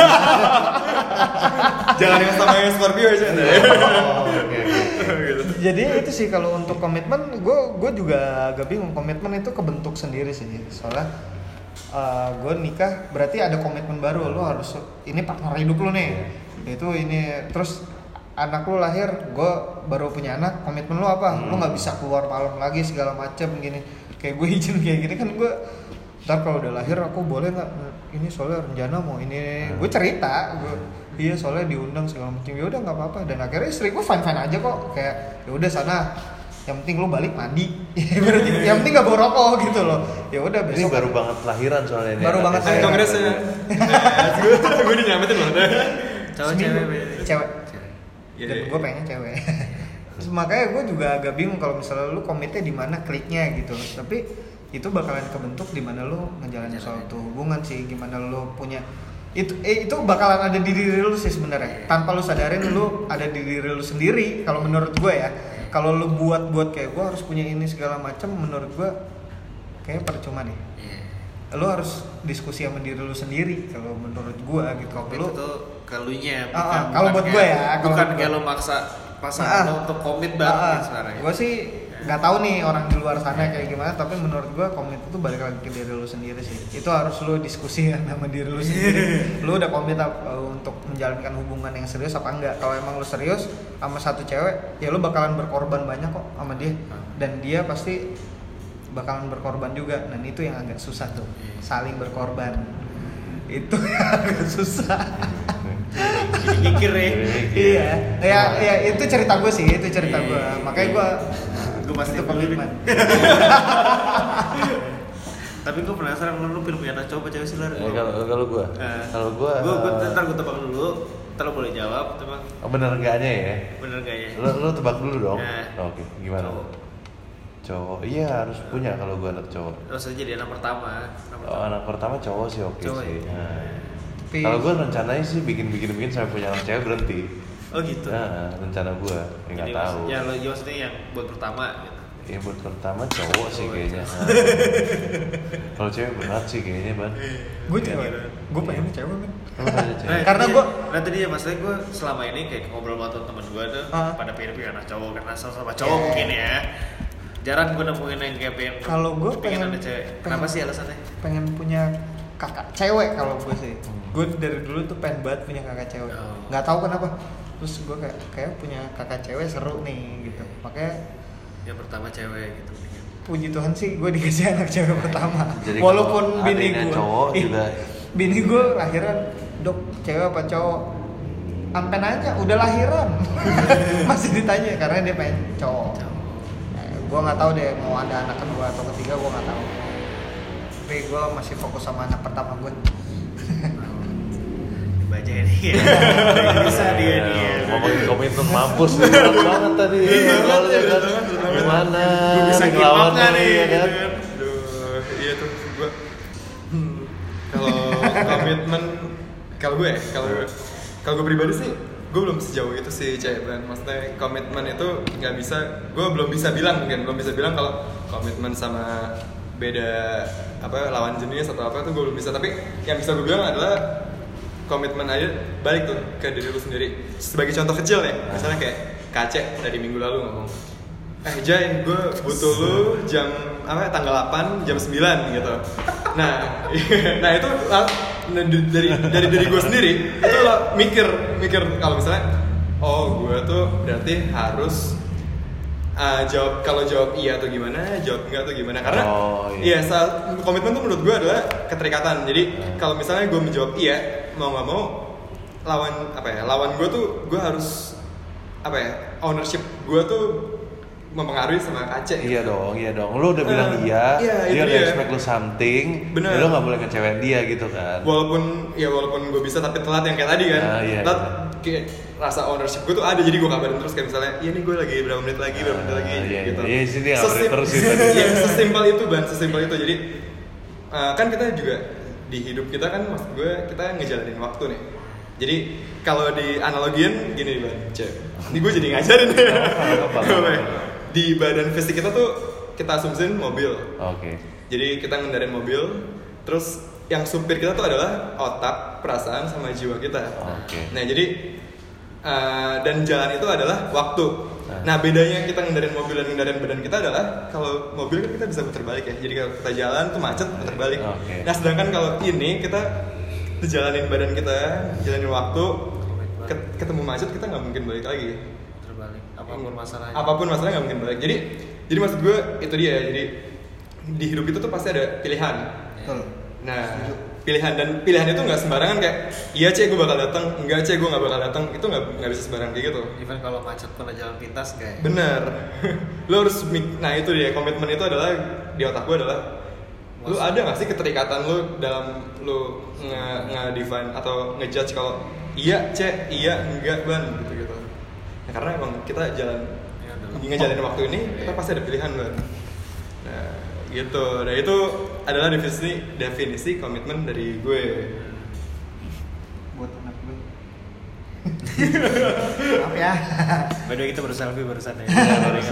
Jangan yang sama yang Scorpio aja. Oh, oke, oke. jadi itu sih kalau untuk komitmen gue gue juga agak bingung komitmen itu kebentuk sendiri sih soalnya gue nikah berarti ada komitmen baru lo harus ini partner hidup lo nih itu ini terus anak lo lahir gue baru punya anak komitmen lo apa? Lo nggak bisa keluar malam lagi segala macem gini. Kayak gue izin kayak gini kan gue ntar kalau udah lahir aku boleh nggak ini soalnya rencana mau ini. Gue cerita gue iya soalnya diundang segala macam ya udah nggak apa-apa. Dan akhirnya istri gue fine fine aja kok. Kayak ya udah sana yang penting lo balik mandi. Berarti, yang penting nggak bawa rokok gitu loh. Ya udah Ini besok baru banget lahiran soalnya ini. Baru banget saya. Kongres ya. Gue gue dinyamatin loh. cewek cewek Iya, dan iya. gue pengen cewek. Terus makanya gue juga agak bingung kalau misalnya lu komitnya di mana kliknya gitu. Tapi itu bakalan kebentuk di mana lu ngejalanin suatu hubungan sih gimana lu punya itu eh, itu bakalan ada di diri lu sih sebenarnya. Tanpa lu sadarin lu ada di diri lu sendiri kalau menurut gue ya. Kalau lu buat buat kayak gue harus punya ini segala macam menurut gue kayak percuma deh. Iya. lu harus diskusi sama diri lu sendiri kalau menurut gue gitu. Komit lu itu kelunya Ah, ah, kalau buat gue ya, kalau bukan kayak lo maksa pasangan lo untuk komit banget Ah, sekarang gue sih nggak tahu nih orang di luar sana kayak gimana tapi menurut gue komit itu balik lagi ke diri lu sendiri sih. Itu harus lu diskusi ya sama diri lu sendiri. Lu udah komit apa, uh, untuk menjalankan hubungan yang serius apa enggak? Kalau emang lu serius sama satu cewek ya lu bakalan berkorban banyak kok sama dia. Dan dia pasti bakalan berkorban juga. Dan itu yang agak susah tuh saling berkorban itu agak susah. Jadi mikir ya. Iya. Ya ya itu cerita gue sih itu cerita gue makanya gue gue pasti itu komitmen tapi gue penasaran lu pilih punya anak cowok cewek sih Lar? Eh, kalau kalau gue, Eh, kalau gue, gue gue ntar gue tebak dulu ntar lo boleh jawab teman oh, bener enggaknya ya? bener gak ya Lo, lo tebak dulu dong. Nah. Oke, gimana? Cowok. Cowok, iya harus punya kalau gue anak cowok. terus aja jadi anak pertama anak Oh, anak pertama cowok sih oke Cowok sih. ya? Nah. Kalau gue rencananya sih bikin bikin bikin sampai punya anak cewek berhenti. oh gitu Nah, rencana gue, ya nggak Jadi tahu. ya lo ya maksudnya yang buat pertama gitu Ya buat pertama cowok sih Cowok, kayaknya. iya. Nah. Kalau cewek berat sih kayaknya ban. gue Iya. cewek gue pengen cewek cewek. Nah, Karena iya. gua- nah tadi ya maksudnya gue selama ini kayak ngobrol sama temen gue tuh Ah. pada pilih-pilih anak cowok karena sama-sama cowok Yeah. mungkin ya jarang gue nemuin yang kayak pengen Kalau gua pengen pengen- ada cewek. Kenapa pengen- sih alasannya? pengen punya kakak cewek kalau gue sih. Hmm. gue dari dulu tuh pengen banget punya kakak cewek. Oh. nggak tahu kenapa. Terus gue kayak kayak punya kakak cewek seru nih gitu. Makanya yang pertama cewek gitu puji Tuhan sih gue dikasih anak cewek pertama. Jadi walaupun bini gue cowok juga- bini gue lahiran dok cewek apa cowok? Sampai nanya udah lahiran. Masih ditanya karena dia pengen cowok gue nggak tahu deh mau ada anak kedua atau ketiga gue nggak tahu tapi gue masih fokus sama anak pertama gue dibaca ini ya bisa dia nih ya Ngomongin komitmen mampus nih banget tadi. Lalu ya kan gimana? Gua bisa Ngelawan nih, ya kan? iya tuh gue. Kalau komitmen, kalau gue, ya, kalau kalau gue pribadi sih, gue belum sejauh itu sih dan maksudnya komitmen itu nggak bisa, gue belum bisa bilang mungkin belum bisa bilang kalau komitmen sama beda apa lawan jenis atau apa tuh gue belum bisa. Tapi yang bisa gue bilang adalah komitmen aja balik tuh ke diri lu sendiri. Sebagai contoh kecil ya misalnya kayak kace dari minggu lalu ngomong eh Jai gue butuh lu jam apa tanggal 8 jam 9 gitu nah nah itu lah, nah, dari dari diri gue sendiri itu lah mikir mikir kalau misalnya oh gue tuh berarti harus uh, jawab kalau jawab iya atau gimana, jawab enggak atau gimana. Karena Oh, iya. iya saat komitmen tuh menurut gue adalah keterikatan. Jadi Hmm. kalau misalnya gue menjawab iya, mau nggak mau lawan apa ya? Lawan gue tuh gue harus apa ya? Ownership gue tuh mempengaruhi sama kace. Iya dong, iya dong. Lu udah bilang Eh, iya, iya, dia udah expect lu something, Bener. ya lu gak boleh ngecewain dia gitu kan. walaupun ya walaupun gue bisa tapi telat yang kayak tadi kan Ah, iya, telat iya. kayak rasa ownership gue tuh ada jadi gue kabarin terus kayak misalnya iya nih gue lagi berapa menit lagi berapa menit Ah, lagi iya, gitu iya. Iya, ngabarin Sesim- terus tadi. Iya, sesimpel itu ban sesimpel itu jadi uh, kan kita juga di hidup kita kan maksud gue kita ngejalanin waktu nih jadi kalau di analogian gini ban cek ini gue jadi ngajarin ya apa, apa, apa. Di badan fisik kita tuh kita asumsiin mobil Oke. jadi kita ngendarin mobil, terus yang supir kita tuh adalah otak, perasaan, sama jiwa kita. Oke. Nah jadi uh, dan jalan itu adalah waktu. Nah. Nah bedanya kita ngendarin mobil dan ngendarin badan kita adalah kalau mobil kan kita bisa putar balik ya. Jadi kalau kita jalan tuh macet putar balik. Oke. Nah sedangkan kalau ini kita jalanin badan kita, jalanin waktu, ket- ketemu macet kita nggak mungkin balik lagi apa pun masalahnya. Apa pun masalahnya nggak mungkin balik. Jadi jadi maksud gue itu dia ya. Jadi di hidup itu tuh pasti ada pilihan. Betul. nah pilihan dan pilihan itu nggak sembarangan kayak iya cek gue bakal datang enggak cek gue nggak bakal datang itu nggak nggak bisa sembarangan kayak gitu. Even kalau macet pun ada jalan pintas kayak. Bener. Lo harus mik- nah itu dia. Komitmen itu adalah di otak gue adalah lu ada gak sih keterikatan lu dalam lu nge, nge define atau ngejudge kalau iya cek iya enggak ban gitu gitu nah, karena emang kita jalan Ya, dalam- ngejalanin waktu ini kita Iya. pasti ada pilihan ban nah gitu nah itu adalah definisi definisi komitmen dari gue Buat anak gue. Maaf ya. by the way kita baru selfie barusan ya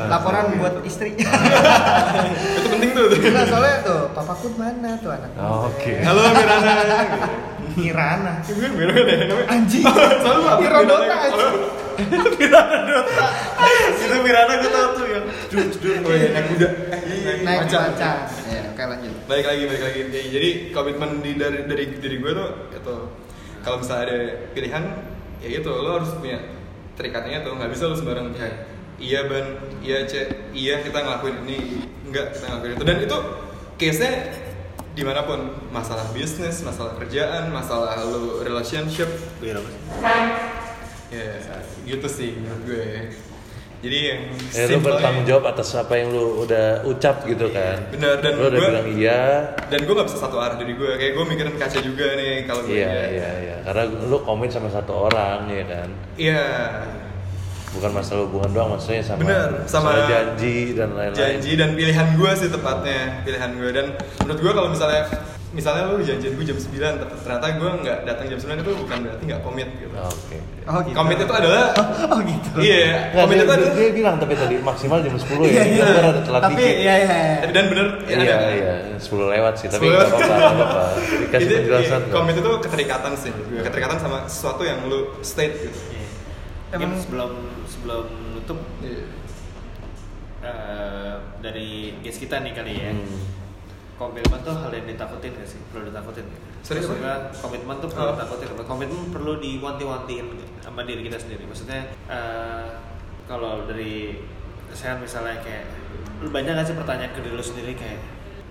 Laporan buat istri. itu penting tuh Nah, soalnya tuh, papaku mana tuh anak? Oke. halo Mirana gitu. Kirana. Gue namanya Anjing. Selalu apa? Irodota Mirana. anjing. itu Mirana gue tau tuh yang Oh iya, naik kuda. Eh, Naik macan. Ya, oke lanjut. balik lagi balik lagi Ya, jadi komitmen di dari dari diri gue tuh itu kalau misalnya ada pilihan ya itu lo harus punya terikatnya tuh nggak bisa lo sembarang kayak iya ban iya cek iya kita ngelakuin ini enggak kita ngelakuin itu dan itu case nya di mana pun masalah bisnis masalah kerjaan masalah lo relationship sih ya gitu sih menurut gue jadi yang Ya lu bertanggung jawab atas apa yang lu udah ucap gitu kan. Bener, dan lu udah gua- bilang iya. dan gue gak bisa satu arah dari gue kayak gue mikirin kaca juga nih kalau gue Iya, iya, iya. Karena lu komit sama satu orang ya kan. iya Bukan masalah hubungan doang, maksudnya sama Bener, sama janji dan lain-lain. janji dan pilihan gue sih tepatnya pilihan gue dan menurut gue kalau misalnya misalnya lu janjian gue jam 9 tapi ternyata gue nggak datang jam 9 itu bukan berarti nggak komit gitu Oke. Oh gitu. komit itu adalah Oh gitu. iya Nggak, komit dia, itu dia, adalah dia bilang tapi tadi maksimal jam 10 ya. Iya, Kita iya. ada telat Tapi dikit. iya iya. dan bener ya Iya, ada. iya, 10 lewat sih, tapi 10 nggak apa-apa, nggak apa-apa. Dikasih penjelasan. iya, kok. komit itu keterikatan sih keterikatan sama sesuatu yang lu state gitu Emang- sebelum sebelum nutup. Iya. eh, dari guest kita nih kali ya. Hmm. komitmen tuh hal yang ditakutin gak sih? Perlu ditakutin gak? Serius, Maksudnya, komitmen tuh perlu Oh. ditakutin komitmen perlu diwanti-wantiin sama diri kita sendiri. Maksudnya eh, kalau dari saya misalnya kayak lu banyak gak sih pertanyaan ke diri lu sendiri kayak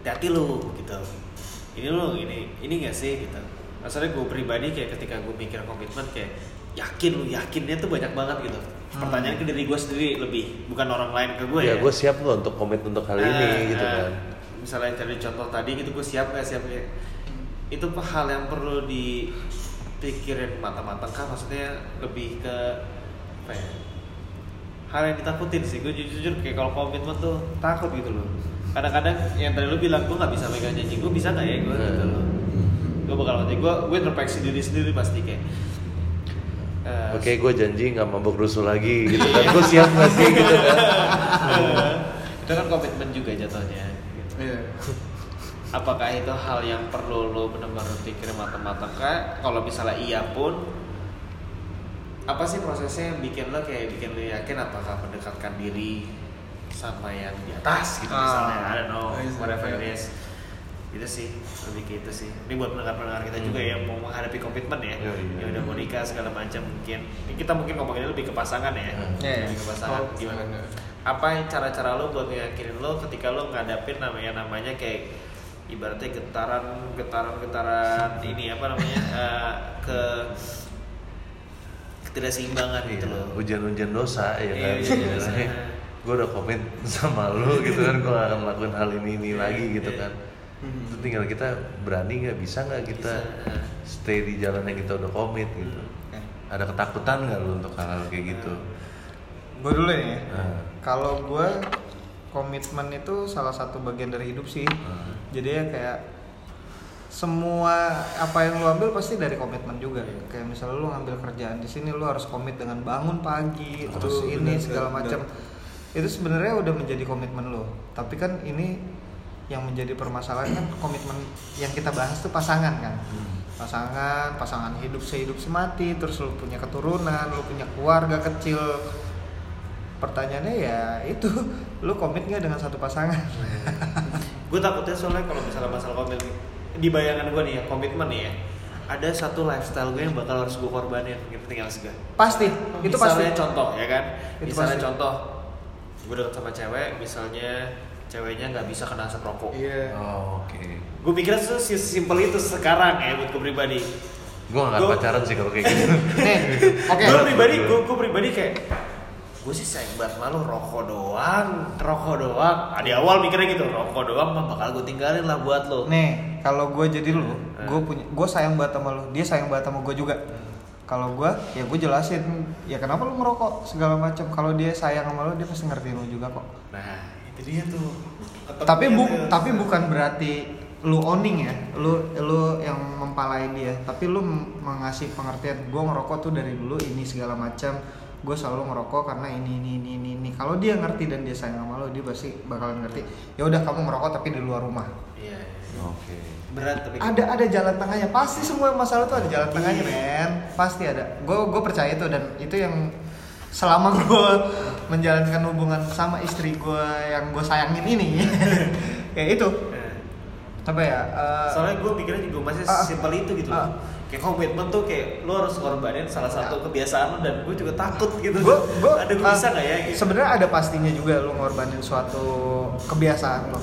hati lu gitu. Ini lu ini ini gak sih? gitu. Maksudnya gue pribadi kayak ketika gue mikir komitmen kayak yakin lu yakinnya tuh banyak banget gitu. Hmm. pertanyaan ke diri gue sendiri lebih bukan orang lain ke gue ya, ya, gue siap loh untuk komit untuk hal ini Nah, gitu nah, kan. misalnya dari contoh tadi gitu gue siap gak siap ya? Itu hal yang perlu dipikirin matang-matang kah? Maksudnya lebih ke apa ya? Hal yang ditakutin sih gue jujur, jujur kayak kalau komitmen tuh takut gitu loh. Kadang-kadang yang tadi lu bilang gue nggak bisa megang janji gue bisa nggak ya? Gue gitu loh. Gue bakal mati gue gue introspeksi diri sendiri pasti kayak eh, Oke, gue janji nggak mabuk rusuh lagi gitu kan. gue siap nggak sih gitu kan. itu kan komitmen juga jatuhnya gitu. Iya. apakah itu hal yang perlu lo benar-benar pikirin matang-matang kah kalau misalnya iya pun apa sih prosesnya yang bikin lo kayak bikin lo yakin apakah mendekatkan diri sama yang di atas gitu Ah. misalnya I don't know I see. whatever it is itu sih lebih ke itu sih ini buat pendengar-pendengar kita juga Hmm. yang mau menghadapi komitmen ya Iya, iya. yang udah mau nikah segala macam mungkin Ini kita mungkin ngomongin lebih ke pasangan ya Hmm. Iya, iya. lebih ke pasangan Oh, gimana ya. apa yang cara-cara lo buat ngeyakinin lo ketika lo ngadapin namanya namanya kayak ibaratnya getaran getaran getaran ini apa namanya eh, ke ketidakseimbangan gitu Iya, loh hujan-hujan dosa ya Iya, kan hujan dosa. gue udah komit sama lu gitu kan gue gak akan melakukan hal ini ini lagi gitu kan itu tinggal kita berani nggak bisa nggak kita Bisa. stay di jalan yang kita udah komit gitu. Oke. ada ketakutan nggak lu untuk hal-hal kayak gitu? Gue dulu ya. Nah. kalau gue komitmen itu salah satu bagian dari hidup sih. Hmm. jadi ya kayak semua apa yang lu ambil pasti dari komitmen juga kayak misalnya lu ngambil kerjaan di sini lu harus komit dengan bangun pagi Betul, terus ini segala macam. Itu sebenarnya udah menjadi komitmen lo tapi kan ini yang menjadi permasalahan kan komitmen yang kita bahas tuh pasangan kan. Pasangan pasangan hidup sehidup semati terus lu punya keturunan lu punya keluarga kecil. Pertanyaannya ya itu lu komit nggak dengan satu pasangan? Gue takutnya soalnya kalau misalnya masalah komitmen di bayangan gue nih ya komitmen nih ya ada satu lifestyle gue yang bakal harus gue korbanin gitu tinggal segala pasti itu pasti. Misalnya contoh ya kan? Itu misalnya pasti. contoh gue deket sama cewek misalnya ceweknya nggak bisa kena asap rokok. Iya. oh, oke. Gue mikirnya tuh simpel itu sekarang ya buat gue pribadi. Gue gak Gua- pacaran sih kalau kayak gitu. Nih oke. gue pribadi gue gue pribadi kayak gue sih sayang banget malu rokok doang rokok doang. Ah, di awal mikirnya gitu rokok doang mah bakal gue tinggalin lah buat lo nih kalau gue jadi lu Eh. gue punya gue sayang banget sama lu dia sayang banget sama gue juga. Kalau gue ya gue jelasin ya kenapa lu merokok segala macam. Kalau dia sayang sama lu dia pasti ngerti lu juga kok. Nah itu dia tuh tapi bu tuh. tapi bukan berarti lu owning ya? Lu lu yang mempalai dia. Tapi lu mengasih pengertian gue ngerokok tuh dari dulu ini segala macam. Gue selalu ngerokok karena ini ini ini ini, ini. kalau dia ngerti dan dia sayang sama lu dia pasti bakalan ngerti ya udah kamu ngerokok tapi di luar rumah. Iya oke. Berat tapi ada ada jalan tengahnya. Pasti semua masalah tuh ada jalan tengahnya men. Pasti ada. Gue gue percaya itu dan itu yang selama gue menjalankan hubungan sama istri gue yang gue sayangin ini. Kayak itu. Eh, apa ya eh, soalnya gue pikirnya juga masih Ah, ah. simpel itu gitu loh kayak komitmen tuh kayak lo harus ngorbanin salah satu kebiasaan lo dan gue juga takut gitu. Gue gue ada gue bisa nggak ya gitu? sebenarnya ada pastinya juga lu ngorbanin suatu kebiasaan lo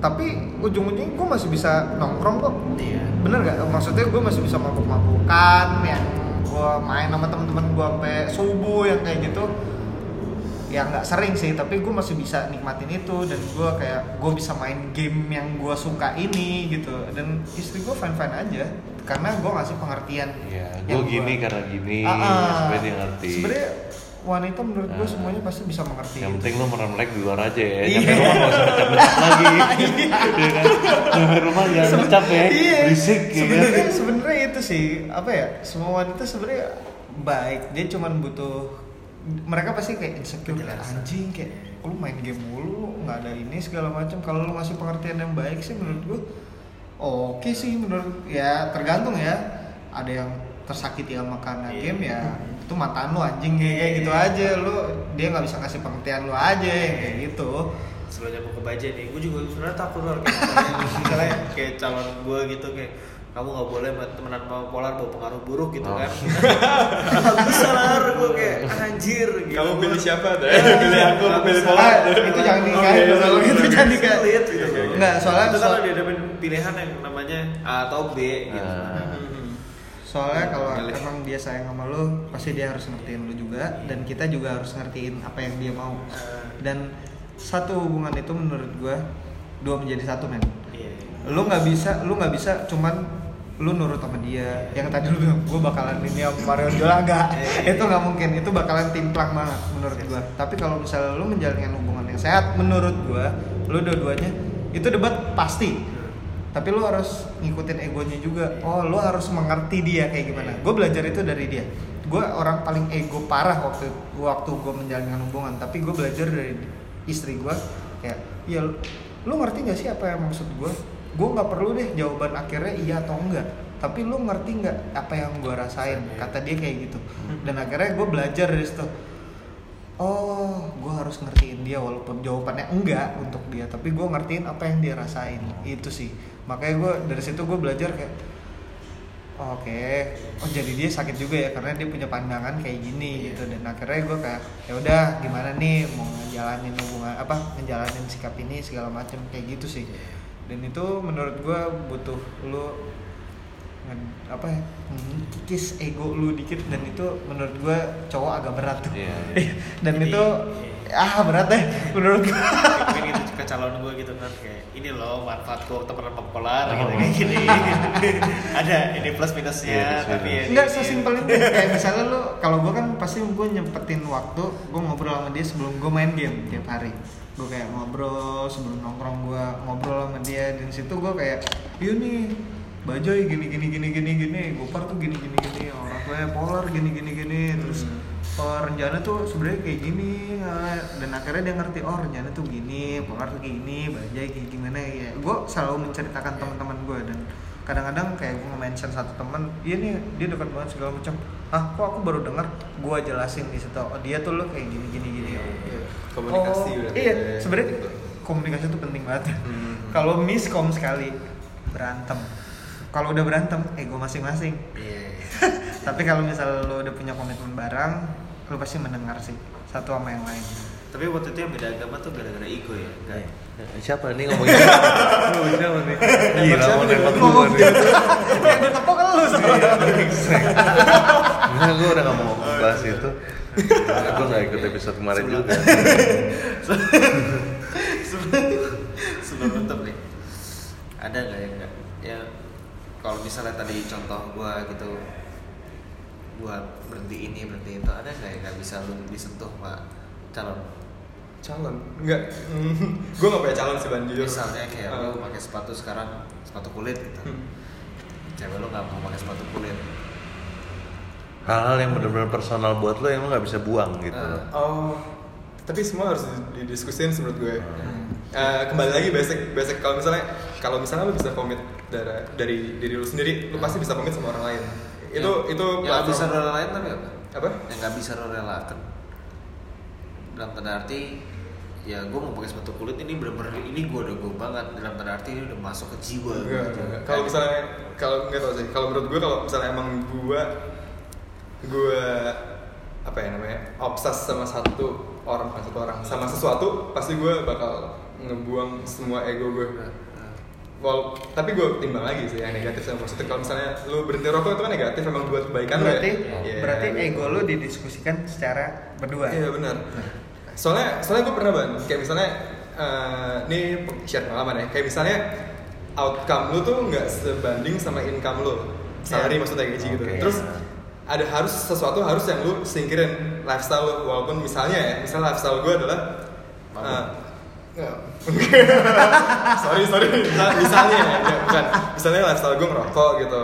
tapi ujung-ujungnya gue masih bisa nongkrong kok. Iya. Bener gak maksudnya gue masih bisa mabuk-mabukan yang gue main sama temen-temen gue sampai subuh yang kayak gitu ya nggak sering sih tapi gue masih bisa nikmatin itu dan gue kayak gue bisa main game yang gue suka ini gitu dan istri gue fine fine aja karena gue ngasih pengertian ya gue gini gua- karena gini Ah, ah. supaya dia ngerti sebenarnya wanita menurut gue Ah. semuanya pasti bisa mengerti. Yang penting lo merem melek di luar aja ya. Iya. nyampe rumah gak usah ngecap lagi. Iya. Kan? Nyampe rumah jangan ngecap ya. Iya. berisik ya kan? Sebenarnya sebenarnya itu sih apa ya semua wanita sebenarnya baik. Dia cuman butuh mereka pasti kayak insecure kayak anjing kayak lu main game mulu? Nggak ada ini segala macam. Kalau lu ngasih pengertian yang baik sih menurut gua oke sih menurut ya tergantung ya. Ada yang tersakiti sama karena Iya. game ya itu mantan lu anjing kayak kayak gitu aja lu dia nggak bisa ngasih pengertian lu aja kayak gitu sebelumnya mau ke baja nih gue juga sebenarnya takut loh kayak misalnya, kayak calon gue gitu kayak kamu nggak boleh buat temenan sama polar bawa pengaruh buruk gitu Oh. kan bisa lah gue kayak anjir gitu. Kamu pilih siapa tuh? Iya, pilih aku, nggak pilih polar. Itu jangan Oke, kalau gitu jangan Sulit gitu. Nggak, soalnya itu kan soal- ada pilihan yang namanya A atau B gitu Ah. Soalnya kalau emang dia sayang sama lu, pasti dia harus ngertiin lu juga dan kita juga harus ngertiin apa yang dia mau. Dan satu hubungan itu menurut gua dua menjadi satu men. iya Lu nggak bisa, lu nggak bisa cuman lu nurut sama dia. Yang tadi lu bilang gua bakalan ini sama Mario Jola enggak. Iya. itu nggak mungkin. Itu bakalan timplang banget menurut gua. Tapi kalau misalnya lu menjalankan hubungan yang sehat menurut gua, lu dua-duanya itu debat pasti tapi lu harus ngikutin egonya juga. Oh lu harus mengerti dia kayak gimana. Gue belajar itu dari dia. Gue orang paling ego parah waktu waktu gue menjalankan hubungan. Tapi gue belajar dari istri gue kayak ya lu, lu ngerti gak sih apa yang maksud gue gue nggak perlu deh jawaban akhirnya iya atau enggak. Tapi lu ngerti nggak apa yang gue rasain? Kata dia kayak gitu. Dan akhirnya gue belajar dari situ oh gue harus ngertiin dia walaupun jawabannya enggak untuk dia tapi gue ngertiin apa yang dia rasain. Itu sih. Makanya gue dari situ gue belajar kayak oh, oke. Oh jadi dia sakit juga ya karena dia punya pandangan kayak gini gitu. Dan akhirnya gue kayak ya udah gimana nih mau ngejalanin hubungan apa ngejalanin sikap ini segala macam kayak gitu sih. Dan itu menurut gue butuh lu apa ya kikis ego lu dikit dan itu menurut gue cowok agak berat tuh. Iya, dan Jadi, itu ah berat deh menurut gue mungkin gitu ke calon gue gitu kan kayak ini loh manfaat gue teman populer Oh. gitu kayak gini. Ada ini plus minusnya Iya, plus tapi ya Enggak di- sesimpel itu. Kayak misalnya lu kalau gue kan pasti gue nyempetin waktu gue ngobrol sama dia sebelum gue main game tiap hari. Gue kayak ngobrol sebelum nongkrong gue ngobrol sama dia. Dan situ gue kayak iya nih Bajoy gini gini gini gini gini. Gopar tuh gini gini gini. Orang tua Polar gini gini gini. Terus oh rencana tuh sebenarnya kayak gini ah. dan akhirnya dia ngerti oh rencana tuh gini Polar tuh gini Bajai kayak gimana? Ya gue selalu menceritakan teman-teman gue dan kadang-kadang kayak gue nge-mention satu teman iya nih dia dekat banget segala macam. Ah kok aku baru dengar gue jelasin di situ. Oh dia tuh lo kayak gini gini gini. Iya, komunikasi oh, iya. ya. sebenarnya komunikasi itu penting banget. Hmm. kalau miskom sekali berantem kalau udah berantem ego masing-masing Iya. tapi kalau misalnya lo udah punya komitmen bareng lo pasti mendengar sih satu sama yang lain tapi waktu itu yang beda agama tuh gara-gara ego ya kan Siapa nih ngomongin siapa? Ngomongin siapa nih? Gila mau nembak gua nih. yang ditepok kan lo sih Enggak, gue udah gak mau bahas itu. Gue gak ikut episode kemarin juga. sebelum sebelum nutup nih ada nggak yang nggak ya kalau misalnya tadi contoh gua gitu buat berhenti ini berhenti itu ada nggak yang nggak bisa lu disentuh pak? Calon. Calon? Enggak gue nggak punya calon sih ban jujur. Misalnya kayak Eh, lu pakai sepatu sekarang sepatu kulit gitu. Hmm. cewek lu nggak mau pakai sepatu kulit. Hal-hal yang benar-benar personal buat lo yang lo gak bisa buang gitu. Ah. oh tapi semua harus didiskusin menurut gue. Eh, kembali lagi basic basic. Kalau misalnya kalau misalnya lu bisa komit dari dari diri lu sendiri lu pasti bisa komit sama orang lain. Itu Yang- itu yang nggak bisa platform- lu relain tapi apa? Apa? Yang nggak bisa lo relakan. Dalam tanda arti ya gue mau pakai sepatu kulit ini bener-bener ini gue udah gue banget. Dalam tanda arti ini udah masuk ke jiwa gitu. Kalau misalnya kalau nggak tahu sih. Kalau menurut gue kalau misalnya emang gue gue apa ya namanya obses sama satu orang bukan satu orang sama sesuatu pasti gue bakal ngebuang semua ego gue. Well, tapi gue timbang lagi sih yang negatif sama positif. Kalau misalnya lu berhenti rokok itu kan negatif emang buat kebaikan lo ya. berarti Iya. berarti ego lo didiskusikan secara berdua Iya benar. Soalnya soalnya gue pernah ban kayak misalnya eh, ini share pengalaman ya. Kayak misalnya outcome lu tuh nggak sebanding sama income lu. Salary Iya. maksudnya gaji gitu. Oke. Terus ada harus sesuatu harus yang lu singkirin lifestyle lu. Walaupun misalnya ya misalnya lifestyle gue adalah nggak. sorry sorry. Misal- misalnya ya ya, bukan. Misalnya lifestyle gue ngerokok gitu.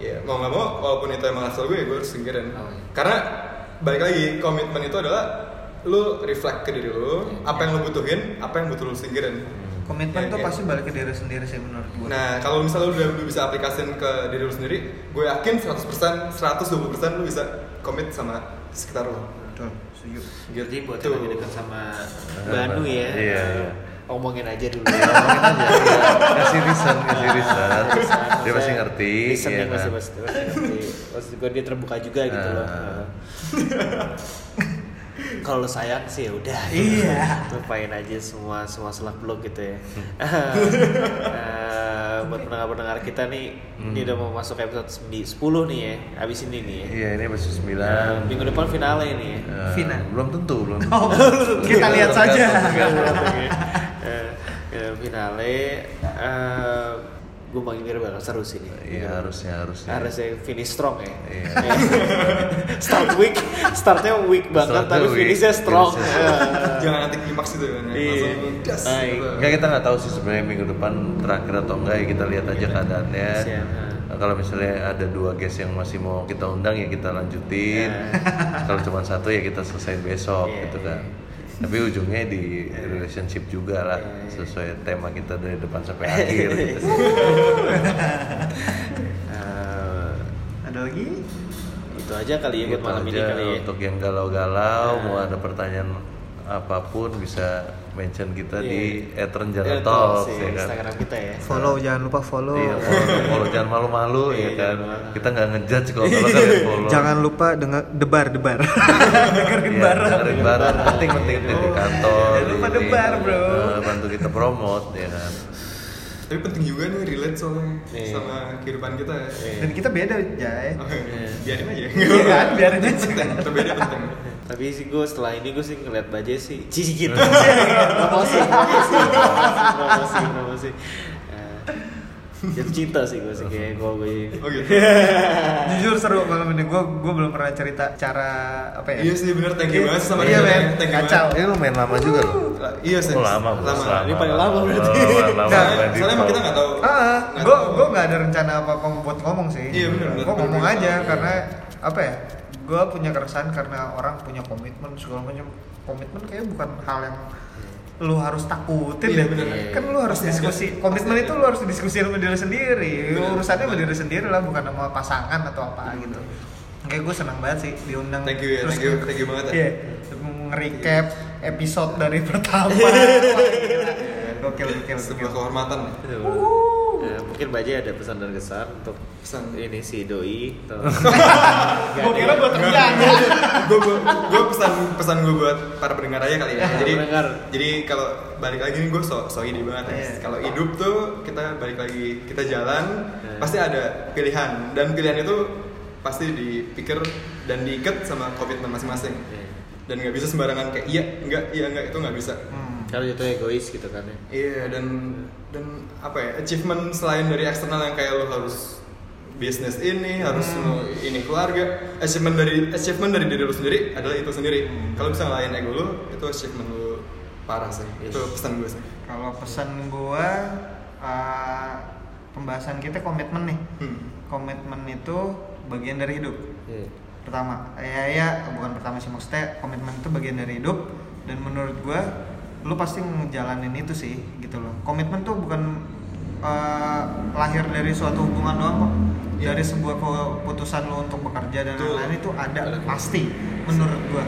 Ya mau nggak mau walaupun itu emang lifestyle gue ya gue harus singkirin. Oh, iya. karena balik lagi komitmen itu adalah lu reflect ke diri lu apa yang lu butuhin apa yang butuh lu singkirin komitmen Ya, tuh kayak- pasti balik ke diri sendiri sih menurut gue nah kalau misalnya lu udah, bisa aplikasiin ke diri lu sendiri gue yakin 100% 120% lu bisa komit sama sekitar lu betul setuju jadi buat yang lagi dekat sama Banu ya Iya, iya. omongin aja dulu Ya, ngomongin aja. Iya. Kasih reason, kasih reason. Dia pasti ngerti. Reason iya dia pasti kan? pasti pasti ngerti maksud gue dia terbuka juga gitu loh Ah. kalau sayang sih ya udah Iya. lupain aja semua semua selak blog gitu ya Eh, buat pendengar-pendengar kita nih ini udah mau masuk episode 10 nih ya abis ini nih ya Iya, ini episode 9. Nah, minggu depan finale ini ya Eh, Final. Belum tentu, belum tentu. Oh, kita lihat saja. Eh, eh, finale eh gue kira bakal seru sih nih Iya, harusnya, harusnya. harusnya finish strong ya Iya. start weak startnya weak banget Startnya tapi weak, finishnya strong finishnya Eh, jangan nanti klimaks itu kan ya. Iya. das Baik. gitu. Enggak kita nggak tahu sih sebenarnya minggu depan terakhir atau enggak ya kita lihat aja keadaannya. Siap. Nah, kalau misalnya ada dua guest yang masih mau kita undang ya kita lanjutin. kalau cuma satu ya kita selesai besok Iya, gitu kan. Tapi ujungnya di relationship juga lah sesuai tema kita dari depan sampai akhir. gitu. Ada lagi itu aja kali ya buat malam ini kali ya. Untuk yang galau-galau, Nah. mau ada pertanyaan apa pun bisa mention kita di Iya. @renjana Ya, Talks ya kan. Instagram kita ya. Follow jangan lupa follow. Iya, follow, follow. jangan malu-malu Iya, ya kan. jangan malu. Kita nggak ngejudge kalau kalau kalian follow. Jangan lupa dengar debar debar. Dengerin Iya, bareng. dengerin bareng penting-penting di di kantor. Jangan lupa debar, bro. eh, bantu kita promote ya kan. Tapi penting juga nih relate soalnya Iya. sama kehidupan kita ya. Iya. Dan kita beda, Jay. Oke, biarin aja. Iya kan, biarin aja. Itu beda penting. Tapi sih gue setelah ini gue sih ngeliat Bajai sih cici gitu. promosi, promosi, promosi, promosi. Eh, Jatuh cinta sih gue sih kayak gue gue. Oh gitu. Jujur seru malam ini. Gue gue belum pernah cerita cara apa ya? Iya sih bener thank you banget sama Iya, dia. men. Thank you Kacau. Ini lu main lama juga loh. Iya sih. Oh, lama, lama. Ini paling lama berarti. Lama, lama, Nah, Soalnya emang kita nggak tahu. Ah, nggak gue gue nggak ada rencana apa apa buat ngomong sih. Iya, bener, bener. Gue ngomong aja karena apa ya? Gue punya keresahan karena orang punya komitmen segala macam. Komitmen kayak bukan hal yang lu harus takutin Iya, deh. bener. Kan lu harus ada. diskusi. Komitmen itu lu harus diskusi sama diri sendiri. Bener. Urusannya sama diri sendiri lah, bukan sama pasangan atau apa gitu. Kayak gue senang banget sih diundang. Thank you ya, Terus thank you, thank you banget ya. Iya, nge-recap episode dari pertama. Gila. Gokil, gokil, Sebuah kehormatan. Ya, mungkin Bajai ada pesan dan kesan untuk Pesan. ini si doi. atau- Gue kira buat rencana. gue gue pesan pesan gue buat para pendengar aja kali ya. Jadi pendengar. jadi kalau balik lagi nih gue so so ide banget ya. Iya. Kalau hidup tuh kita balik lagi kita jalan Iya. pasti ada pilihan dan pilihan itu pasti dipikir dan diikat sama komitmen masing-masing. Iya. Dan nggak bisa sembarangan kayak iya enggak iya enggak itu nggak bisa. Hmm. Kalau itu egois gitu kan ya. Iya dan dan apa ya achievement selain dari eksternal yang kayak lo harus bisnis ini harus lo ini keluarga achievement dari achievement dari diri lo sendiri adalah itu sendiri kalau bisa ngelain ego lo itu achievement lo parah sih Yes. itu pesan gue sih Kalau pesan gua uh, pembahasan kita komitmen nih. hmm. Komitmen itu bagian dari hidup. Iya. Pertama, ya ya bukan pertama sih maksudnya komitmen itu bagian dari hidup dan menurut gua lu pasti ngejalanin itu sih gitu loh. Komitmen tuh bukan uh, lahir dari suatu hubungan doang kok. Iya. Dari sebuah keputusan lu untuk bekerja dan Betul. lain-lain itu ada Ada. pasti menurut gua.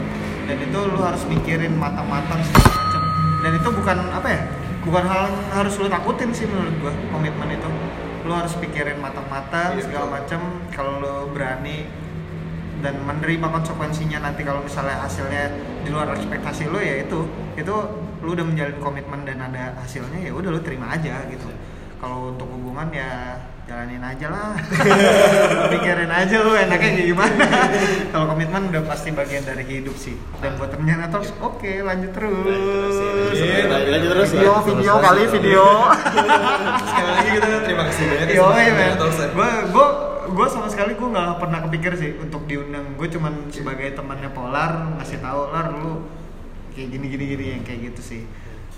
Dan itu lu harus mikirin matang-matang segala macam. Dan itu bukan apa ya? Bukan hal yang harus lu takutin sih menurut gua komitmen itu. Lu harus pikirin matang-matang Iya, segala betul. macam. Kalau lu berani dan menerima konsekuensinya nanti kalau misalnya hasilnya di luar ekspektasi lu ya itu itu lu udah menjalin komitmen dan ada hasilnya ya udah lu terima aja gitu kalau untuk hubungan ya jalanin aja lah pikirin aja lu enaknya kayak gimana kalau komitmen udah pasti bagian dari hidup sih dan buat rencana terus oke lanjut terus Iya, lanjut- lanjut terus ya. video video kali video sekali lagi kita terima kasih banyak ya Yo, iya men. Ya. Gue gue gue sama sekali gue nggak pernah kepikir sih untuk diundang. Gue cuman sebagai temannya Polar ngasih tahu Lar lu kayak gini gini gini yang kayak gitu sih.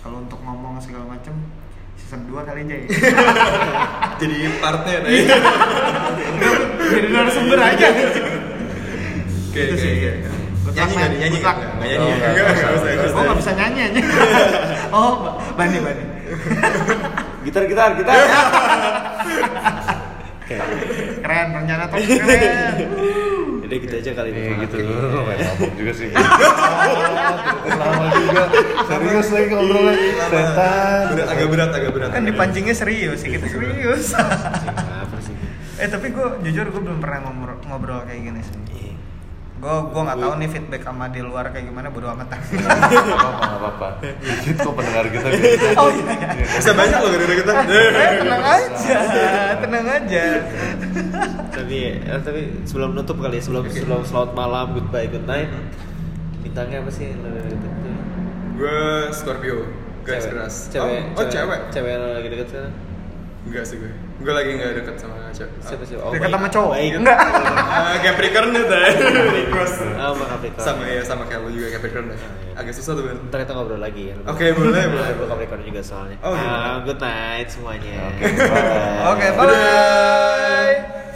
Kalau untuk ngomong segala macem season 2 kali aja ya. jadi partnya tadi Jadi narasumber aja. oke Gitu oke sih. oke Good nyanyi nggak nyanyi nggak nyanyi Oh, nggak Gue bisa nyanyi aja. oh, Bani Bani. Gitar gitar gitar. Oke. Keren rencana top keren. Jadi gitu aja kali ini. Iya gitu juga sih. Lama juga. Serius lagi ngobrolnya. Setan. Agak berat agak berat Kan dipancingnya serius sih kita serius. Eh tapi gue jujur gue belum pernah ngobrol, ngobrol kayak gini sih. Gue gue nggak tahu nih feedback sama di luar kayak gimana bodo amat Gak apa-apa, gak apa-apa. Dikit kok pendengar kita gitu. oh iya bisa banyak loh gara-gara kita eh, tenang aja tenang aja Tapi eh, tapi sebelum nutup kali ya, sebelum sebelum selamat malam, goodbye, good night. Bintangnya apa sih? gue Scorpio guys Cewek. keras Cewek. oh, oh cewek Cewek lagi deket sana. enggak sih gue gue lagi nggak deket sama cewek Siapa sih? Oh, baik. sama cowok Baik. enggak Ah, Capricorn nih teh Terus Oh, sama Capricorn. sama ya sama kayak lu juga Capricorn deh agak susah tuh Ben Ntar kita ngobrol lagi ya. Oke, boleh, boleh. Gue Capricorn juga soalnya. Oh, iya. Ah, good night semuanya. Oke, bye. oke bye